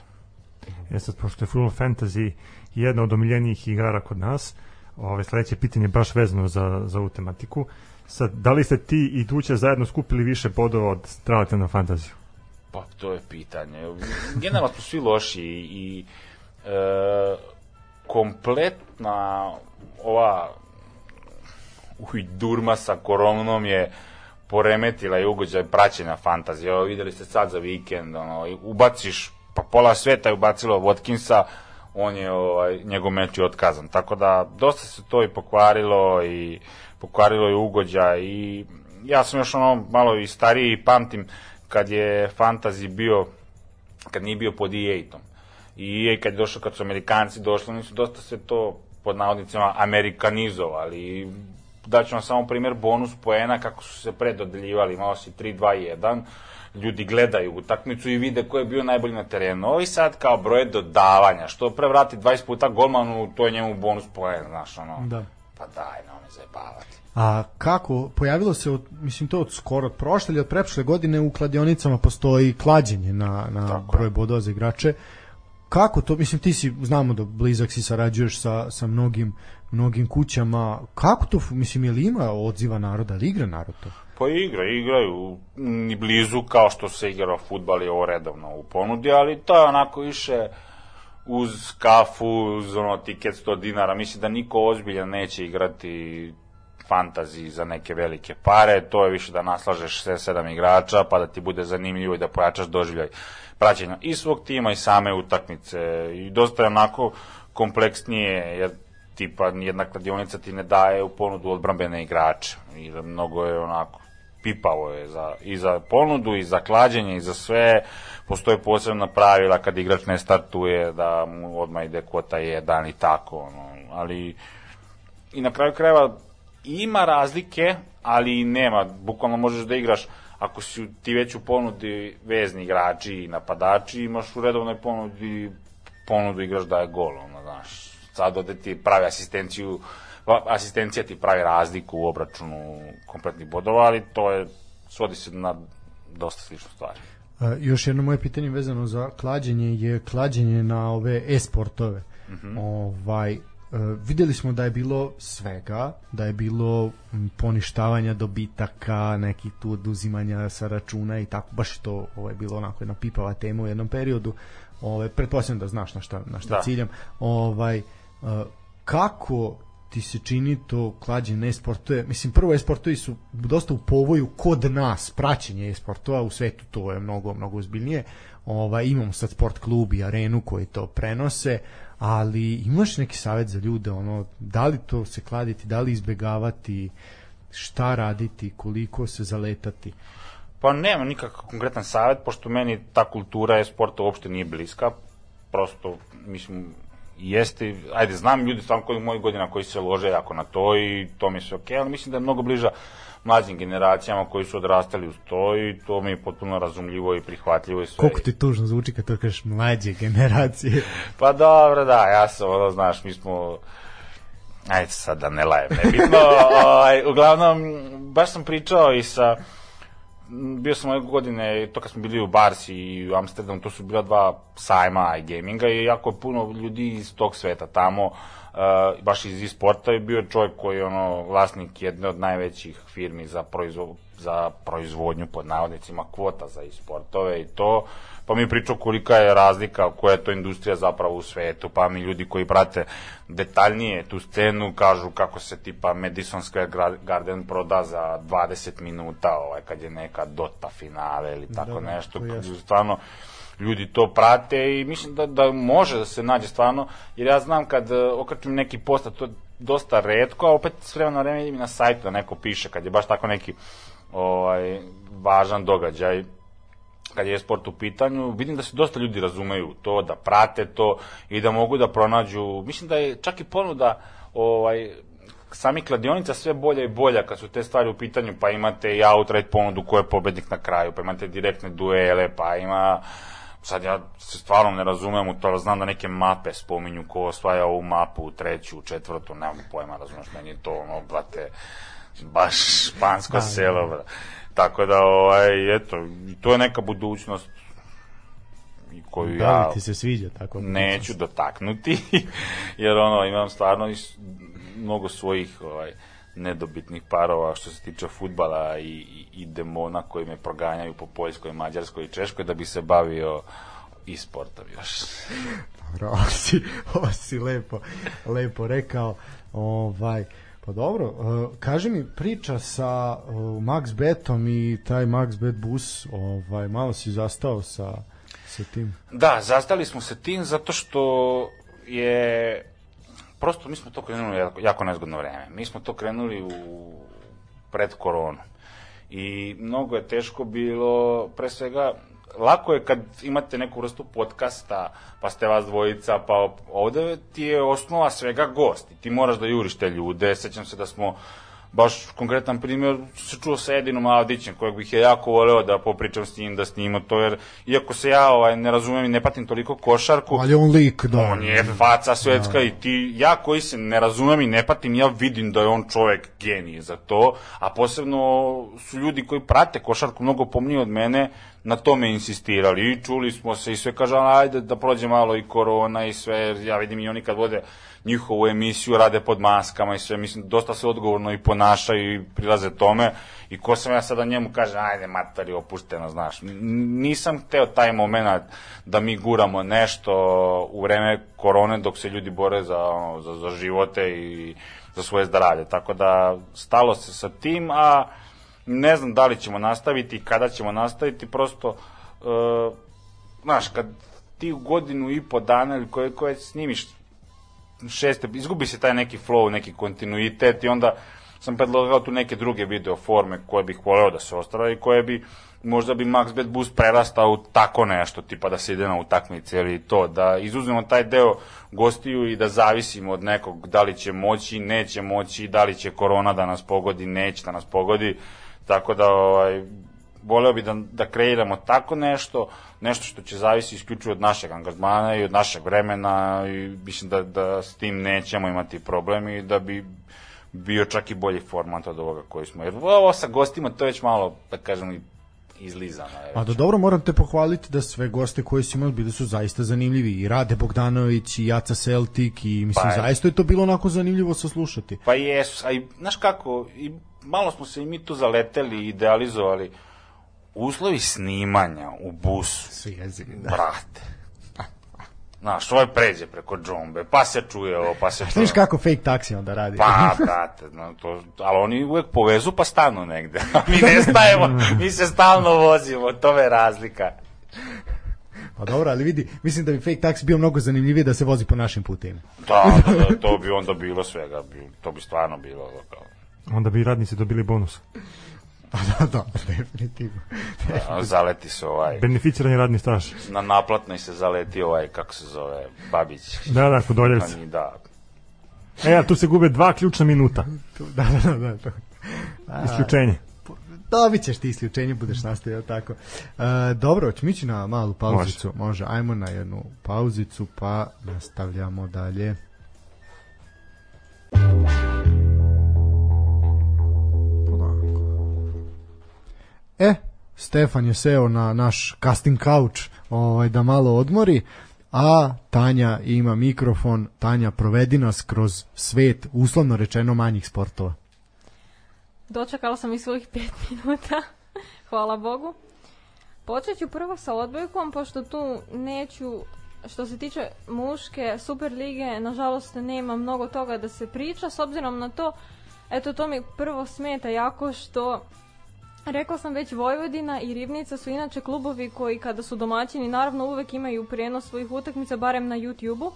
E sad, pošto je Full Fantasy jedna od omiljenijih igara kod nas, ove, sledeće pitanje je baš vezano za, za ovu tematiku. Sad, da li ste ti i Duća zajedno skupili više bodova od Straleta na fantaziju? Pa to je pitanje. Generalno smo svi loši i e, kompletna ova uj, durma sa koronom je poremetila i ugođaj praćenja fantazije. Evo, videli ste sad za vikend, ono, ubaciš, pa pola sveta je ubacilo Watkinsa, on je, ovaj, njegov meč je otkazan. Tako da, dosta se to i pokvarilo i pokvarilo je ugođaj i ja sam još ono malo i stariji i pamtim kad je fantasy bio, kad nije bio pod EA-tom. I EA kad je došao, kad su Amerikanci došli, oni su dosta se to pod navodnicima amerikanizovali daću vam samo primjer bonus poena kako su se predodeljivali, imao si 3, 2, 1, ljudi gledaju utakmicu i vide ko je bio najbolji na terenu. Ovi sad kao broje dodavanja, što prevrati 20 puta golmanu, to je njemu bonus poen, znaš, ono. Da. Pa daj, no me zajebavati. A kako, pojavilo se, od, mislim to od skoro od prošle ili od preprošle godine u kladionicama postoji klađenje na, na Tako broj bodova za igrače. Kako to, mislim ti si, znamo da blizak si sarađuješ sa, sa mnogim, mnogim kućama, kako to, mislim, je li ima odziva naroda, ali igra narod to? Pa igra, igraju. Ni blizu kao što se igra futbal je ovo redovno u ponudi, ali to je onako više uz kafu, uz ono tiket 100 dinara, mislim da niko ozbiljan neće igrati fantazi za neke velike pare, to je više da naslažeš 6-7 igrača, pa da ti bude zanimljivo i da pojačaš doživljaj praćenja i svog tima i same utakmice. I dosta je onako kompleksnije, jer tipa jedna kladionica ti ne daje u ponudu odbrambene igrače. I da mnogo je onako pipavo je za, i za ponudu i za klađenje i za sve. Postoje posebna pravila kad igrač ne startuje da mu odmah ide kvota jedan i tako ono, ali i na kraju krajeva ima razlike ali nema, bukvalno možeš da igraš ako si ti već u ponudi vezni igrači i napadači, imaš u redovnoj ponudi ponudu igraš da je gol, ono, znaš. Sad ode ti pravi asistenciju, asistencija ti pravi razliku u obračunu kompletnih bodova, ali to je, svodi se na dosta sličnu stvari. A, još jedno moje pitanje vezano za klađenje je klađenje na ove e-sportove. Mm -hmm. Ovaj, Uh, videli smo da je bilo svega, da je bilo poništavanja dobitaka, neki tu oduzimanja sa računa i tako, baš to ovaj, bilo onako jedna pipava tema u jednom periodu. Ovaj, pretpostavljam da znaš na šta, na šta da. ciljam. Ovaj, uh, kako ti se čini to klađenje e-sportove? Mislim, prvo e-sportovi su dosta u povoju kod nas, praćenje e-sportova, u svetu to je mnogo, mnogo uzbiljnije. Ovaj, imamo sad sport klub i arenu koji to prenose, ali imaš neki savet za ljude, ono, da li to se kladiti, da li izbegavati, šta raditi, koliko se zaletati? Pa nema nikakav konkretan savet, pošto meni ta kultura je sporta uopšte nije bliska, prosto, mislim, jeste, ajde, znam ljudi stvarno koji mojih godina koji se lože jako na to i to mi se okej, okay, ali mislim da je mnogo bliža mlađim generacijama koji su odrastali uz to i to mi je potpuno razumljivo i prihvatljivo i sve. Koliko ti tužno zvuči kad to kažeš mlađe generacije? pa dobro, da, ja sam, ono, znaš, mi smo, ajde sad da ne lajem, nebitno, ovaj, uglavnom, baš sam pričao i sa, bio sam ove godine, to kad smo bili u Barsi i u Amsterdamu, to su bila dva sajma gaminga i jako puno ljudi iz tog sveta tamo, uh, baš iz e-sporta je bio čovjek koji je ono vlasnik jedne od najvećih firmi za, proizvo, za proizvodnju pod navodnicima kvota za e-sportove i to, pa mi pričao kolika je razlika, koja je to industrija zapravo u svetu, pa mi ljudi koji prate detaljnije tu scenu kažu kako se tipa Madison Square Garden proda za 20 minuta, ovaj, kad je neka Dota finale ili tako da, nešto, stvarno ljudi to prate i mislim da, da može da se nađe stvarno, jer ja znam kad uh, okačim neki post, to je dosta redko, a opet s vremena vremena idem na sajtu da neko piše, kad je baš tako neki ovaj, važan događaj, kad je sport u pitanju, vidim da se dosta ljudi razumeju to, da prate to i da mogu da pronađu, mislim da je čak i ponuda ovaj, sami kladionica sve bolja i bolja kad su te stvari u pitanju, pa imate i outright ponudu ko je pobednik na kraju, pa imate direktne duele, pa ima sad ja se stvarno ne razumem u to, znam da neke mape spominju ko osvaja ovu mapu u treću, u četvrtu, nemam pojma, razumeš, meni je to, ono, brate, baš špansko da, selo, da. brate. Tako da, ovaj, eto, to je neka budućnost koju da ja ti se sviđa tako neću dotaknuti jer ono imam stvarno mnogo svojih ovaj nedobitnih parova što se tiče futbala i, i, i demona koji me proganjaju po Poljskoj, Mađarskoj i Češkoj da bi se bavio i sportom još. Dobro, ovo si, ovo si lepo, lepo rekao. Ovaj, pa dobro, uh, kaži mi priča sa uh, Max Betom i taj Max Bet bus, ovaj, malo si zastao sa, sa tim. Da, zastali smo se tim zato što je prosto mi smo to krenuli jako, jako nezgodno vreme. Mi smo to krenuli u pred koronu. I mnogo je teško bilo, pre svega, lako je kad imate neku vrstu podcasta, pa ste vas dvojica, pa ovde ti je osnova svega gost. I ti moraš da juriš te ljude. Sećam se da smo baš konkretan primjer se čuo sa Edinom Avdićem, kojeg bih ja jako voleo da popričam s njim, da snimo to, jer iako se ja ovaj, ne razumem i ne patim toliko košarku, Ali on lik, da. on je faca svetska i ti, ja koji se ne razumem i ne patim, ja vidim da je on čovek genij za to, a posebno su ljudi koji prate košarku mnogo pomnije od mene, na tome insistirali i čuli smo se i sve kaže ajde da prođe malo i korona i sve, ja vidim i oni kad vode njihovu emisiju rade pod maskama i sve, mislim, dosta se odgovorno i ponašaju i prilaze tome i ko sam ja sada njemu kaže, ajde matari, opušteno, znaš. Nisam hteo taj moment da mi guramo nešto u vreme korone dok se ljudi bore za, za, za živote i za svoje zdravlje. Tako da stalo se sa tim, a ne znam da li ćemo nastaviti i kada ćemo nastaviti, prosto, uh, znaš, kad ti u godinu i po dana ili koje, koje snimiš šeste, izgubi se taj neki flow, neki kontinuitet i onda sam predlagao tu neke druge video forme koje bih voleo da se ostave i koje bi možda bi Max Bet Boost prerastao u tako nešto, tipa da se ide na utakmice ili to, da izuzmemo taj deo gostiju i da zavisimo od nekog da li će moći, neće moći, da li će korona da nas pogodi, neće da nas pogodi, tako da ovaj, voleo bi da, da kreiramo tako nešto, nešto što će zavisi isključivo od našeg angažmana i od našeg vremena i mislim da, da s tim nećemo imati problem i da bi bio čak i bolji format od ovoga koji smo. Jer ovo sa gostima to je već malo, da kažem, izlizano. Je A da dobro, moram te pohvaliti da sve goste koje si imali bili su zaista zanimljivi. I Rade Bogdanović, i Jaca Celtik, i mislim, Pa je. zaista je to bilo onako zanimljivo saslušati. Pa jesu, a i, znaš kako, i malo smo se i mi tu zaleteli i idealizovali. Uslovi snimanja u busu, Su jezivi, da. brate. Znaš, ovaj pređe preko džombe, pa se čuje ovo, pa se čuje Znaš kako fake taksi onda radi? Pa, brate, no, to, ali oni uvek povezu pa stanu negde. Mi ne stajemo, mi se stalno vozimo, to je razlika. Pa dobro, ali vidi, mislim da bi fake taksi bio mnogo zanimljivije da se vozi po našim putevima. Da, da, da, to bi onda bilo svega, to bi stvarno bilo kao, Onda bi radnici dobili bonus. Pa da, da, definitivno. a, zaleti se ovaj, Beneficirani radni staž. na naplatnoj se zaleti ovaj, kako se zove, Babić. Da, da, kod njih, Da, E, a tu se gube dva ključna minuta. Da, da, da, da. to. Isključenje. Dobit ćeš ti isključenje, budeš nastavio tako. E, dobro, ćemo ići na malu pauzicu. Može. Može, ajmo na jednu pauzicu, pa nastavljamo dalje. Polako. E, Stefan je seo na naš casting couch ovaj, da malo odmori, a Tanja ima mikrofon. Tanja, provedi nas kroz svet, uslovno rečeno, manjih sportova. Dočekala sam i svojih pet minuta, hvala Bogu. Počet ću prvo sa odbojkom, pošto tu neću, što se tiče muške Super lige, nažalost nema mnogo toga da se priča, s obzirom na to, eto to mi prvo smeta jako što Rekla sam već Vojvodina i Ribnica su inače klubovi koji kada su domaćini naravno uvek imaju prenos svojih utakmica barem na YouTubeu,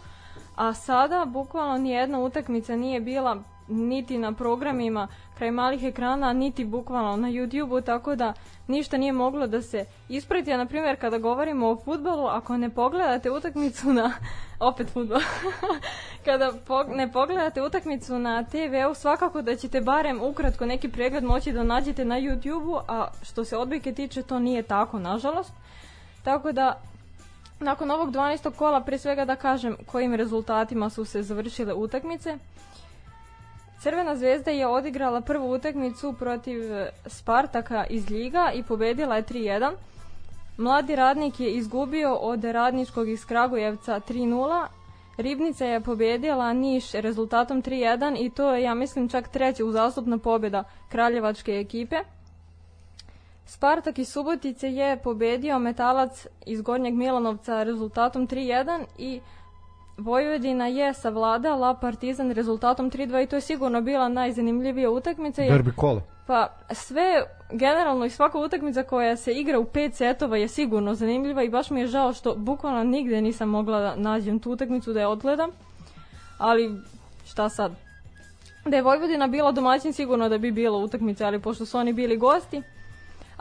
a sada bukvalno nijedna utakmica nije bila niti na programima kraj malih ekrana, niti bukvalno na YouTubeu, tako da ništa nije moglo da se isprati. A na primjer kada govorimo o futbolu, ako ne pogledate utakmicu na opet futbol. kada pog- ne pogledate utakmicu na TV-u, svakako da ćete barem ukratko neki pregled moći da nađete na YouTubeu, a što se odbojke tiče to nije tako, nažalost. Tako da nakon ovog 12. kola pre svega da kažem kojim rezultatima su se završile utakmice. Crvena zvezda je odigrala prvu utakmicu protiv e, Spartaka iz Ljiga i pobedila je 3-1. Mladi radnik je izgubio od radničkog iz Kragujevca 3-0. Ribnica je pobedila Niš rezultatom 3-1 i to je, ja mislim, čak treća uzastupna pobjeda kraljevačke ekipe. Spartak iz Subotice je pobedio Metalac iz Gornjeg Milanovca rezultatom 3-1 i Vojvodina je savladala Partizan rezultatom 3-2 i to je sigurno bila najzanimljivija utakmica. Jer, Derbi kole. pa sve, generalno i svaka utakmica koja se igra u pet setova je sigurno zanimljiva i baš mi je žao što bukvalno nigde nisam mogla da nađem tu utakmicu da je odgledam. Ali šta sad? Da je Vojvodina bila domaćin sigurno da bi bila utakmica, ali pošto su oni bili gosti,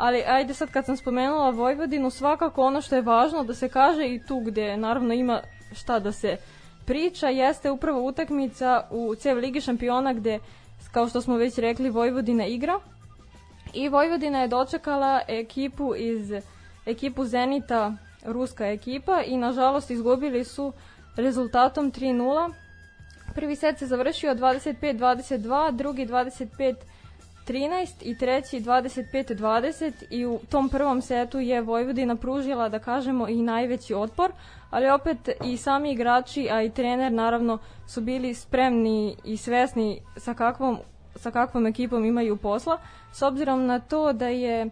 Ali ajde sad kad sam spomenula Vojvodinu, svakako ono što je važno da se kaže i tu gde naravno ima šta da se priča, jeste upravo utakmica u CEV Ligi šampiona gde, kao što smo već rekli, Vojvodina igra. I Vojvodina je dočekala ekipu iz ekipu Zenita, ruska ekipa i nažalost izgubili su rezultatom 3-0. Prvi set se završio 25-22, drugi 25 13 i treći 25-20 i u tom prvom setu je Vojvodina pružila, da kažemo, i najveći otpor, ali opet i sami igrači, a i trener naravno su bili spremni i svesni sa kakvom, sa kakvom ekipom imaju posla, s obzirom na to da je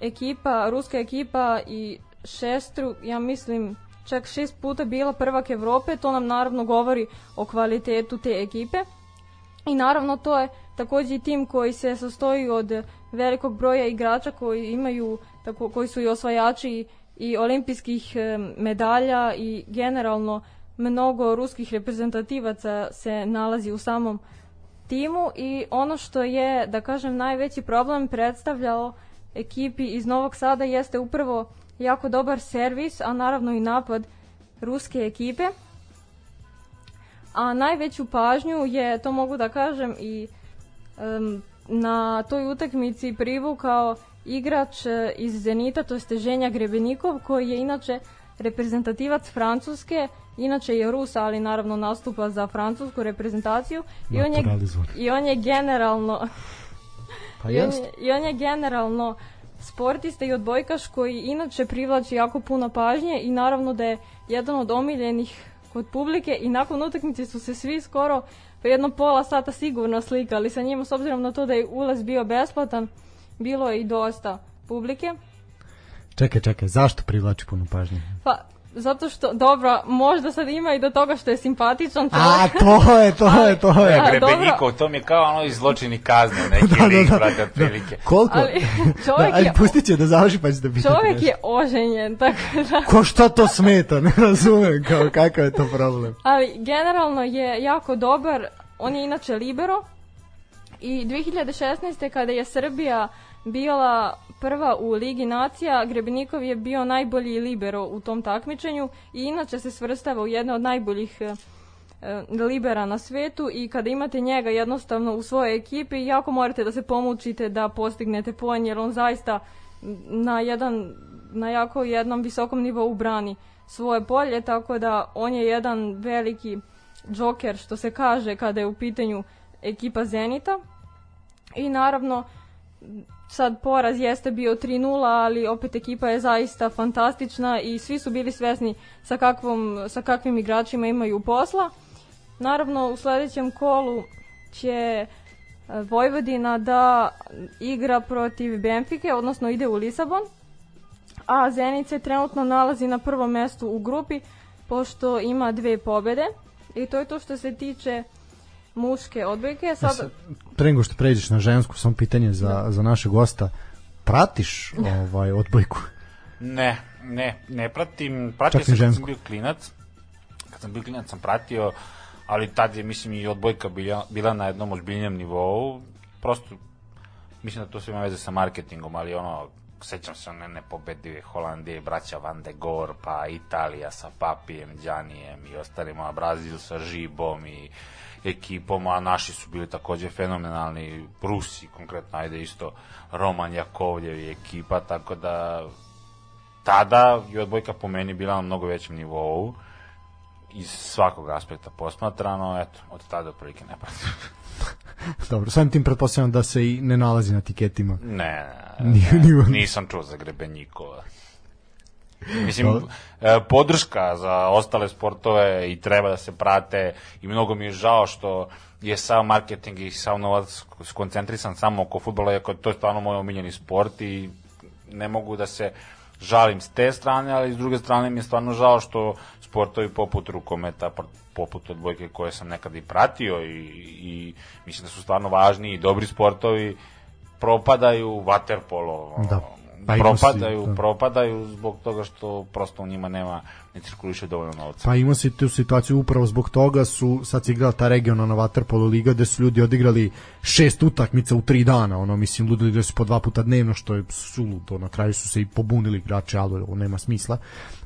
ekipa, ruska ekipa i šestru, ja mislim, čak šest puta bila prvak Evrope, to nam naravno govori o kvalitetu te ekipe. I naravno to je takođe i tim koji se sastoji od velikog broja igrača koji imaju tako koji su i osvajači i olimpijskih e, medalja i generalno mnogo ruskih reprezentativaca se nalazi u samom timu i ono što je da kažem najveći problem predstavljao ekipi iz Novog Sada jeste upravo jako dobar servis, a naravno i napad ruske ekipe. A najveću pažnju je, to mogu da kažem, i um, na toj utakmici privukao igrač e, iz Zenita, to je Ženja Grebenikov, koji je inače reprezentativac Francuske, inače je Rus, ali naravno nastupa za francusku reprezentaciju. I on je, i on je generalno Pa i, on i on je generalno sportista i odbojkaš koji inače privlači jako puno pažnje i naravno da je jedan od omiljenih kod publike i nakon utakmice su se svi skoro pa jedno pola sata sigurno slikali sa njima s obzirom na to da je ulaz bio besplatan bilo je i dosta publike Čekaj, čekaj, zašto privlači puno pažnje? pa zato što dobro možda sad ima i do toga što je simpatičan A, čovjek to je, to je, to je. A, Grebenikov, to mi je kao ono iz zločini kazne, neki Da, da, lik, da. brate, otprilike. Koliko? ali Da, čovjek ajde, je pustit će da završi pa će da pitati čovjek nešto. je oženjen tako da Ko šta to smeta, ne razumem kao kakav je to problem. Ali generalno je jako dobar, on je inače libero i 2016. kada je Srbija bila prva u Ligi nacija, Grebenikov je bio najbolji libero u tom takmičenju i inače se svrstava u jedne od najboljih e, e, libera na svetu i kada imate njega jednostavno u svojoj ekipi jako morate da se pomučite da postignete poen jer on zaista na jedan na jako jednom visokom nivou brani svoje polje tako da on je jedan veliki džoker što se kaže kada je u pitanju ekipa Zenita. I naravno sad poraz jeste bio 3-0, ali opet ekipa je zaista fantastična i svi su bili svesni sa, kakvom, sa kakvim igračima imaju posla. Naravno, u sledećem kolu će e, Vojvodina da igra protiv Benfike, odnosno ide u Lisabon, a Zenit se trenutno nalazi na prvom mestu u grupi, pošto ima dve pobede. I to je to što se tiče muške odbojke. Sad, Sad, pre nego što pređeš na žensku, samo pitanje za, za našeg gosta. Pratiš ovaj odbojku? Ne, ne, ne pratim, pratio Čak sam kad sam bio klinac, kad sam bio klinac sam pratio, ali tad je, mislim, i odbojka bila, bila na jednom ozbiljnjem nivou, prosto, mislim da to sve ima veze sa marketingom, ali ono, sećam se one nepobedive Holandije, braća Van de Gor, pa Italija sa Papijem, Đanijem i ostalima, Brazil sa Žibom i ekipom, a naši su bili takođe fenomenalni, Rusi konkretno, ajde isto, Roman Jakovljev i ekipa, tako da tada je odbojka po meni bila na mnogo većem nivou iz svakog aspekta posmatrano, eto, od tada otprilike ne pratim. Dobro, samim tim pretpostavljam da se i ne nalazi na tiketima. Ne, Ni- ne, ni- nisam čuo za Grebenikova. Mislim, e, podrška za ostale sportove i treba da se prate i mnogo mi je žao što je sav marketing i sav novac skoncentrisan samo oko futbola, iako to je stvarno moj omiljeni sport i ne mogu da se žalim s te strane, ali s druge strane mi je stvarno žao što sportovi poput rukometa, poput odbojke koje sam nekad i pratio i, i mislim da su stvarno važni i dobri sportovi, propadaju waterpolo, Da. Pa pa propadaju, da. propadaju zbog toga što prosto u njima nema, ne cirkuliše dovoljno novca. Pa ima si tu situaciju upravo zbog toga su sad se igrala ta regionalna waterpolo liga gde su ljudi odigrali šest utakmica u tri dana, ono mislim ludili da su po dva puta dnevno što je suludo, na kraju su se i pobunili igrači, ali ovo nema smisla.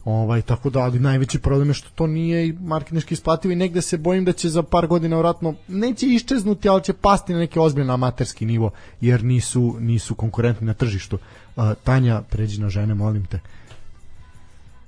Ovaj tako da ali najveći problem je što to nije marketinški isplativo i negde se bojim da će za par godina vratno neće iščeznuti, ali će pasti na neki ozbiljan amaterski nivo jer nisu nisu konkurentni na tržištu. Uh, Tanja, pređi na žene, molim te.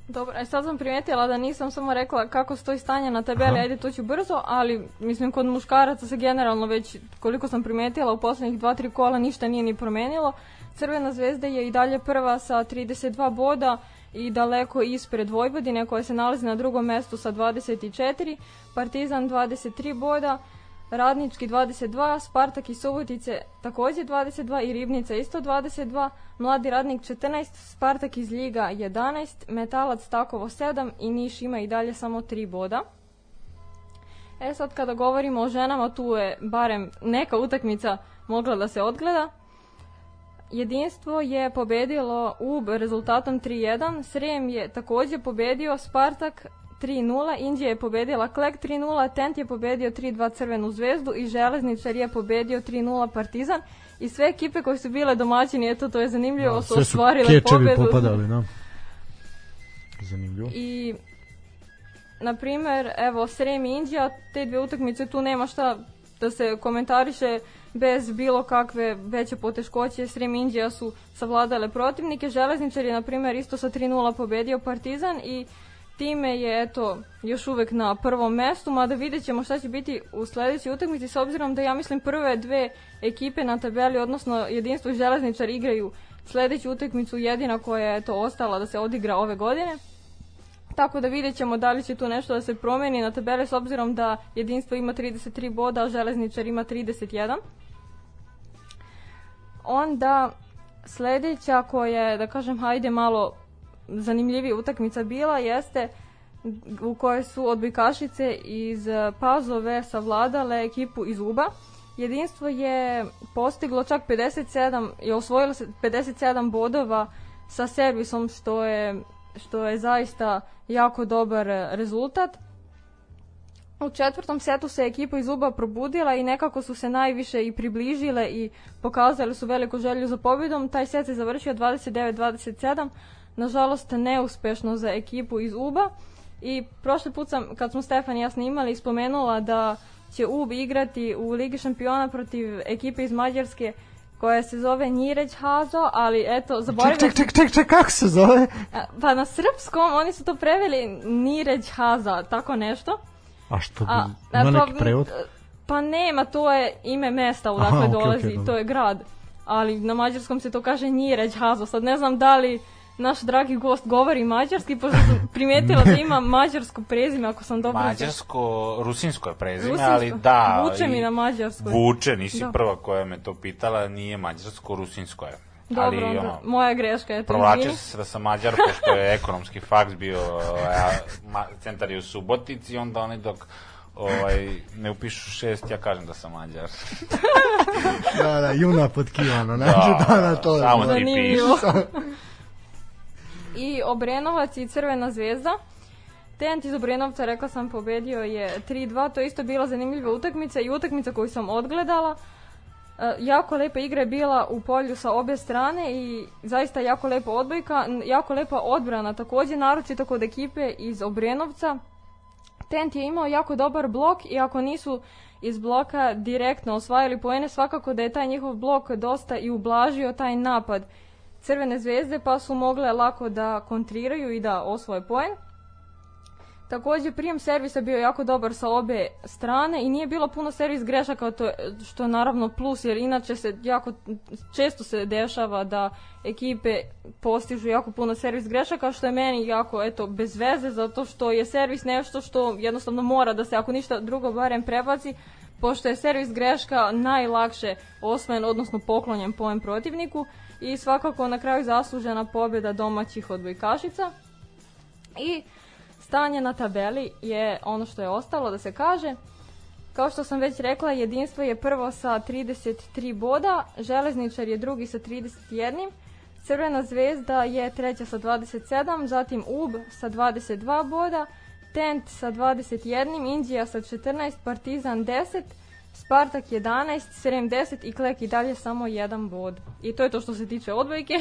Dobro, e sad sam primetila da nisam samo rekla kako stoji stanje na tabeli, Aha. ajde to ću brzo, ali mislim kod muškaraca se generalno već, koliko sam primetila, u poslednjih 2-3 kola ništa nije ni promenilo. Crvena zvezda je i dalje prva sa 32 boda i daleko ispred Vojvodine koja se nalazi na drugom mestu sa 24, Partizan 23 boda, Radnički 22, Spartak i Subotice takođe 22 i Ribnica isto 22, Mladi Radnik 14, Spartak iz Ljiga 11, Metalac Takovo 7 i Niš ima i dalje samo 3 boda. E sad kada govorimo o ženama, tu je barem neka utakmica mogla da se odgleda. Jedinstvo je pobedilo UB rezultatom 3-1, Srem je takođe pobedio Spartak 3-0, Indija je pobedila Klek 3-0, Tent je pobedio 3-2 Crvenu zvezdu i Železničar je pobedio 3-0 Partizan. I sve ekipe koje su bile domaćini, eto to je zanimljivo, su Sve su ostvarile kečevi pobedu. popadali, da. Zanimljivo. I, na primer, evo, Srem i Indija, te dve utakmice tu nema šta da se komentariše bez bilo kakve veće poteškoće. Srem i Indija su savladale protivnike. Železničar je, na primer, isto sa 3-0 pobedio Partizan i time je, eto, još uvek na prvom mestu, mada vidjet ćemo šta će biti u sledećoj utakmici, s obzirom da ja mislim prve dve ekipe na tabeli, odnosno jedinstvo železničar igraju sledeću utakmicu jedina koja je to ostala da se odigra ove godine. Tako da vidjet ćemo da li će tu nešto da se promeni na tabeli s obzirom da jedinstvo ima 33 boda, a železničar ima 31. Onda sledeća koja je, da kažem, hajde malo zanimljivija utakmica bila jeste u kojoj su odbojkašice iz eh, Pazove savladale ekipu iz Uba. Jedinstvo je postiglo čak 57 i osvojilo se 57 bodova sa servisom što je što je zaista jako dobar eh, rezultat. U četvrtom setu se ekipa iz Uba probudila i nekako su se najviše i približile i pokazali su veliku želju za pobjedom. Taj set se završio 29-27, nažalost neuspešno za ekipu iz Uba. I prošli put sam, kad smo Stefan i ja snimali, spomenula da će UB igrati u Ligi šampiona protiv ekipe iz Mađarske koja se zove Njireć Hazo, ali eto, zaboravila Ček, ček, ček, ček, ček, kako se zove? Pa na srpskom oni su to preveli Nireć Haza, tako nešto. A što bi, A, ima pa, neki prevod? Pa nema, to je ime mesta odakle Aha, okej, dolazi, dobro. to je grad. Ali na mađarskom se to kaže Nireć Hazo. Sad ne znam da li naš dragi gost govori mađarski, pošto sam primetila da ima mađarsko prezime, ako sam dobro... Mađarsko, rusinsko je prezime, Rusinsko. ali da. Vuče mi i- na mađarskoj. Vuče, nisi Da. prva koja me to pitala, nije mađarsko, rusinsko je. Dobro, ali, onda, ono, moja greška je to, Provlačio se da sam Mađar, pošto je ekonomski faks bio, a, ma, centar je u Subotici, onda oni dok ovaj, ne upišu šest, ja kažem da sam Mađar. Da, da, juna potkivano, znači da, da, to je. samo ti piši. I Obrenovac i Crvena zvezda. Tent iz Obrenovca, rekla sam, pobedio je 3-2. To je isto bila zanimljiva utakmica i utakmica koju sam odgledala. E, jako lepa igra je bila u polju sa obe strane i zaista jako lepa odbojka, jako lepa odbrana takođe, naročito kod ekipe iz Obrenovca. Tent je imao jako dobar blok i ako nisu iz bloka direktno osvajali poene, svakako da je taj njihov blok dosta i ublažio taj napad Crvene zvezde, pa su mogle lako da kontriraju i da osvoje poen. Takođe, prijem servisa bio jako dobar sa obe strane i nije bilo puno servis grešaka, to što je naravno plus, jer inače se jako često se dešava da ekipe postižu jako puno servis grešaka, što je meni jako, eto, bez veze, zato što je servis nešto što jednostavno mora da se, ako ništa drugo, barem prebaci, pošto je servis greška najlakše osvojen, odnosno poklonjen pojem protivniku i svakako na kraju zaslužena pobjeda domaćih odbojkašica. I stanje na tabeli je ono što je ostalo da se kaže. Kao što sam već rekla, jedinstvo je prvo sa 33 boda, Železničar je drugi sa 31, Crvena zvezda je treća sa 27, zatim UB sa 22 boda, Tent sa 21, Indija sa 14, Partizan 10, Spartak 11, Srem 10 i Klek i dalje samo jedan bod. I to je to što se tiče odbojke.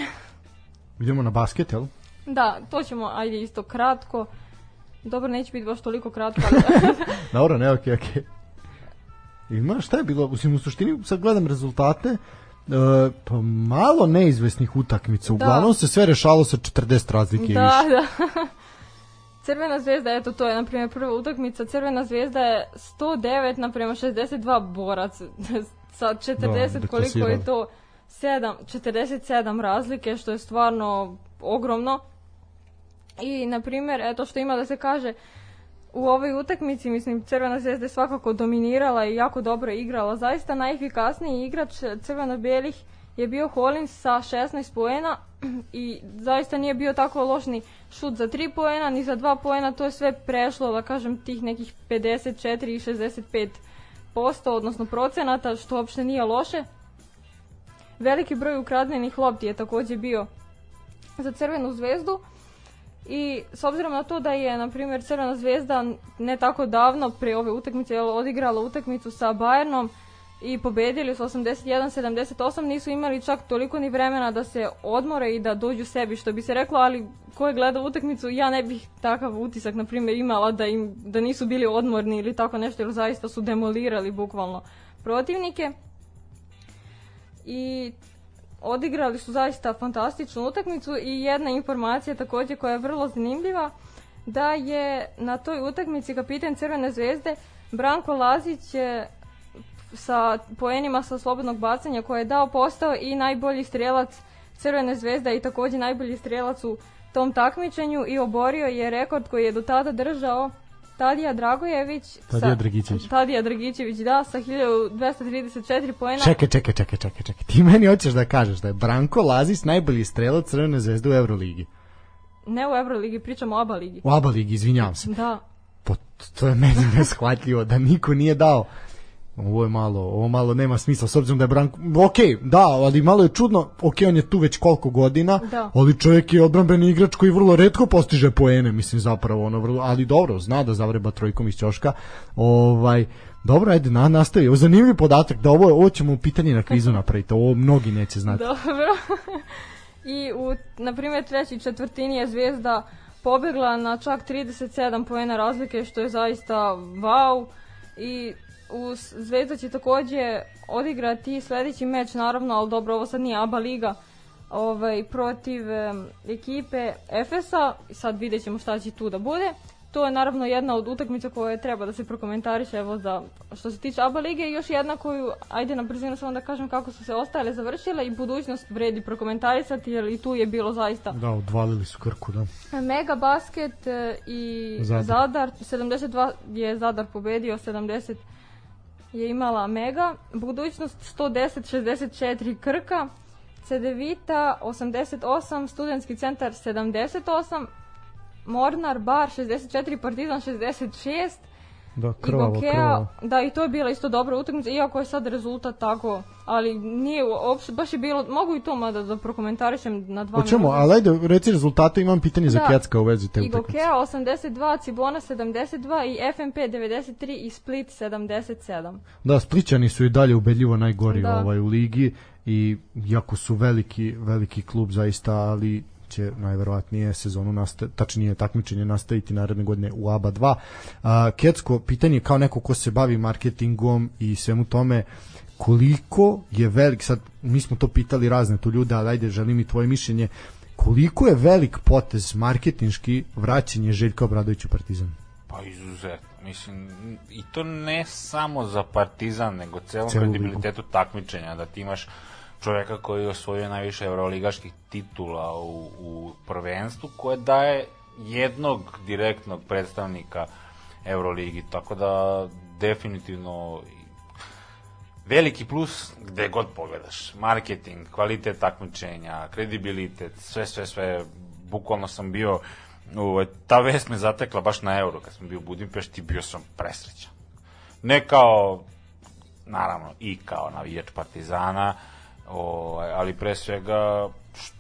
Idemo na basket, jel? Da, to ćemo, ajde isto kratko. Dobro, neće biti baš toliko kratko, ali... Dobro, ne, okej, okay, okej. Okay. Ima, šta je bilo? Usim, u suštini, sad gledam rezultate, e, pa malo neizvesnih utakmica. Da. Uglavnom se sve rešalo sa 40 razlike da, i više. Da, Crvena zvezda, eto to je, na primjer, prva utakmica. Crvena zvezda je 109 naprema 62 borac. sa 40, da, koliko je to? 7, 47 razlike, što je stvarno ogromno. I, na primjer, eto što ima da se kaže, u ovoj utakmici, mislim, Crvena zvezda je svakako dominirala i jako dobro igrala. Zaista najefikasniji igrač crveno-belih je bio Hollins sa 16 poena i zaista nije bio tako loš ni šut za 3 poena, ni za 2 poena, to je sve prešlo, da kažem, tih nekih 54 i 65 posto, odnosno procenata, što uopšte nije loše. Veliki broj ukradenih lopti je takođe bio za Crvenu zvezdu, I s obzirom na to da je, na primjer, Crvena zvezda ne tako davno pre ove utakmice odigrala utakmicu sa Bayernom i pobedili su 81-78, nisu imali čak toliko ni vremena da se odmore i da dođu sebi, što bi se reklo, ali ko je gledao utakmicu, ja ne bih takav utisak, na primjer, imala da, im, da nisu bili odmorni ili tako nešto, jer zaista su demolirali bukvalno protivnike. I odigrali su zaista fantastičnu utakmicu i jedna informacija takođe koja je vrlo zanimljiva, da je na toj utakmici kapiten Crvene zvezde Branko Lazić je sa poenima sa slobodnog bacanja koje je dao postao i najbolji strelac Crvene zvezde i takođe najbolji strelac u tom takmičenju i oborio je rekord koji je do tada držao Tadija Dragojević Tadija Dragićević. Tadija Dragićević, da, sa 1234 poena. Čekaj, čekaj, čekaj, čekaj, čekaj. Ti meni hoćeš da kažeš da je Branko Lazić najbolji strelac Crvene zvezde u Euroligi. Ne u Euroligi, pričamo o ABA ligi. U ABA ligi, izvinjavam se. Da. To je meni neshvatljivo da niko nije dao ovo je malo, ovo malo nema smisla s obzirom da je Branko, ok, da, ali malo je čudno, ok, on je tu već koliko godina, da. ali čovjek je odbranbeni igrač koji vrlo redko postiže poene, mislim zapravo, ono, vrlo, ali dobro, zna da zavreba trojkom iz ćoška, ovaj, Dobro, ajde, na, nastavi. Ovo zanimljiv podatak da ovo, ovo ćemo pitanje na kvizu napraviti. Ovo mnogi neće znati. Dobro. I u, na primjer, treći četvrtini je Zvezda pobegla na čak 37 poena razlike, što je zaista wow. I u Zvezda će takođe odigrati sledeći meč, naravno, ali dobro, ovo sad nije ABA liga, ovaj, protiv e, ekipe Efesa, sad vidjet ćemo šta će tu da bude. To je naravno jedna od utakmica koje treba da se prokomentariše evo za što se tiče ABA lige još jedna koju ajde na brzinu samo da kažem kako su se ostale završile i budućnost vredi prokomentarisati jer i tu je bilo zaista Da, odvalili su Krku, da. Mega basket e, i Zadar, Zadar 72 je Zadar pobedio 70 je imala Mega, budućnost 110-64 Krka, Cedevita 88, Studentski centar 78, Mornar Bar 64, Partizan 66, Da, krvavo, Gokea, krvavo. Da, i to je bila isto dobra utakmica, iako je sad rezultat tako, ali nije uopšte, baš je bilo, mogu i to mada da prokomentarišem na dva Hoćemo, minuta. ali ajde, reci rezultate, imam pitanje da. za Kecka u vezi te utakmice. I Gokea 82, Cibona 72 i FMP 93 i Split 77. Da, Splićani su i dalje ubedljivo najgori da. ovaj, u ligi i jako su veliki, veliki klub zaista, ali će najverovatnije sezonu nastaviti, tačnije takmičenje nastaviti naredne godine u ABA 2. A, Kecko, pitanje kao neko ko se bavi marketingom i svemu tome, koliko je velik, sad mi smo to pitali razne tu ljude, ali ajde želim i tvoje mišljenje, koliko je velik potez marketinški vraćanje Željka Obradovića u Partizan? Pa izuzetno. Mislim, i to ne samo za Partizan, nego celom Celu kredibilitetu takmičenja, da ti imaš čoveka koji je osvojio najviše evroligaških titula u, u prvenstvu, koje daje jednog direktnog predstavnika Euroligi, tako da definitivno veliki plus gde god pogledaš. Marketing, kvalitet takmičenja, kredibilitet, sve, sve, sve. Bukvalno sam bio, u, ta vest me zatekla baš na euro, kad sam bio u Budimpešti, bio sam presrećan. Ne kao, naravno, i kao navijač Partizana, ovaj, ali pre svega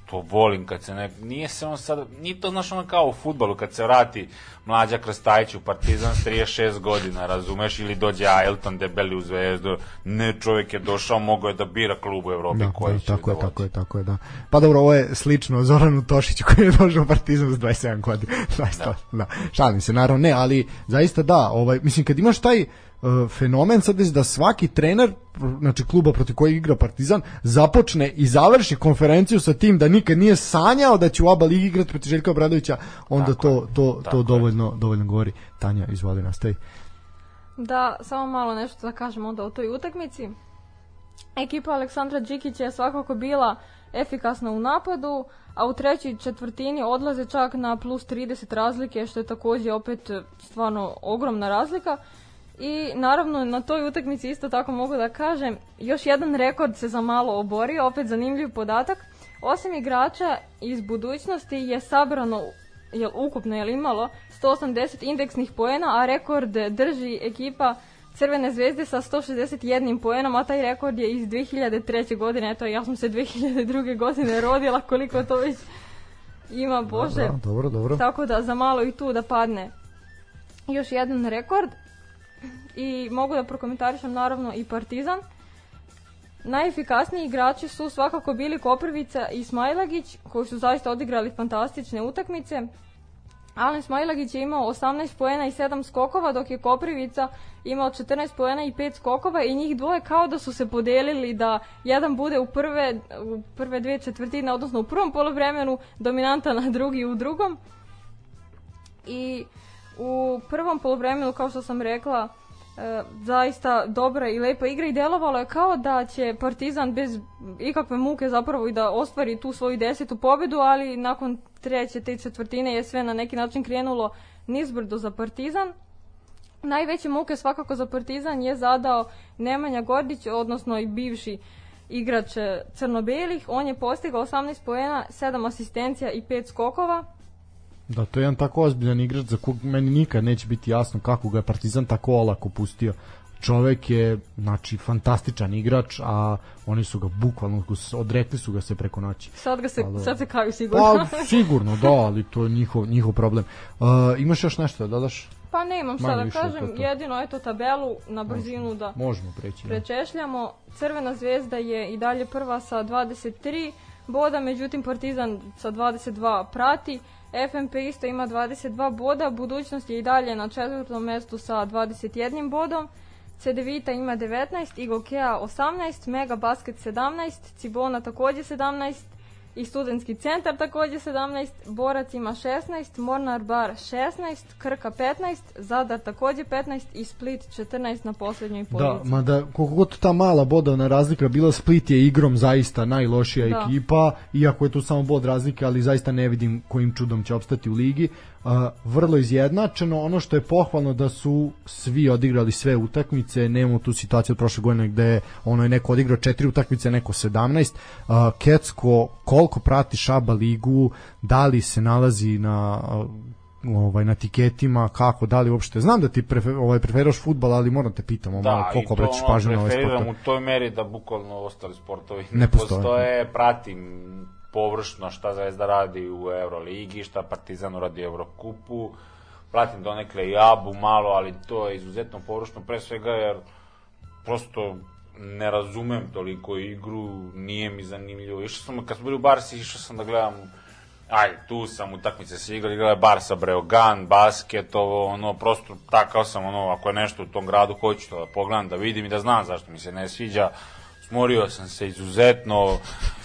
što volim kad se ne... Nije se on sad... Nije to, znaš, ono kao u futbolu, kad se vrati Mlađa Krstajić u Partizan s 36 godina, razumeš, ili dođe Ailton debeli u Zvezdu, ne, čovjek je došao, mogao je da bira klub u Evropi Da, koji da, će tako da je, tako je, tako je, da. Pa dobro, ovo je slično Zoranu Tošiću koji je došao u Partizan s 27 godina. Zaista, da. da. Šalim se, naravno ne, ali zaista da, ovaj, mislim, kad imaš taj uh, fenomen sad da svaki trener znači kluba protiv kojeg igra Partizan započne i završi konferenciju sa tim da nikad nije sanjao da će u ABA ligi igrati protiv Željka Obradovića onda Tako to, je, to, tako to je. dovoljno, dovoljno govori Tanja, izvoli nastavi Da, samo malo nešto da kažem onda o toj utakmici. Ekipa Aleksandra Đikića je svakako bila efikasna u napadu, a u trećoj četvrtini odlaze čak na plus 30 razlike, što je takođe opet e, stvarno ogromna razlika. I naravno na toj utakmici isto tako mogu da kažem, još jedan rekord se za malo oborio, opet zanimljiv podatak. Osam igrača iz budućnosti je sabrano jel, ukupno je imalo 180 indeksnih poena, a rekord drži ekipa Crvene zvezde sa 161 poenom, a taj rekord je iz 2003. godine. Eto, ja sam se 2002. godine rodila, koliko to već ima, Bože. dobro, dobro, dobro. Tako da za malo i tu da padne još jedan rekord. I mogu da prokomentarišem naravno i Partizan. Najefikasniji igrači su svakako bili Koprivica i Smajlagić, koji su zaista odigrali fantastične utakmice. Alen Smajlagić je imao 18 poena i 7 skokova, dok je Koprivica imao 14 poena i 5 skokova i njih dvoje kao da su se podelili da jedan bude u prve, u prve dve četvrtine, odnosno u prvom polovremenu dominantan, a drugi u drugom. I u prvom polovremenu, kao što sam rekla, e, zaista dobra i lepa igra i delovalo je kao da će Partizan bez ikakve muke zapravo i da ostvari tu svoju desetu pobedu, ali nakon treće te četvrtine je sve na neki način krenulo nizbrdo za Partizan. Najveće muke svakako za Partizan je zadao Nemanja Gordić, odnosno i bivši igrač e, crno-belih. On je postigao 18 poena, 7 asistencija i 5 skokova. Da, to je jedan tako ozbiljan igrač za kog meni nikad neće biti jasno kako ga je Partizan tako olako pustio. Čovek je, znači, fantastičan igrač, a oni su ga bukvalno, odrekli su ga se preko noći. Sad, ga se, da. sad se kaju sigurno. Pa, sigurno, da, ali to je njihov, njihov problem. Uh, imaš još nešto da dodaš? Pa nemam šta Manje da kažem, to to. jedino eto tabelu na brzinu da Možemo preći. Da. prečešljamo. Crvena zvezda je i dalje prva sa 23 boda, međutim Partizan sa 22 prati. FNP isto ima 22 boda, budućnost je i dalje na četvrtom mestu sa 21 bodom. Cedevita ima 19, Igokea 18, Mega Basket 17, Cibona takođe 17 i Studentski centar takođe 17, Borac ima 16, Mornar Bar 16, Krka 15, Zadar takođe 15 i Split 14 na poslednjoj Da, poziciji. mada koliko god ta mala bodovna razlika bila, Split je igrom zaista najlošija Da. ekipa, iako je tu samo bod razlike, ali zaista ne vidim kojim čudom će opstati u ligi. Vrlo izjednačeno, ono što je pohvalno da su svi odigrali sve utakmice, nemamo tu situaciju od prošle godine gde ono je neko odigrao četiri utakmice, neko 17. Uh, Kecko, koliko prati Šaba ligu, da li se nalazi na ovaj na tiketima kako da li uopšte znam da ti prefer, ovaj preferiraš fudbal ali moram te pitam malo Da, koliko i to obraćaš pažnju na ovaj preferiram sport u toj meri da bukvalno ostali sportovi Ne ne postoje. postoje, pratim površno šta Zvezda radi u Euroligi, šta Partizan radi u Eurokupu, pratim donekle i Abu malo, ali to je izuzetno površno, pre svega jer prosto ne razumem toliko igru, nije mi zanimljivo. Išao sam, kad smo bili u Barsi, išao sam da gledam aj, tu sam, utakmice se igrali, igrali Barsa, Breogan, basket, ovo, ono, prosto takav sam, ono, ako je nešto u tom gradu, hoću to da pogledam, da vidim i da znam zašto mi se ne sviđa. Smorio sam se izuzetno,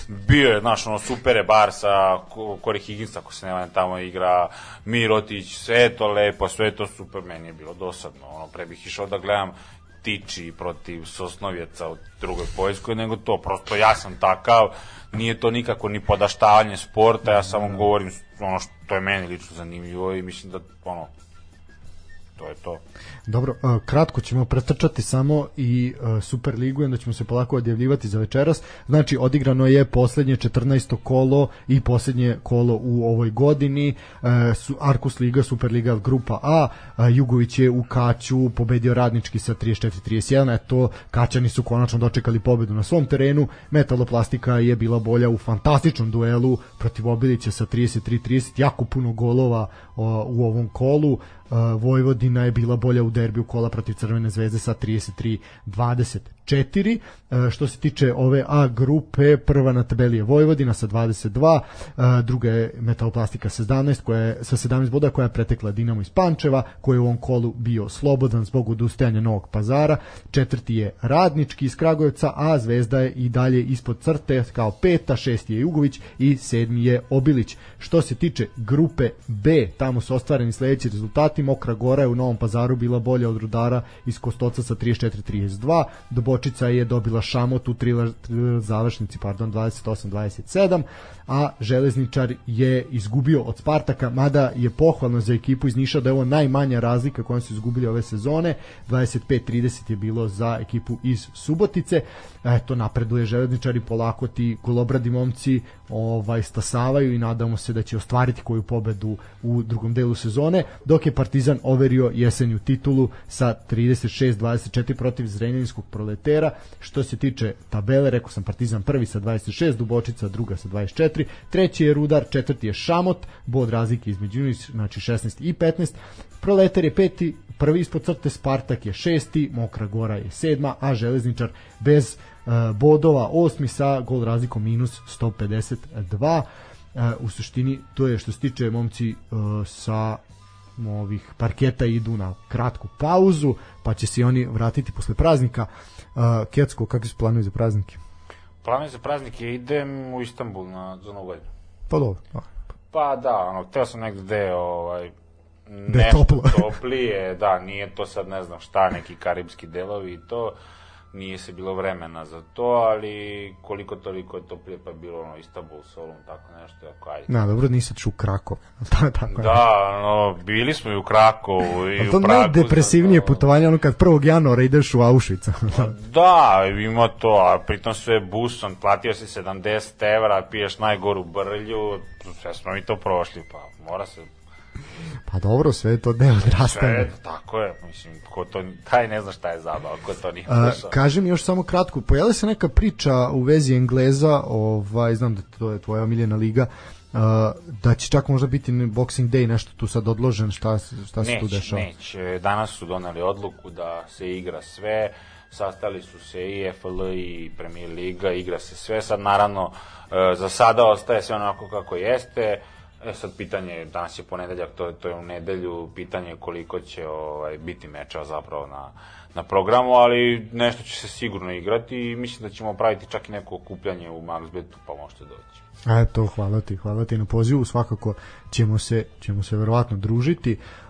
bio je, znaš, ono, super je Barsa, Kori Higgins, ako se nema tamo igra, Mirotić, sve je to lepo, sve je to super, meni je bilo dosadno, ono, pre bih išao da gledam Tiči protiv Sosnovjeca u drugoj Poljskoj, nego to, prosto ja sam takav, nije to nikako ni podaštavanje sporta, ja samo govorim ono što je meni lično zanimljivo i mislim da, ono, to je to. Dobro, kratko ćemo pretrčati samo i Super ligu, onda ćemo se polako odjavljivati za večeras. Znači, odigrano je poslednje 14. kolo i poslednje kolo u ovoj godini. Su, Arkus Liga, Super Liga grupa A. Jugović je u Kaću pobedio radnički sa 34-31. Eto, Kaćani su konačno dočekali pobedu na svom terenu. Metaloplastika je bila bolja u fantastičnom duelu protiv Obilića sa 33-30. Jako puno golova u ovom kolu. Vojvodina je bila bolja u derbiju kola protiv Crvene zvezde sa 33-20 4. E, što se tiče ove A grupe, prva na tabeli je Vojvodina sa 22, e, druga je Metaloplastika 17, koja je, sa 17 boda koja je pretekla Dinamo iz Pančeva, koji je u ovom kolu bio slobodan zbog odustajanja Novog pazara. Četvrti je Radnički iz Kragujevca, a Zvezda je i dalje ispod crte kao peta, šesti je Jugović i sedmi je Obilić. Što se tiče grupe B, tamo su ostvareni sledeći rezultati. Mokra Gora je u Novom pazaru bila bolja od Rudara iz Kostoca sa 34-32, do Bočica je dobila šamot u tri završnici, pardon, 28-27, a Železničar je izgubio od Spartaka, mada je pohvalno za ekipu iz Niša da je ovo najmanja razlika kojom su izgubili ove sezone, 25-30 je bilo za ekipu iz Subotice, eto napreduje Železničar i polako ti golobradi momci ovaj stasavaju i nadamo se da će ostvariti koju pobedu u drugom delu sezone, dok je Partizan overio jesenju titulu sa 36-24 protiv Zrenjaninskog proletera. Što se tiče tabele, rekao sam Partizan prvi sa 26, Dubočica druga sa 24, treći je Rudar, četvrti je Šamot, bod razlike između njih, znači 16 i 15. Proletar je peti, prvi ispod crte, Spartak je šesti, Mokra Gora je sedma, a Železničar bez bodova osmi sa gol razlikom minus 152. Uh, u suštini to je što se tiče momci uh, sa ovih parketa idu na kratku pauzu, pa će se oni vratiti posle praznika. Kecko, kakvi su planovi za praznike? Planovi za praznike idem u Istanbul na, za novu godinu. Pa dobro. Pa da, ono, teo sam negde gde, ovaj, Da je toplo. toplije, da, nije to sad ne znam šta, neki karibski delovi i to, nije se bilo vremena za to, ali koliko toliko je toplije pa je bilo ono Istanbul, Solun, tako nešto, ako ajde. Na, dobro, nisi ču Krakov. da, tako da, no, bili smo i u Krakovu i to u Pragu. To najdepresivnije da, putovanje, ono kad 1. januara ideš u Auschwitz. da, ima to, a pritom sve busom, platio si 70 evra, piješ najgoru brlju, sve smo mi to prošli, pa mora se Pa dobro, sve je to deo odrastanja. Sve, tako je, mislim, ko to, taj ne zna šta je zabava, ko to nije slušao. Kaži mi još samo kratko, pojela se neka priča u vezi Engleza, ovaj, znam da to je tvoja omiljena liga, Uh, da će čak možda biti Boxing Day nešto tu sad odložen, šta, šta se tu dešava? Neće, danas su donali odluku da se igra sve, sastali su se i EFL i Premier Liga, igra se sve, sad naravno uh, za sada ostaje sve onako kako jeste, E sad pitanje, danas je ponedeljak, to, to je u nedelju, pitanje koliko će ovaj, biti mečeva zapravo na, na programu, ali nešto će se sigurno igrati i mislim da ćemo praviti čak i neko okupljanje u Maxbetu, pa možete doći. Eto, hvala ti, hvala ti na pozivu, svakako ćemo se, ćemo se verovatno družiti. Uh,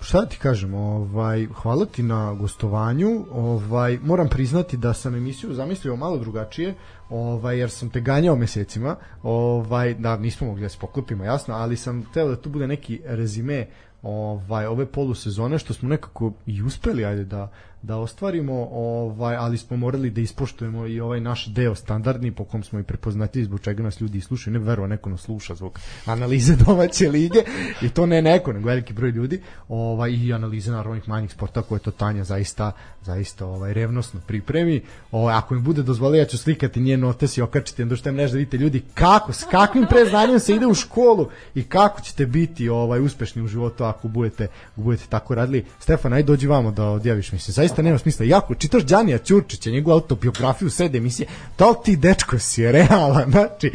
šta da ti kažem, ovaj, hvala ti na gostovanju, ovaj, moram priznati da sam emisiju zamislio malo drugačije, ovaj, jer sam te ganjao mesecima, ovaj, da nismo mogli da se poklopimo, jasno, ali sam teo da tu bude neki rezime ovaj ove polusezone što smo nekako i uspeli ajde da da ostvarimo, ovaj, ali smo morali da ispoštujemo i ovaj naš deo standardni po kom smo i prepoznati zbog čega nas ljudi slušaju, ne verujem neko nas sluša zbog analize domaće lige i to ne neko, nego veliki broj ljudi ovaj, i analize naravno onih manjih sporta koje to Tanja zaista, zaista ovaj, revnosno pripremi. Ovaj, ako mi bude dozvolio, ja ću slikati njen notes i okačiti onda što je da vidite ljudi kako, s kakvim preznanjem se ide u školu i kako ćete biti ovaj uspešni u životu ako budete, budete tako radili. Stefan, aj dođi vamo da odjaviš mi se. Zaista nema smisla. Jako, čitaš Đanija Ćurčića, njegovu autobiografiju, sede emisije, da li ti dečko si realan, znači,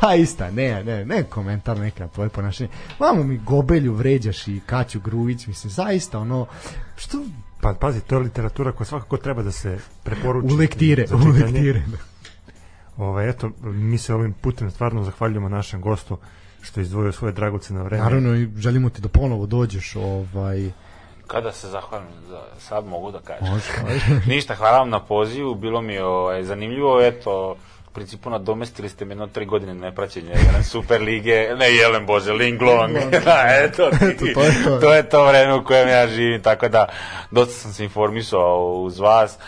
zaista, ne, ne, ne komentar neka tvoje ponašanje. Vamo mi Gobelju vređaš i Kaću Gruvić, mislim, zaista, ono, što... Pa, pazi, to je literatura koja svakako treba da se preporuči. U lektire, u lektire. Ovaj, eto, mi se ovim putem stvarno zahvaljujemo našem gostu što je izdvojio svoje dragoceno vreme. Naravno i želimo ti da ponovo dođeš ovaj Kada se zahvalim, za, sad mogu da kažem. može. Ništa, hvala vam na pozivu, bilo mi je ovaj, zanimljivo, eto, u principu nadomestili ste me jedno tri godine nepraćenja jedan Super lige, ne Jelen Bože, Linglong, da, eto, ti, to je to. to je to vreme u kojem ja živim, tako da dosta sam se informisao uz vas,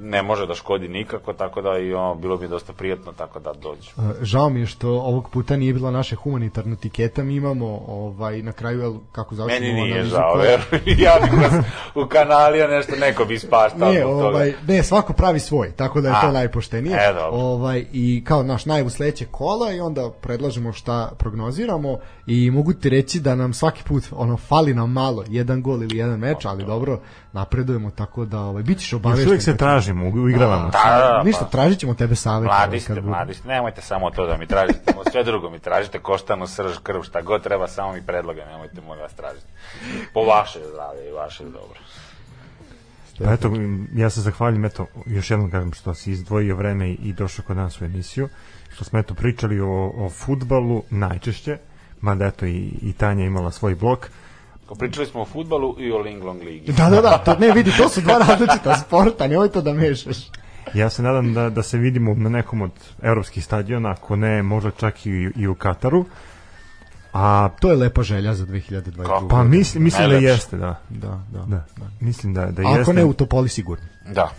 ne može da škodi nikako, tako da i ono, bilo mi je dosta prijatno, tako da dođu. Uh, Žao mi je što ovog puta nije bila naša humanitarna tiketa, mi imamo ovaj, na kraju, jel, kako završimo Meni nije analizu žao, koja- veruj, ja bih vas u kanalija nešto, neko bi zbog toga. ovaj, ne, svako pravi svoj, tako da je to A, najpoštenije. e, dobro. ovaj, I kao naš najavu sledećeg kola i onda predlažemo šta prognoziramo i mogu ti reći da nam svaki put ono fali nam malo, jedan gol ili jedan meč, ali dobro, napredujemo tako da ovaj, bit ćeš Još obavešten. Uvijek se tražimo, uigravamo. Da, da, da, Ništa, pa. tražit ćemo tebe savjet. Mladi ste, kad mladi ste, nemojte samo to da mi tražite, sve drugo mi tražite, koštanu, srž, krv, šta god treba, samo mi predloge, nemojte molim vas tražiti. Po vaše zdravlje i vaše dobro. Pa eto, ja se zahvaljujem, eto, još jednom kažem što si izdvojio vreme i- došao kod nas u emisiju, što smo eto pričali o, o futbalu najčešće, mada eto i, i Tanja imala svoj blog, Pričali smo o futbalu i o Linglong ligi. Da, da, da, to, ne vidi, to su dva različita sporta, nemoj to da mešaš. Ja se nadam da, da se vidimo na nekom od evropskih stadiona, ako ne, možda čak i, i u Kataru. A To je lepa želja za 2022. Kako? pa mislim, mislim da jeste, da. Da, da. Da, mislim da, da Ako jeste. ne u Topoli sigurno. Da.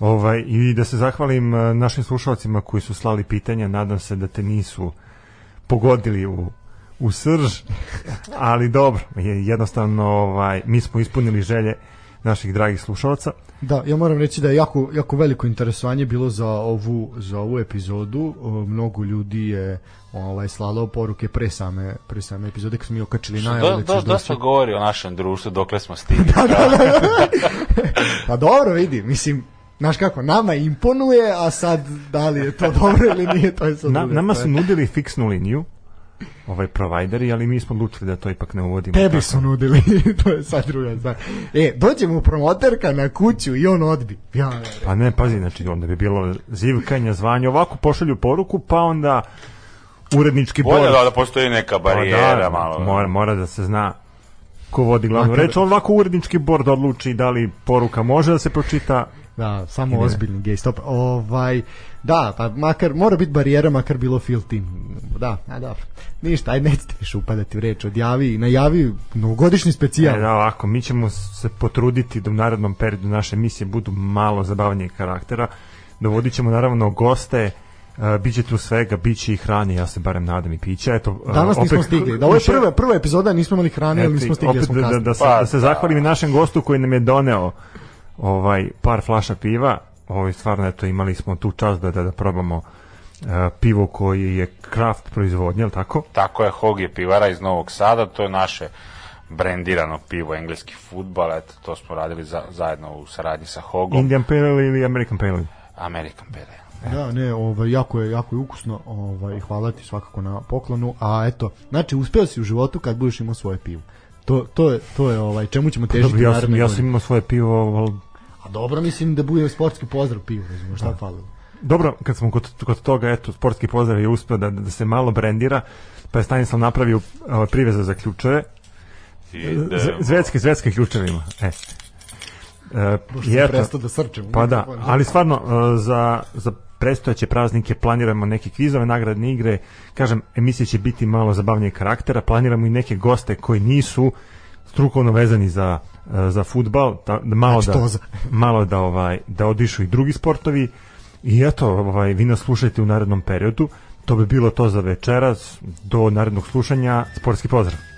Ovaj, I da se zahvalim eh, našim slušalcima koji su slali pitanja, nadam se da te nisu pogodili u, u srž, ali dobro, je, jednostavno ovaj, mi smo ispunili želje naših dragih slušalaca. Da, ja moram reći da je jako, jako veliko interesovanje bilo za ovu, za ovu epizodu. Mnogo ljudi je ovaj, slalo poruke pre same, pre same epizode kad smo mi okačili Što najavu do, da do, ćeš dosta doći. govori o našem društvu, dokle smo stigli. Pa dobro, vidi, mislim, Znaš kako, nama imponuje, a sad da li je to dobro ili nije, to je sad Na, nama su nudili fiksnu liniju, ovaj provajderi, ali mi smo odlučili da to ipak ne uvodimo. Tebi tako. su nudili, to je sad druga stvar. E, dođe mu promoterka na kuću i on odbi. Ja, ne, Pa ne, pazi, znači onda bi bilo zivkanja, zvanje, ovako pošalju poruku, pa onda urednički Bolje bord. da, da postoji neka Pa barijera da, malo. Mora, mora da se zna ko vodi glavnu Makar- reč. On ovako urednički bord odluči da li poruka može da se pročita. Da, samo ozbiljni gej stop. Ovaj, da, pa makar, mora biti barijera, makar bilo feel team. Da, a dobro. Ništa, ajde, nećete više upadati u reč. Odjavi, najavi novogodišnji specijal. E, da, ovako, mi ćemo se potruditi da u narednom periodu naše emisije budu malo zabavnije karaktera. Dovodit ćemo naravno goste, Uh, biće tu svega, biće i hrane, ja se barem nadam i pića. Eto, uh, Danas nismo opet- stigli. Da ovo je prva, prva epizoda, nismo imali hrane, ali nismo stigli, opet smo da, da, da, se, Pa, da se da. zahvalim i našem gostu koji nam je doneo ovaj par flaša piva. Ovaj stvarno eto imali smo tu čast da da, da probamo uh, pivo koji je kraft proizvodnje, je li tako? Tako je, Hog je pivara iz Novog Sada, to je naše brendirano pivo, engleski futbal, eto, to smo radili za, zajedno u saradnji sa Hogom, Indian Pale Ale ili American Pale Ale? American Pale Ale. Da, ne, ovaj, jako je, jako je ukusno, ovaj, hvala ti svakako na poklonu, a eto, znači, uspeo si u životu kad budeš imao svoje pivo. To, to je, to je ovaj, čemu ćemo težiti Dobro, ja sam, ja sam imao svoje pivo, ali A dobro, mislim da bude sportski pozdrav pivo, razumiješ, šta falilo. Dobro, kad smo kod, kod toga, eto, sportski pozdrav je uspeo da, da se malo brendira, pa je Stanislav napravio uh, priveze za ključeve, Idemo. Z- zvetske, zvetske ključeve ima. E. E, Pošto sam eto, prestao da srčem. Pa da, ali stvarno uh, za, za predstojeće praznike planiramo neke kvizove, nagradne igre, kažem, emisija će biti malo zabavnije karaktera, planiramo i neke goste koji nisu strukovno vezani za uh, za fudbal, da, da malo Znači, da malo da ovaj da odišu i drugi sportovi i eto, ovaj vi nas slušajte u narednom periodu. To bi bilo to za večeras. Do narednog slušanja. Sportski pozdrav.